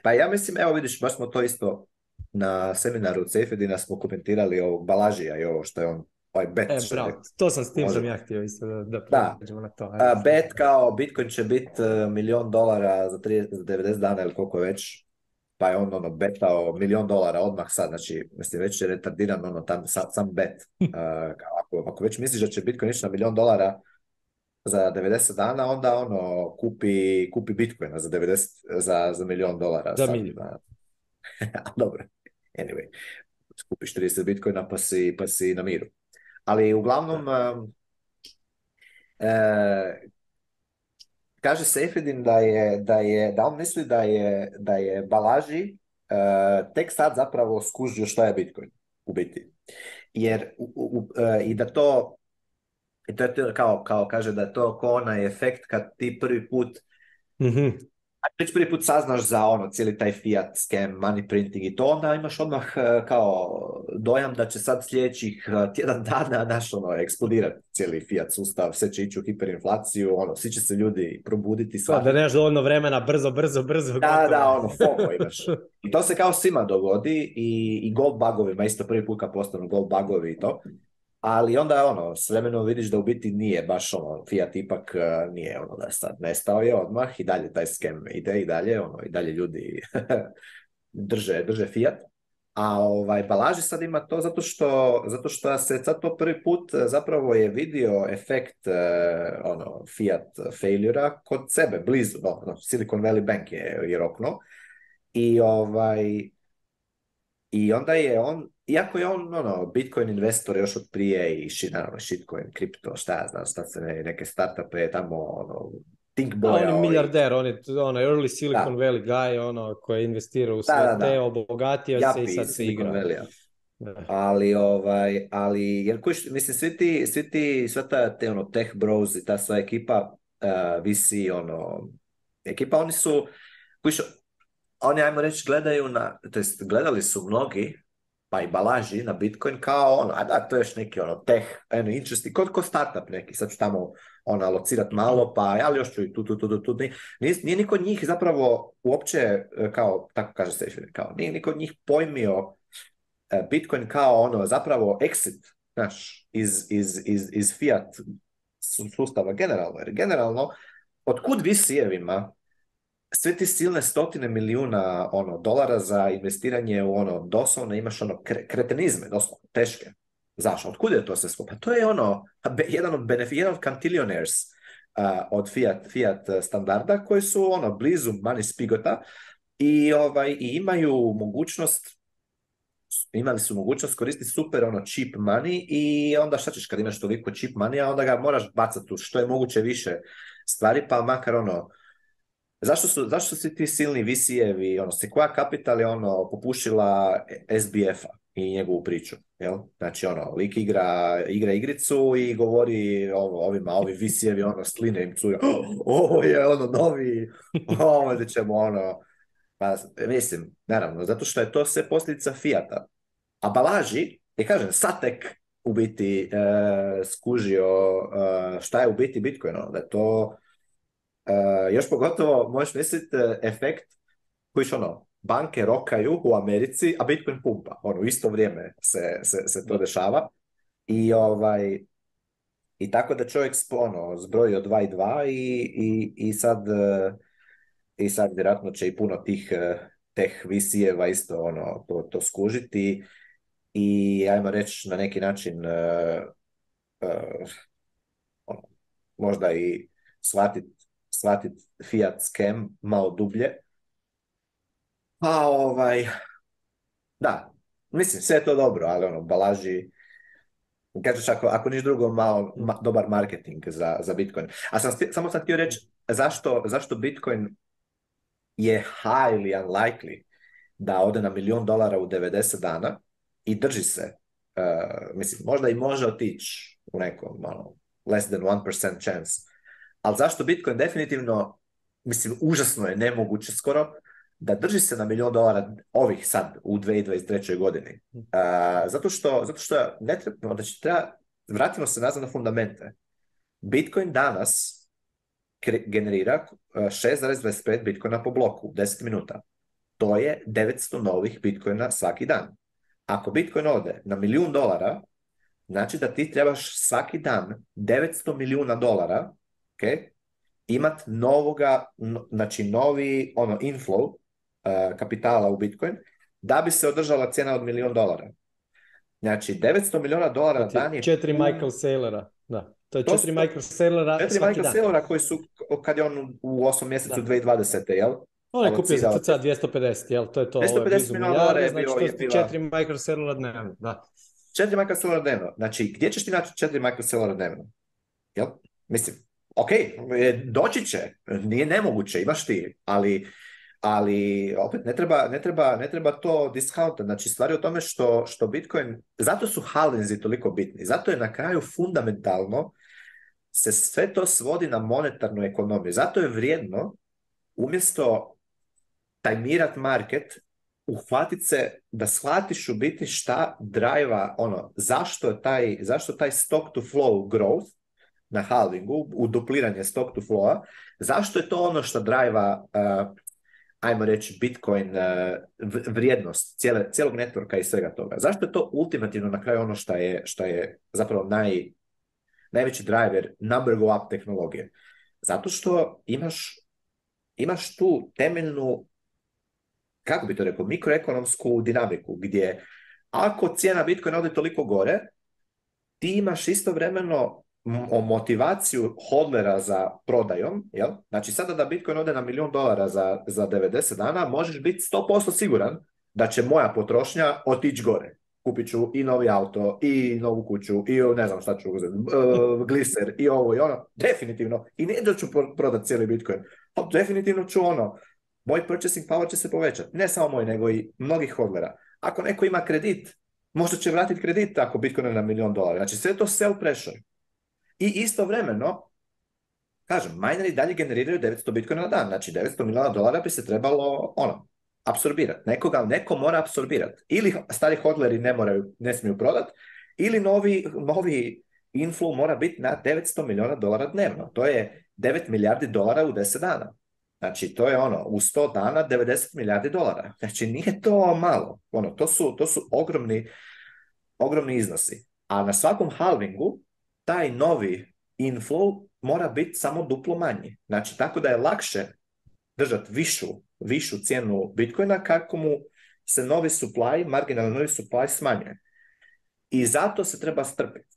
Pa ja mislim, evo vidiš, baš smo to isto na seminaru u Cefedina smo komentirali ovog Balažija i ovo što je on ovaj bet. E, to sam s tim ja htio da, da, da. na to. bet kao Bitcoin će biti milijon e, milion dolara za 30, 90 dana ili koliko je već pa je on ono betao milion dolara odmah sad, znači mislim već je retardiran ono tam, sad, sam bet. *laughs* E, ako, ako već misliš da će Bitcoin ići na milion dolara za 90 dana, onda ono kupi, kupi Bitcoina za, 90, za, za milion dolara. Za *laughs* Dobro, anyway, skupiš 30 Bitcoina pa si, pa si na miru. Ali uglavnom, e, kaže Sefedin da je, da je, da on misli da je, da je Balaži e, tek sad zapravo skužio što je Bitcoin u biti. Jer uh, i da to i to kao, kao kaže da je to ko onaj efekt kad ti prvi put mm već prvi put saznaš za ono cijeli taj fiat scam, money printing i to, onda imaš odmah e, kao dojam da će sad sljedećih e, tjedan dana naš ono eksplodirati cijeli fiat sustav, sve će ići u hiperinflaciju, ono, svi će se ljudi probuditi. Pa, Sva. Da nemaš dovoljno vremena, brzo, brzo, brzo. Da, gotovo. da, ono, imaš. *laughs* I to se kao svima dogodi i, i gold bugovima, isto prvi put kad postanu gold bugovi i to ali onda ono, s vremenom vidiš da u biti nije baš ono, Fiat ipak e, nije ono da sad nestao je odmah i dalje taj skem ide i dalje, ono, i dalje ljudi *laughs* drže, drže Fiat. A ovaj, Balaži sad ima to zato što, zato što se sad to prvi put e, zapravo je vidio efekt e, ono, Fiat failure kod sebe, blizu, ono, Silicon Valley Bank je, je rokno. I, ovaj, I onda je on iako je on ono, Bitcoin investor još od prije i shit, naravno shitcoin, kripto, šta ja znam, šta se ne, neke startupe tamo ono, Think boy, on je milijarder, on je ono, early Silicon da. Valley guy ono, koji je investirao u sve te, obogatio ja se i sad se igra. Valley, Ali, ovaj, ali, jer kuš, mislim, svi ti, svi ti, sva ta, te, ono, tech bros i ta sva ekipa, uh, eh, visi, ono, ekipa, oni su, kuš, oni, ajmo reći, gledaju na, to jest, gledali su mnogi pa i balaži na Bitcoin kao ono, a da, to je još neki ono tech and interesting, kod ko startup neki, sad ću tamo ono, alocirat malo, pa ali još ću i tu, tu, tu, tu, Nije, nije niko njih zapravo uopće, e, kao, tako kaže se, kao, nije niko njih pojmio e, Bitcoin kao ono, zapravo exit, znaš, iz, iz, iz, iz fiat sustava generalno, jer generalno, otkud vi sijevima sve ti silne stotine milijuna ono dolara za investiranje u ono doslovno imaš ono kre, kretenizme doslovno teške zašto otkud je to sve skupa pa to je ono jedan od benef, od od fiat fiat standarda koji su ono blizu money spigota i ovaj i imaju mogućnost imali su mogućnost koristiti super ono cheap money i onda šta ćeš kad imaš toliko cheap money, a onda ga moraš bacati u što je moguće više stvari, pa makar ono Zašto su, zašto su ti silni visijevi, ono, se koja kapital je ono, popušila SBF-a i njegovu priču, jel? Znači, ono, lik igra, igra igricu i govori ovo, ovima, ovi visijevi, ono, sline im cuja, oh, ovo je, ono, novi, ovo ćemo, ono, pa, mislim, naravno, zato što je to sve posljedica Fijata. A Balaži, je kažem, Satek u biti e, skužio e, šta je u biti Bitcoin, ono, da je to Eh, još pogotovo možeš misliti eh, efekt koji ono, banke rokaju u Americi, a Bitcoin pumpa. Ono, u isto vrijeme se, se, se to dešava. I ovaj, i tako da čovjek ono, zbrojio 2 i 2 i, i, i sad eh, i sad vjerojatno će i puno tih teh visijeva isto ono, to, to skužiti i ajmo reći na neki način ono, možda i shvatiti shvatiti fiat scam malo dublje. Pa ovaj, da, mislim, sve je to dobro, ali ono, balaži, kažeš ako, ako niš drugo, malo, dobar marketing za, za Bitcoin. A sam, samo sam htio reći, zašto, zašto Bitcoin je highly unlikely da ode na milion dolara u 90 dana i drži se. Eh, mislim, možda i može otići u nekom malo ono, less than 1% chance. Ali zašto Bitcoin definitivno, mislim, užasno je nemoguće skoro, da drži se na milijun dolara ovih sad u 2023. godini. Uh, zato, što, zato što ne treba, znači treba, vratimo se nazad na fundamente. Bitcoin danas generira 6,25 e, bitcoina po bloku u 10 minuta. To je 900 novih bitcoina svaki dan. Ako bitcoin ode na milijun dolara, znači da ti trebaš svaki dan 900 milijuna dolara okay, imat novoga, znači novi ono, inflow uh, kapitala u Bitcoin, da bi se održala cijena od milion dolara. Znači, 900 milijuna dolara na znači, dan je... Četiri Michael Saylora, da. To je to četiri su... Michael Saylora Četiri Michael dan. koji su, kad je on u 8 mjesecu da. 2020. jel? On je kupio za cca 250, jel? To je to. 250 milijuna dolara je bilo... Znači, to su četiri Michael Saylora dnevno, da. Četiri Michael Saylora dnevno. Znači, gdje ćeš ti naći četiri Michael Saylora dnevno? Jel? Mislim, ok, e, doći će, nije nemoguće, imaš ti, ali, ali opet ne treba, ne treba, ne treba to discounta. Znači, stvari o tome što, što Bitcoin, zato su halenzi toliko bitni, zato je na kraju fundamentalno se sve to svodi na monetarnu ekonomiju. Zato je vrijedno umjesto tajmirat market, uhvatit se da shvatiš u biti šta drajva, ono, zašto je taj, zašto taj stock to flow growth, na halvingu, u dupliranje stock to flowa. Zašto je to ono što drajva, eh, ajmo reći, Bitcoin eh, vrijednost cijele, cijelog networka i svega toga? Zašto je to ultimativno na kraju ono što je, je zapravo naj, najveći driver number go up tehnologije? Zato što imaš, imaš tu temeljnu, kako bi to rekao, mikroekonomsku dinamiku, gdje ako cijena Bitcoina ode toliko gore, ti imaš istovremeno o motivaciju hodlera za prodajom, jel? znači sada da Bitcoin ode na milijun dolara za, za 90 dana, možeš biti 100% siguran da će moja potrošnja otići gore. Kupit ću i novi auto, i novu kuću, i ne znam šta ću uzeti, e, gliser, i ovo i ono. Definitivno. I ne da ću prodati cijeli Bitcoin. Pa definitivno ću ono. Moj purchasing power će se povećati. Ne samo moj, nego i mnogih hodlera. Ako neko ima kredit, možda će vratiti kredit ako Bitcoin je na milijun dolara. Znači sve to self pressure. I istovremeno, kažem, mineri dalje generiraju 900 bitcoina na dan, znači 900 milijuna dolara bi se trebalo ono, apsorbirati. Nekoga, neko mora apsorbirati. Ili stari hodleri ne, moraju, ne smiju prodati, ili novi, novi inflow mora biti na 900 milijuna dolara dnevno. To je 9 milijardi dolara u 10 dana. Znači, to je ono, u 100 dana 90 milijardi dolara. Znači, nije to malo. Ono, to su, to su ogromni, ogromni iznosi. A na svakom halvingu taj novi inflow mora biti samo duplo manji. Znači, tako da je lakše držati višu, višu cijenu Bitcoina kako mu se novi supply, marginalni novi supply smanjuje. I zato se treba strpiti.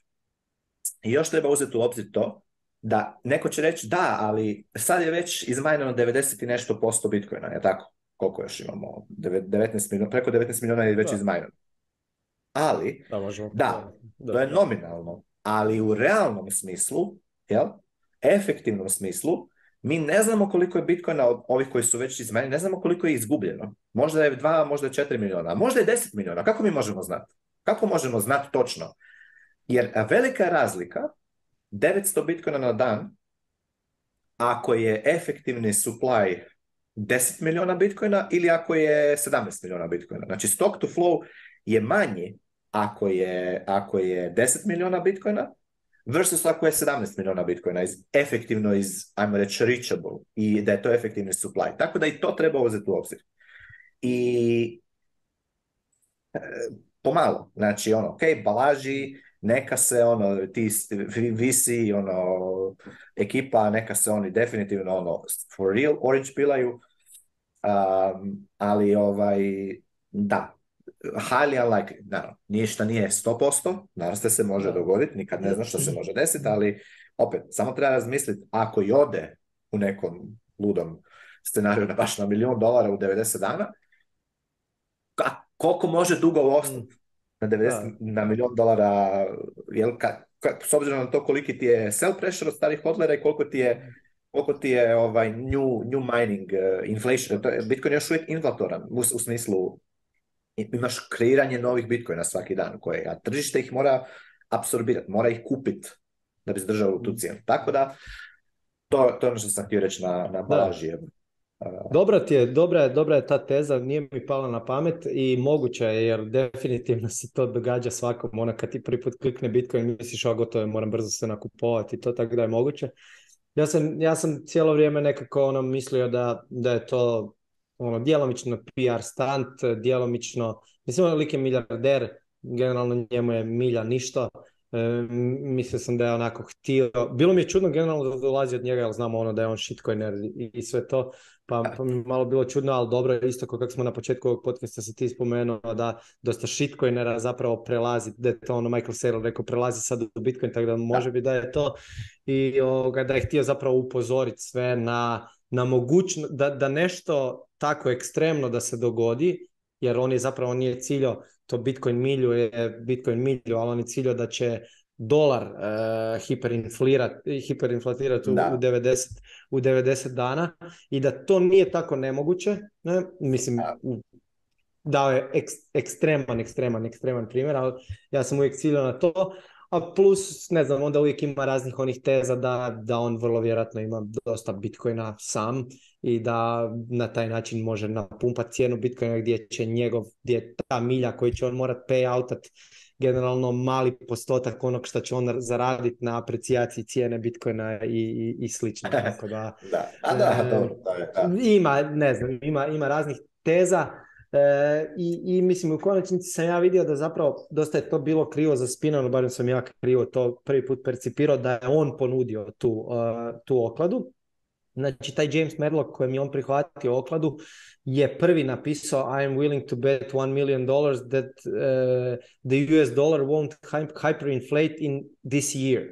I još treba uzeti u obzir to da neko će reći da, ali sad je već izmajnjeno 90 i nešto posto Bitcoina, je tako? Koliko još imamo? 19 preko 19 milijuna je već izmajnjeno. Ali, da, da to je nominalno ali u realnom smislu, jel, efektivnom smislu, mi ne znamo koliko je bitcoina od ovih koji su već izmenili, ne znamo koliko je izgubljeno. Možda je 2, možda je 4 miliona, možda je 10 miliona. Kako mi možemo znati? Kako možemo znati točno? Jer velika razlika, 900 bitcoina na dan, ako je efektivni supply 10 miliona bitcoina ili ako je 17 miliona bitcoina. Znači stock to flow je manji ako je, ako je 10 milijuna bitcoina versus ako je 17 milijuna bitcoina iz, efektivno iz, ajmo reći, reachable i da je to efektivni supply. Tako da i to treba uzeti u obzir. I e, pomalo, znači ono, ok, balaži, neka se ono, ti visi, ono, ekipa, neka se oni definitivno ono, for real orange pilaju, ali ovaj, da, highly unlikely, naravno, ništa nije 100%, naravno se može dogoditi, nikad ne zna što se može desiti, ali opet, samo treba razmisliti, ako i ode u nekom ludom scenariju na baš na milijun dolara u 90 dana, ka, koliko može dugo ostati mm. na, na milijun dolara, jel, s obzirom na to koliki ti je sell pressure od starih hodlera i koliko ti je mm. koliko ti je ovaj new, new mining, eh, inflation, to je Bitcoin još uvijek inflatoran u smislu imaš kreiranje novih bitcoina svaki dan koje, a tržište ih mora apsorbirati, mora ih kupiti da bi zdržalo tu mhm. cijenu. Tako da, to, to je ono što sam htio reći na, na balaži. Dobra ti je, dobra je, dobra je ta teza, nije mi pala na pamet i moguća je jer definitivno se to događa svakom, ono kad ti prvi put klikne Bitcoin misliš o gotovo moram brzo se nakupovati, to tako da je moguće. Ja sam, ja sam cijelo vrijeme nekako ono mislio da, da je to ono, djelomično PR stunt, djelomično, mislim, on lik je milijarder, generalno njemu je milja ništa, e, mislio sam da je onako htio, bilo mi je čudno generalno da dolazi od njega, jer znamo ono da je on shitcoin i, sve to, pa, pa mi malo bilo čudno, ali dobro, isto kao kako smo na početku ovog podcasta se ti spomenuo da dosta shitcoinera zapravo prelazi, da je to ono Michael Saylor rekao prelazi sad u Bitcoin, tako da može bi da je to i da je htio zapravo upozoriti sve na na mogućno, da, da nešto tako ekstremno da se dogodi, jer on je zapravo nije ciljo to Bitcoin milju je Bitcoin milju, ali on je ciljo da će dolar uh, u, 90, u 90 dana i da to nije tako nemoguće. Mislim, dao je ekstreman, ekstreman, ekstreman primjer, ali ja sam uvijek ciljao na to. A plus, ne znam, onda uvijek ima raznih onih teza da, da on vrlo vjerojatno ima dosta bitcoina sam i da na taj način može napumpati cijenu bitcoina gdje će njegov, gdje ta milja koju će on morat payoutat generalno mali postotak onog što će on zaraditi na aprecijaciji cijene bitcoina i, i, i slično. Tako da, *laughs* da, da, e, Ima, ne znam, ima, ima raznih teza E, i, i, mislim, u konačnici sam ja vidio da zapravo dosta je to bilo krivo za Spinanu, barem sam ja krivo to prvi put percipirao da je on ponudio tu, e, tu okladu. Znači, taj James Medlock kojem je on prihvatio okladu je prvi napisao I am willing to bet one million dollars that e, the US dollar won't hyperinflate in this year.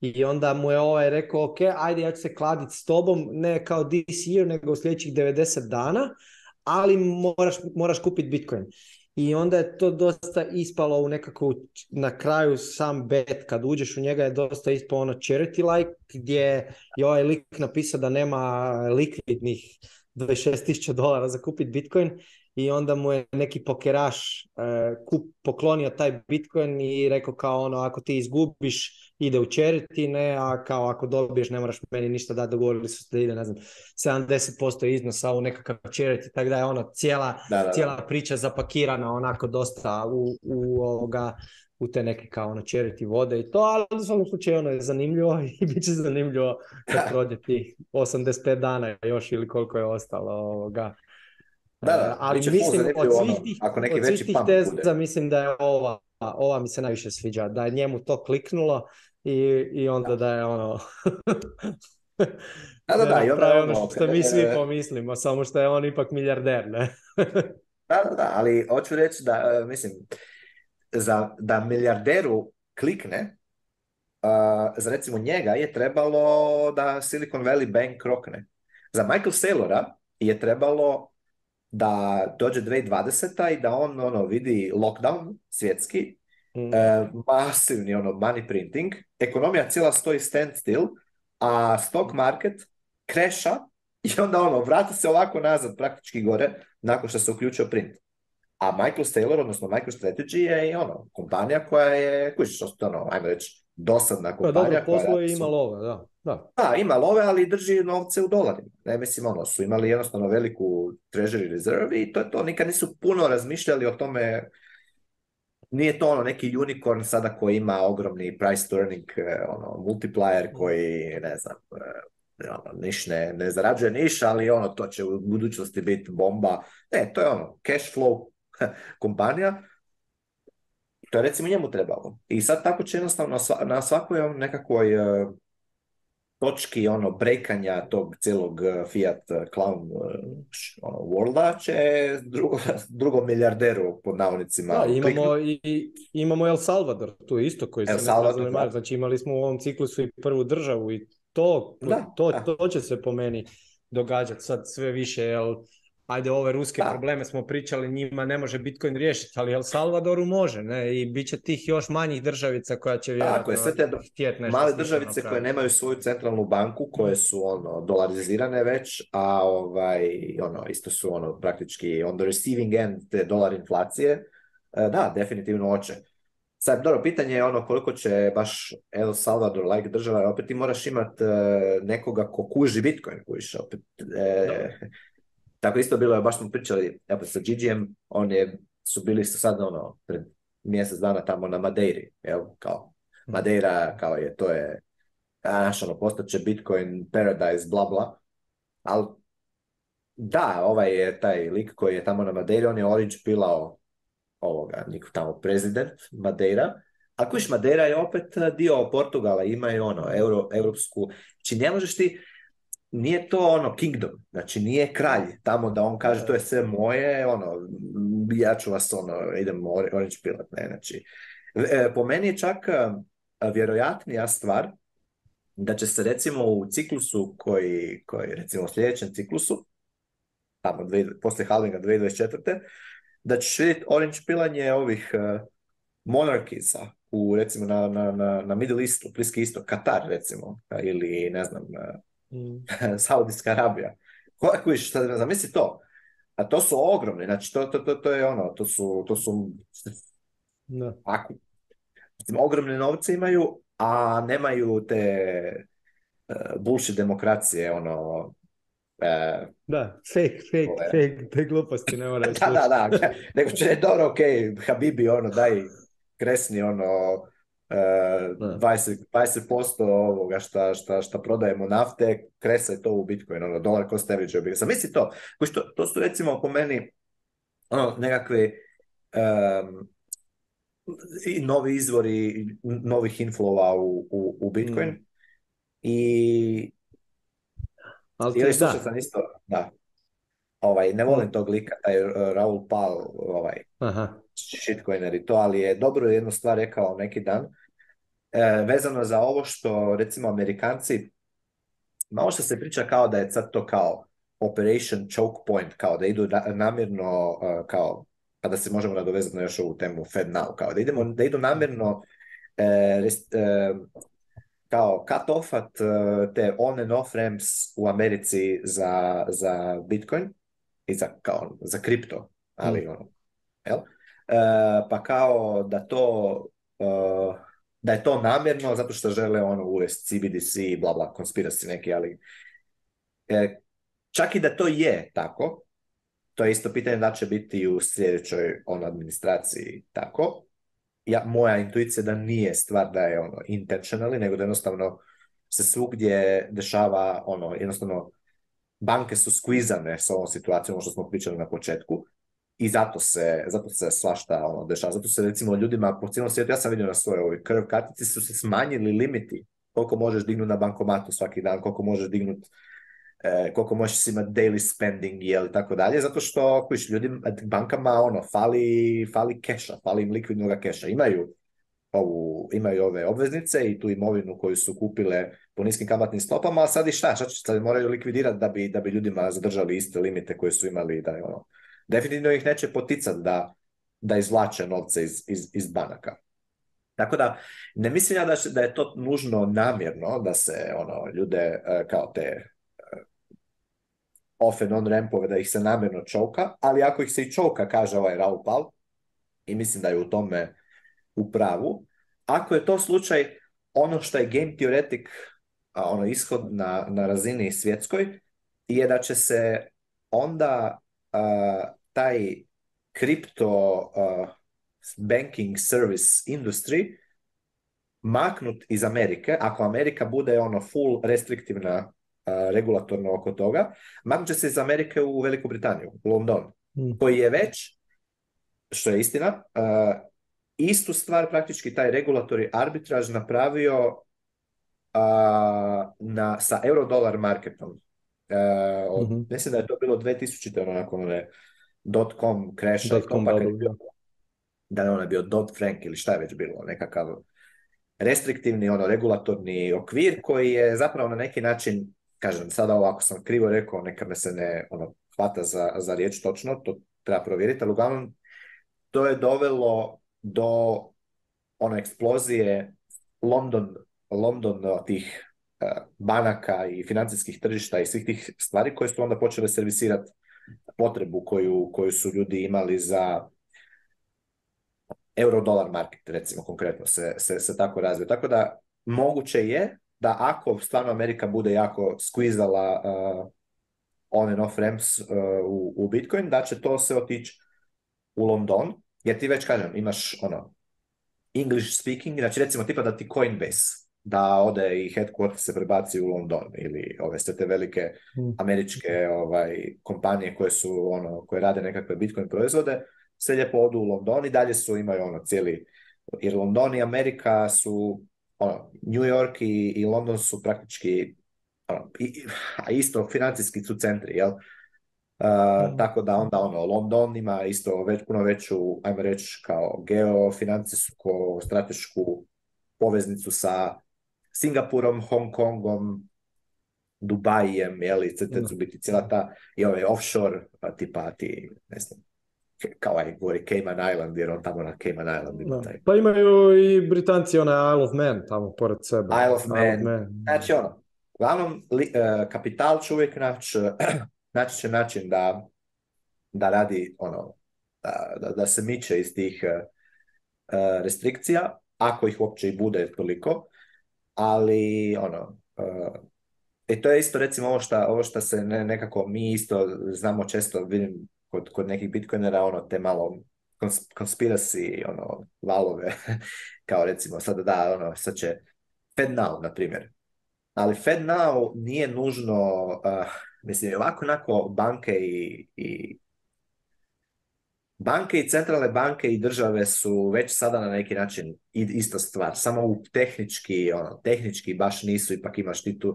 I onda mu je ovaj rekao, ok, ajde ja ću se kladiti s tobom, ne kao this year, nego u sljedećih 90 dana ali moraš, moraš kupiti Bitcoin. I onda je to dosta ispalo u nekako na kraju sam bet, kad uđeš u njega je dosta ispalo ono charity like gdje je ovaj lik napisao da nema likvidnih 26.000 dolara za kupiti Bitcoin i onda mu je neki pokeraš eh, kup, poklonio taj Bitcoin i rekao kao ono ako ti izgubiš ide u ne a kao ako dobiješ ne moraš meni ništa dati, dogovorili su se da ide, ne znam, 70% iznosa u nekakav charity, tako da je ono cijela, da, priča zapakirana onako dosta u, u ovoga, u te neke kao ono čeriti vode i to, ali u svakom slučaju ono je zanimljivo *laughs* i bit će zanimljivo kad *laughs* prođe tih 85 dana još ili koliko je ostalo ovoga. Da, da, e, ali mislim od ono, svih tih, ako neki od tih teza mislim da je ova, ova mi se najviše sviđa, da je njemu to kliknulo, i, i onda da je ono... da, da, da, ono, ono što mi svi e, e. pomislimo, samo što je on ipak milijarder, ne? da, da, da, ali hoću reći da, e, mislim, za, da milijarderu klikne, uh, za recimo njega je trebalo da Silicon Valley Bank krokne. Za Michael Saylora je trebalo da dođe 2020. i da on ono vidi lockdown svjetski Mm. E, masivni ono money printing, ekonomija cijela stoji stand still, a stock mm. market kreša i onda ono, vrati se ovako nazad praktički gore nakon što se uključio print. A Michael Saylor, odnosno MicroStrategy je i ono, kompanija koja je, koji ono, ajmo reći, dosadna pa kompanija. Da, dobro, i ima love, da. Da. da, pa, ima love, ali drži novce u dolarima. Ne, mislim, ono, su imali jednostavno veliku treasury reserve i to je to. Nikad nisu puno razmišljali o tome nije to ono neki unicorn sada koji ima ogromni price turning e, ono, multiplier mhm. koji ne znam e, ono, niš ne, ne zarađuje niš, ali ono to će u budućnosti biti bomba. Ne, to je ono cash flow *laughs* kompanija. To je recimo njemu trebalo. I sad tako će jednostavno na svakoj ono, nekakvoj e, točki ono brekanja tog celog eh, Fiat eh, clown eh, ono, worlda će drugo, *laughs* drugo milijarderu pod navodnicima. Da, imamo, i, imamo El Salvador tu isto koji El se Salvador, Znači imali smo u ovom ciklusu i prvu državu i to, to, to će se po meni događati sad sve više. Jel, ajde ove ruske probleme smo pričali, njima ne može Bitcoin riješiti, ali El Salvadoru može, ne, i bit će tih još manjih državica koja će vjerojatno sve te male državice koje nemaju svoju centralnu banku, koje su ono dolarizirane već, a ovaj, ono, isto su ono praktički on the receiving end te dolar inflacije, e, da, definitivno hoće. Sad, dobro, pitanje je ono koliko će baš El Salvador like država, opet ti moraš imat e, nekoga ko kuži Bitcoin, kužiš, opet. E, tako isto bilo je, baš smo pričali evo, sa on su bili su sad ono, pred mjesec dana tamo na Madeiri, evo, kao mhm. Madeira, kao je, to je, naš, ono, postaće Bitcoin paradise, bla, bla, ali da, ovaj je taj lik koji je tamo na Madeiri, on je orič pilao ovoga, tamo prezident Madeira, a kojiš Madeira je opet dio Portugala, ima imaju ono, euro, či znači ne možeš ti, nije to ono kingdom, znači nije kralj tamo da on kaže to je sve moje, ono, ja ću vas ono, idem orange pilot, ne, znači. E, po meni je čak e, vjerojatnija stvar da će se recimo u ciklusu koji, koji recimo u sljedećem ciklusu, tamo dve, poslije halvinga 2024. da ćeš vidjeti orange pilanje ovih e, monarkiza u recimo na, na, na, na Middle Eastu, Bliski Istok, Katar recimo, ili ne znam, Mm. *laughs* Saudijska Arabija. Kako šta misli to. A to su ogromni, znači to, to, to, to je ono, to su, to su no. znači ogromne novce imaju, a nemaju te uh, bullshit demokracije, ono... Uh, da, fake, fake, ove. fake, te gluposti ne moraju *laughs* da, da, da, *laughs* nego će, dobro, ok, Habibi, ono, daj kresni, ono, 20%, e, posto ovoga šta, šta, šta prodajemo nafte, kresa je to u Bitcoin, ono, dolar cost average je Misli to, što, to su recimo po meni ono, nekakve um, novi izvori novih inflova u, u, Bitcoin. Mm. I ali da. isto, da ovaj, ne volim tog lika, taj eh, Raul Pal, ovaj, Aha. shitcoiner i to, ali je dobro jednu stvar rekao neki dan, eh, vezano za ovo što recimo Amerikanci, malo što se priča kao da je sad to kao Operation Choke Point, kao da idu namjerno, eh, kao pa da se možemo nadovezati na još ovu temu Fed Now, kao da, idemo, da idu namjerno kao cut-offat te on and off ramps u Americi za, za Bitcoin, i za, ono, za kripto, ali mm. ono, jel? E, pa kao da to e, da je to namjerno zato što žele ono uvesti CBDC i bla bla konspiracije neki, ali e, čak i da to je tako, to je isto pitanje da će biti u sljedećoj ono, administraciji tako. Ja, moja intuicija da nije stvar da je ono intentionally, nego da jednostavno se svugdje dešava ono jednostavno banke su skvizane sa ovom situacijom, ono što smo pričali na početku, i zato se, zato se svašta ono, dešava. Zato se recimo ljudima po cijelom svijetu, ja sam vidio na svojoj ovoj krv kartici, su se smanjili limiti koliko možeš dignuti na bankomatu svaki dan, koliko možeš dignuti e, koliko možeš imati daily spending i tako dalje, zato što kojiš, ljudima, bankama ono, fali, fali keša, fali im likvidnog keša. Imaju, ovu, imaju ove obveznice i tu imovinu koju su kupile po niskim kamatnim stopama, a sad i šta, šta će, sad moraju likvidirati da bi, da bi ljudima zadržali iste limite koje su imali. Da, ono, definitivno ih neće poticati da, da izvlače novce iz, iz, iz banaka. Tako da, ne mislim ja da, da je to nužno namjerno da se ono ljude e, kao te e, off and on rampove, da ih se namjerno čovka, ali ako ih se i čovka, kaže ovaj Raul i mislim da je u tome u pravu, ako je to slučaj ono što je game theoretic ono ishod na, na razini svjetskoj, je da će se onda taj kripto banking service industry maknut iz Amerike, ako Amerika bude ono full restriktivna regulatorno oko toga, maknut će se iz Amerike u Veliku Britaniju, u London, mm. koji je već, što je istina, istu stvar praktički taj regulatori arbitraž napravio a, na, sa euro-dolar marketom. E, od, mhm. Mislim da je to bilo 2000. ono nakon one dot com crash, pa da je ono bio dot frank ili šta je već bilo, nekakav restriktivni ono regulatorni okvir koji je zapravo na neki način, kažem sada ovako sam krivo rekao, neka me se ne ono, hvata za, za riječ točno, to treba provjeriti, ali uglavnom to je dovelo do ono eksplozije London London tih banaka i financijskih tržišta i svih tih stvari koje su onda počele servisirati potrebu koju, koju su ljudi imali za euro-dolar market, recimo konkretno se, se, se tako razvio. Tako da moguće je da ako stvarno Amerika bude jako skvizala uh, on and off ramps u, u Bitcoin, da će to se otići u London, jer ti već kažem, imaš ono English speaking, znači recimo tipa da ti Coinbase da ode i headquarter se prebaci u London ili ove sve te velike mm. američke ovaj, kompanije koje su ono koje rade nekakve Bitcoin proizvode sve lijepo odu u London i dalje su imaju ono cijeli jer London i Amerika su ono, New York i, i London su praktički ono, i, a isto financijski su centri jel mm. tako da onda ono, London ima isto već, puno veću, ajmo reći, kao geofinancijsku stratešku poveznicu sa Singapurom, Hong Kongom, Dubajem, jeli, cete su biti cijela ta i ovaj offshore, pa tipa ti, ne znam, kao aj ovaj govori Cayman Island, jer on tamo na Cayman Island ima taj. Pa imaju i Britanci onaj Isle of Man tamo pored sebe. Isle of, Isle Man. of Man. Znači ono, uglavnom li, uh, kapital će uvijek naći, e, *clears throat* naći će način da, da radi ono, da, da, se miče iz tih uh, restrikcija, ako ih uopće i bude toliko ali ono, uh, to je isto recimo ovo šta, ovo se ne, nekako mi isto znamo često, vidim kod, kod nekih bitcoinera, ono te malo konspirasi ono, valove, *laughs* kao recimo sada da, ono, sad će FedNow, na primjer. Ali FedNow nije nužno, uh, mislim, ovako onako banke i, i Banke i centralne banke i države su već sada na neki način ista stvar, samo u tehnički, ono, tehnički baš nisu, ipak imaš ti tu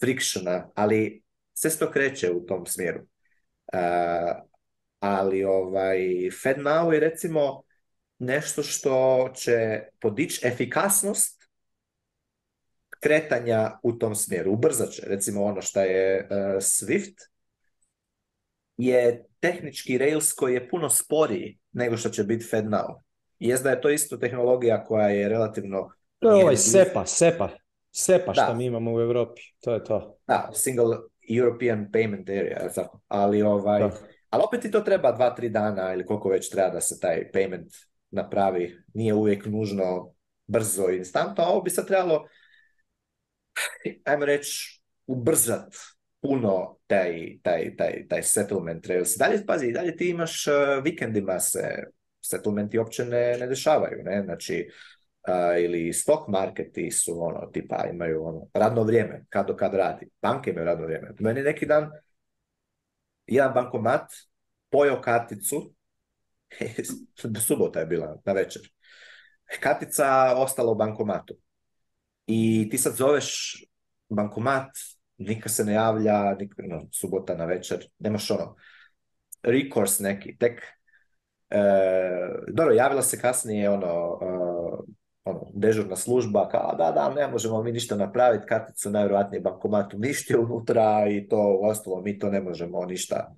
frikšena, ali sve se kreće u tom smjeru. E, ali ovaj, FedNow je recimo nešto što će podići efikasnost kretanja u tom smjeru, ubrzat će. Recimo ono što je uh, Swift je tehnički Rails koji je puno sporiji nego što će biti FedNow. Jest da je to isto tehnologija koja je relativno... To je ovaj SEPA, SEPA, SEPA što mi imamo u Evropi, to je to. Da, Single European Payment Area, ali ovaj... Ali opet ti to treba dva, tri dana ili koliko već treba da se taj payment napravi. Nije uvijek nužno brzo i instantno, ovo bi sad trebalo, ajmo reći, ubrzat puno taj, taj, taj, taj settlement trails. Dalje, pazi, dalje ti imaš uh, vikendima se settlementi uopće ne, ne dešavaju, ne? Znači, e, ili stock marketi su ono, tipa imaju ono, radno vrijeme, kad do kad radi. Banke imaju radno vrijeme. Meni neki dan jedan bankomat pojao karticu, *laughs* subota je bila na večer, kartica ostala u bankomatu. I ti sad zoveš bankomat nikad se ne javlja, nik, ono, subota na večer, nemaš ono, recourse neki, tek, e, dobro, javila se kasnije, ono, e, ono, dežurna služba, kao da, da, ne možemo mi ništa napraviti, karticu najvjerojatnije bankomat uništio unutra i to ostalo, mi to ne možemo ništa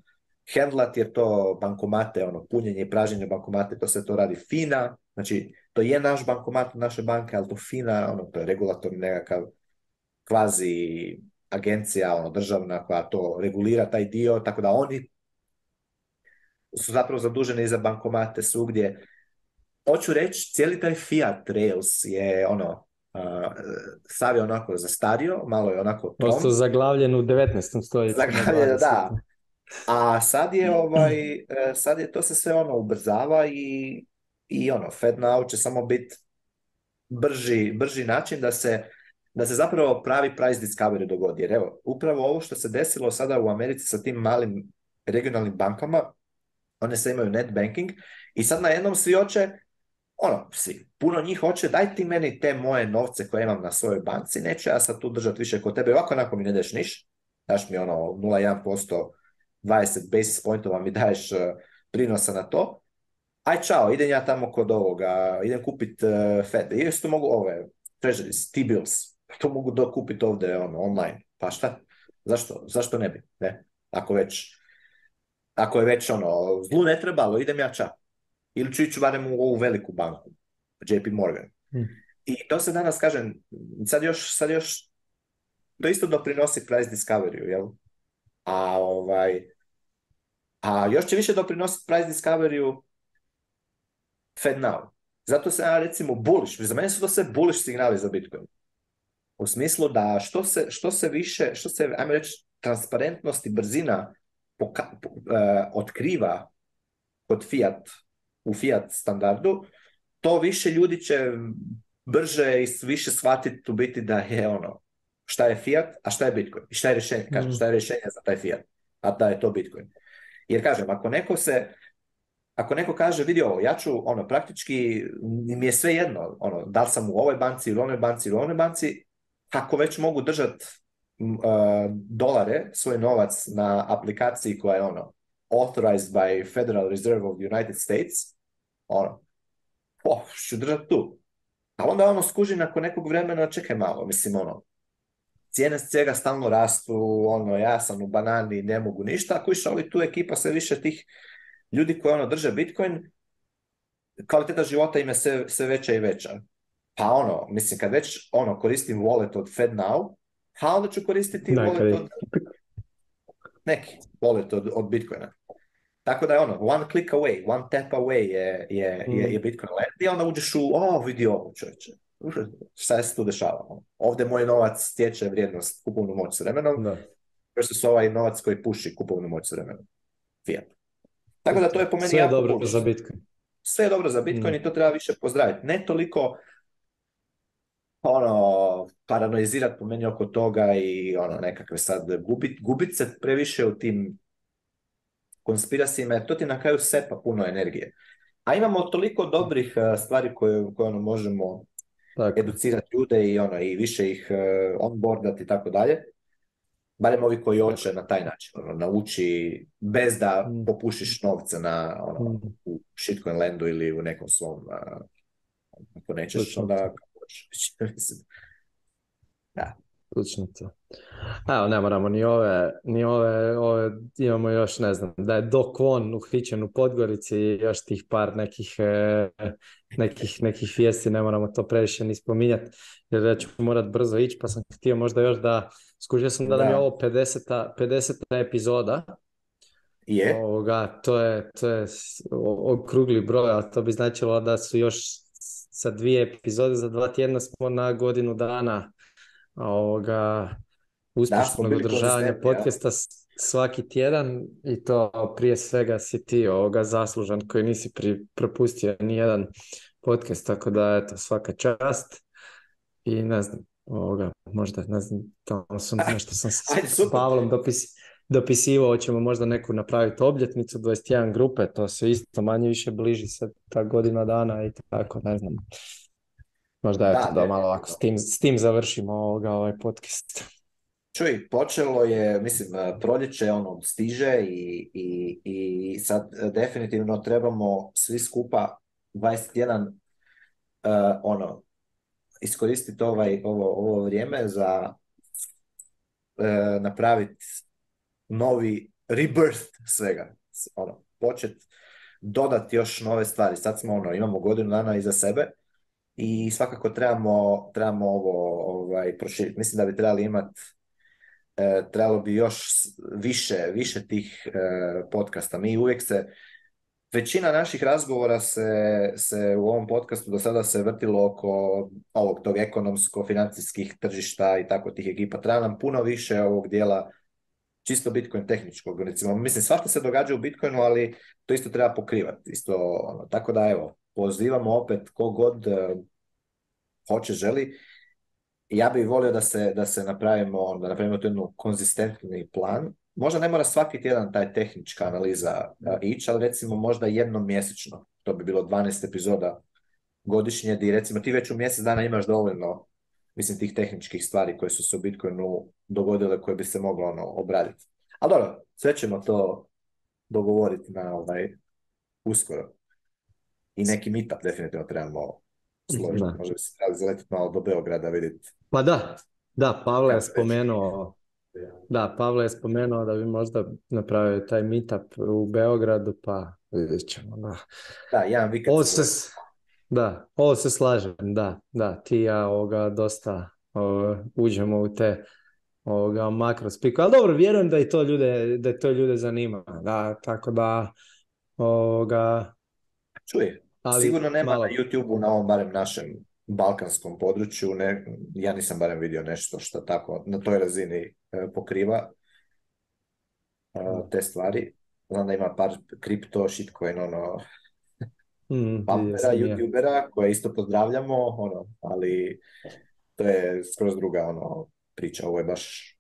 hendlat, jer to bankomate, ono, punjenje i praženje bankomate, to se to radi FINA, znači to je naš bankomat naše banke, ali to FINA, ono, to je regulatorni nekakav kvazi agencija ono, državna koja to regulira taj dio, tako da oni su zapravo zaduženi za bankomate svugdje. Hoću reći, cijeli taj Fiat Rails je ono, uh, sav je onako zastario, malo je onako tom. Prosto zaglavljen u 19. stoljeću. Zaglavljen, da. A sad je, ovaj, e, sad je to se sve ono ubrzava i, i ono, FedNow će samo biti brži, brži način da se da se zapravo pravi price discovery dogodi. Jer evo, upravo ovo što se desilo sada u Americi sa tim malim regionalnim bankama, one sve imaju net banking i sad na jednom svi hoće, ono, svi, puno njih hoće, daj ti meni te moje novce koje imam na svojoj banci, neću ja sad tu držati više kod tebe, ovako onako mi ne daš niš, daš mi ono 0,1%, 20 basis pointova mi daješ e, prinosa na to, aj čao, idem ja tamo kod ovoga, idem kupit e, Fed, i mogu ove, treasuries, T-bills, to mogu dokupiti ovdje ono, online. Pa šta? Zašto, zašto ne bi? Ne? Ako već ako je već ono, zlu ne trebalo, idem ja ča. Ili ću ići barem u ovu veliku banku, JP Morgan. Hmm. I to se danas, kažem, sad još, sad još to isto doprinosi price discovery jel? A, ovaj, a još će više doprinositi price discovery Fed Now. Zato se ja recimo bullish, za mene su to sve bullish signali za Bitcoin. U smislu da što se, što se više, što se, ajmo reći, transparentnost i brzina poka, po, e, otkriva kod Fiat, u Fiat standardu, to više ljudi će brže i više shvatiti u biti da je ono, šta je Fiat, a šta je Bitcoin. I šta je rješenje, kažem, mm. šta je rješenje za taj Fiat, a da je to Bitcoin. Jer kažem, ako neko se, ako neko kaže, vidi ovo, ja ću, ono, praktički mi je sve jedno, ono, da li sam u ovoj banci ili onoj banci ili onoj banci, kako već mogu držati e, dolare, svoj novac na aplikaciji koja je ono authorized by Federal Reserve of the United States, ono, oh, ću držati tu. A onda ono skuži nakon nekog vremena, čekaj malo, mislim ono, cijene svega stalno rastu, ono, ja sam u banani, ne mogu ništa, ako išao ali tu ekipa sve više tih ljudi koji ono drže Bitcoin, kvaliteta života im je sve veća i veća. Pa ono, mislim, kad već ono, koristim wallet od FedNow, pa onda ću koristiti wallet od neki wallet od, od Bitcoina. Tako da je ono, one click away, one tap away je, je, je, mm. je Bitcoin land i onda uđeš u, o, vidi ovo čovječe, šta se tu dešava? Ovdje moj novac stječe vrijednost, kupovnu moć s vremenom, da. versus ovaj novac koji puši kupovnu moć s vremenom. Tako da to je po meni Sve je dobro za Bitcoin. Sve je dobro za Bitcoin i to treba više pozdraviti. Ne toliko ono, paranoizirat po meni oko toga i ono, nekakve sad gubit, gubit se previše u tim konspirasima, jer to ti na kraju sepa puno energije. A imamo toliko dobrih e, stvari koje, koje ono, možemo tako. educirati ljude i ono i više ih e, onboardati i tako dalje. Barem ovi koji hoće na taj način, ono, nauči bez da mm. popušiš novce na ono, mm. u shitcoin landu ili u nekom svom e, ako nećeš, onda da, to. Evo, ne moramo ni ove, ni ove, ove, imamo još, ne znam, da je Dok on uhvićen u Podgorici i još tih par nekih, e, nekih, nekih vijesti, ne moramo to previše ni spominjati, jer ja ću morat brzo ići, pa sam htio možda još da, skužio sam da nam je ovo 50. 50. epizoda, je. to je, to je okrugli broj, a to bi značilo da su još sa dvije epizode za dva tjedna smo na godinu dana ovoga uspješnog održavanja podcasta svaki tjedan i to prije svega si ti ovoga zaslužan koji nisi pri, propustio ni jedan podcast, tako da eto svaka čast i ne znam, ovoga, možda ne znam, tamo sam *laughs* nešto sam s, Pavlom dopis, dopisivao, hoćemo možda neku napraviti obljetnicu, 21 grupe, to se isto manje više bliži se ta godina dana i tako, ne znam. Možda je da, malo ovako s tim, završimo ovaj podcast. Čuj, počelo je, mislim, proljeće ono stiže i, sad definitivno trebamo svi skupa 21 uh, e, ono, iskoristiti ovaj, ovo, vrijeme za e, napraviti novi rebirth svega. Ono, počet dodati još nove stvari. Sad smo ono, imamo godinu dana iza sebe i svakako trebamo, trebamo ovo ovaj, proširiti. Mislim da bi trebali imati e, trebalo bi još više, više tih e, podcasta. Mi uvijek se Većina naših razgovora se, se u ovom podcastu do sada se vrtilo oko ovog tog ekonomsko-financijskih tržišta i tako tih ekipa. Treba nam puno više ovog dijela čisto Bitcoin tehničkog. Recimo, mislim, svašta se događa u Bitcoinu, ali to isto treba pokrivati. Isto, ono, tako da, evo, pozivamo opet kogod god e, hoće, želi. Ja bih volio da se, da se napravimo, da napravimo to jednu konzistentni plan. Možda ne mora svaki tjedan taj tehnička analiza e, ići, ali recimo možda jednom mjesečno. To bi bilo 12 epizoda godišnje, gdje recimo ti već u mjesec dana imaš dovoljno mislim, tih tehničkih stvari koje su se u Bitcoinu dogodile, koje bi se moglo ono, obraditi. Ali dobro, sve ćemo to dogovoriti na ovaj, uskoro. I neki meetup definitivno trebamo složiti. Da. se trebali malo do Beograda vidjeti. Pa da, da, Pavle je spomenuo da, Pavle je spomenuo da bi možda napravio taj meetup u Beogradu, pa vidjet ćemo. Da. da, jedan vi Ovo da, ovo se slažem, da, da, ti ja ovoga, dosta uđemo u te ovoga, makro spiku, ali dobro, vjerujem da i to ljude, da to ljude zanima, da, tako da, ovoga... Čuje, sigurno nema malo... na YouTube-u, na ovom barem našem balkanskom području, ne, ja nisam barem vidio nešto što tako na toj razini e, pokriva e, te stvari. Onda ima par kripto, shitcoin, ono, Mm, Pampera, youtubera, koje isto pozdravljamo, ono, ali to je skroz druga ono, priča, ovo je baš...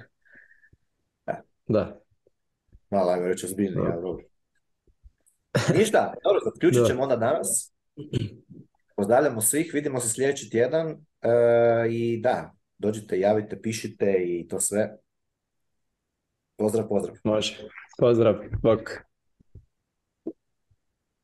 *laughs* da. Mala, Malo, ajmo reći, ozbiljnije, dobro. Ništa, dobro, zaključit ćemo onda danas. Pozdravljamo svih, vidimo se sljedeći tjedan e, i da, dođite, javite, pišite i to sve. Pozdrav, pozdrav. Može. Pozdrav, bok.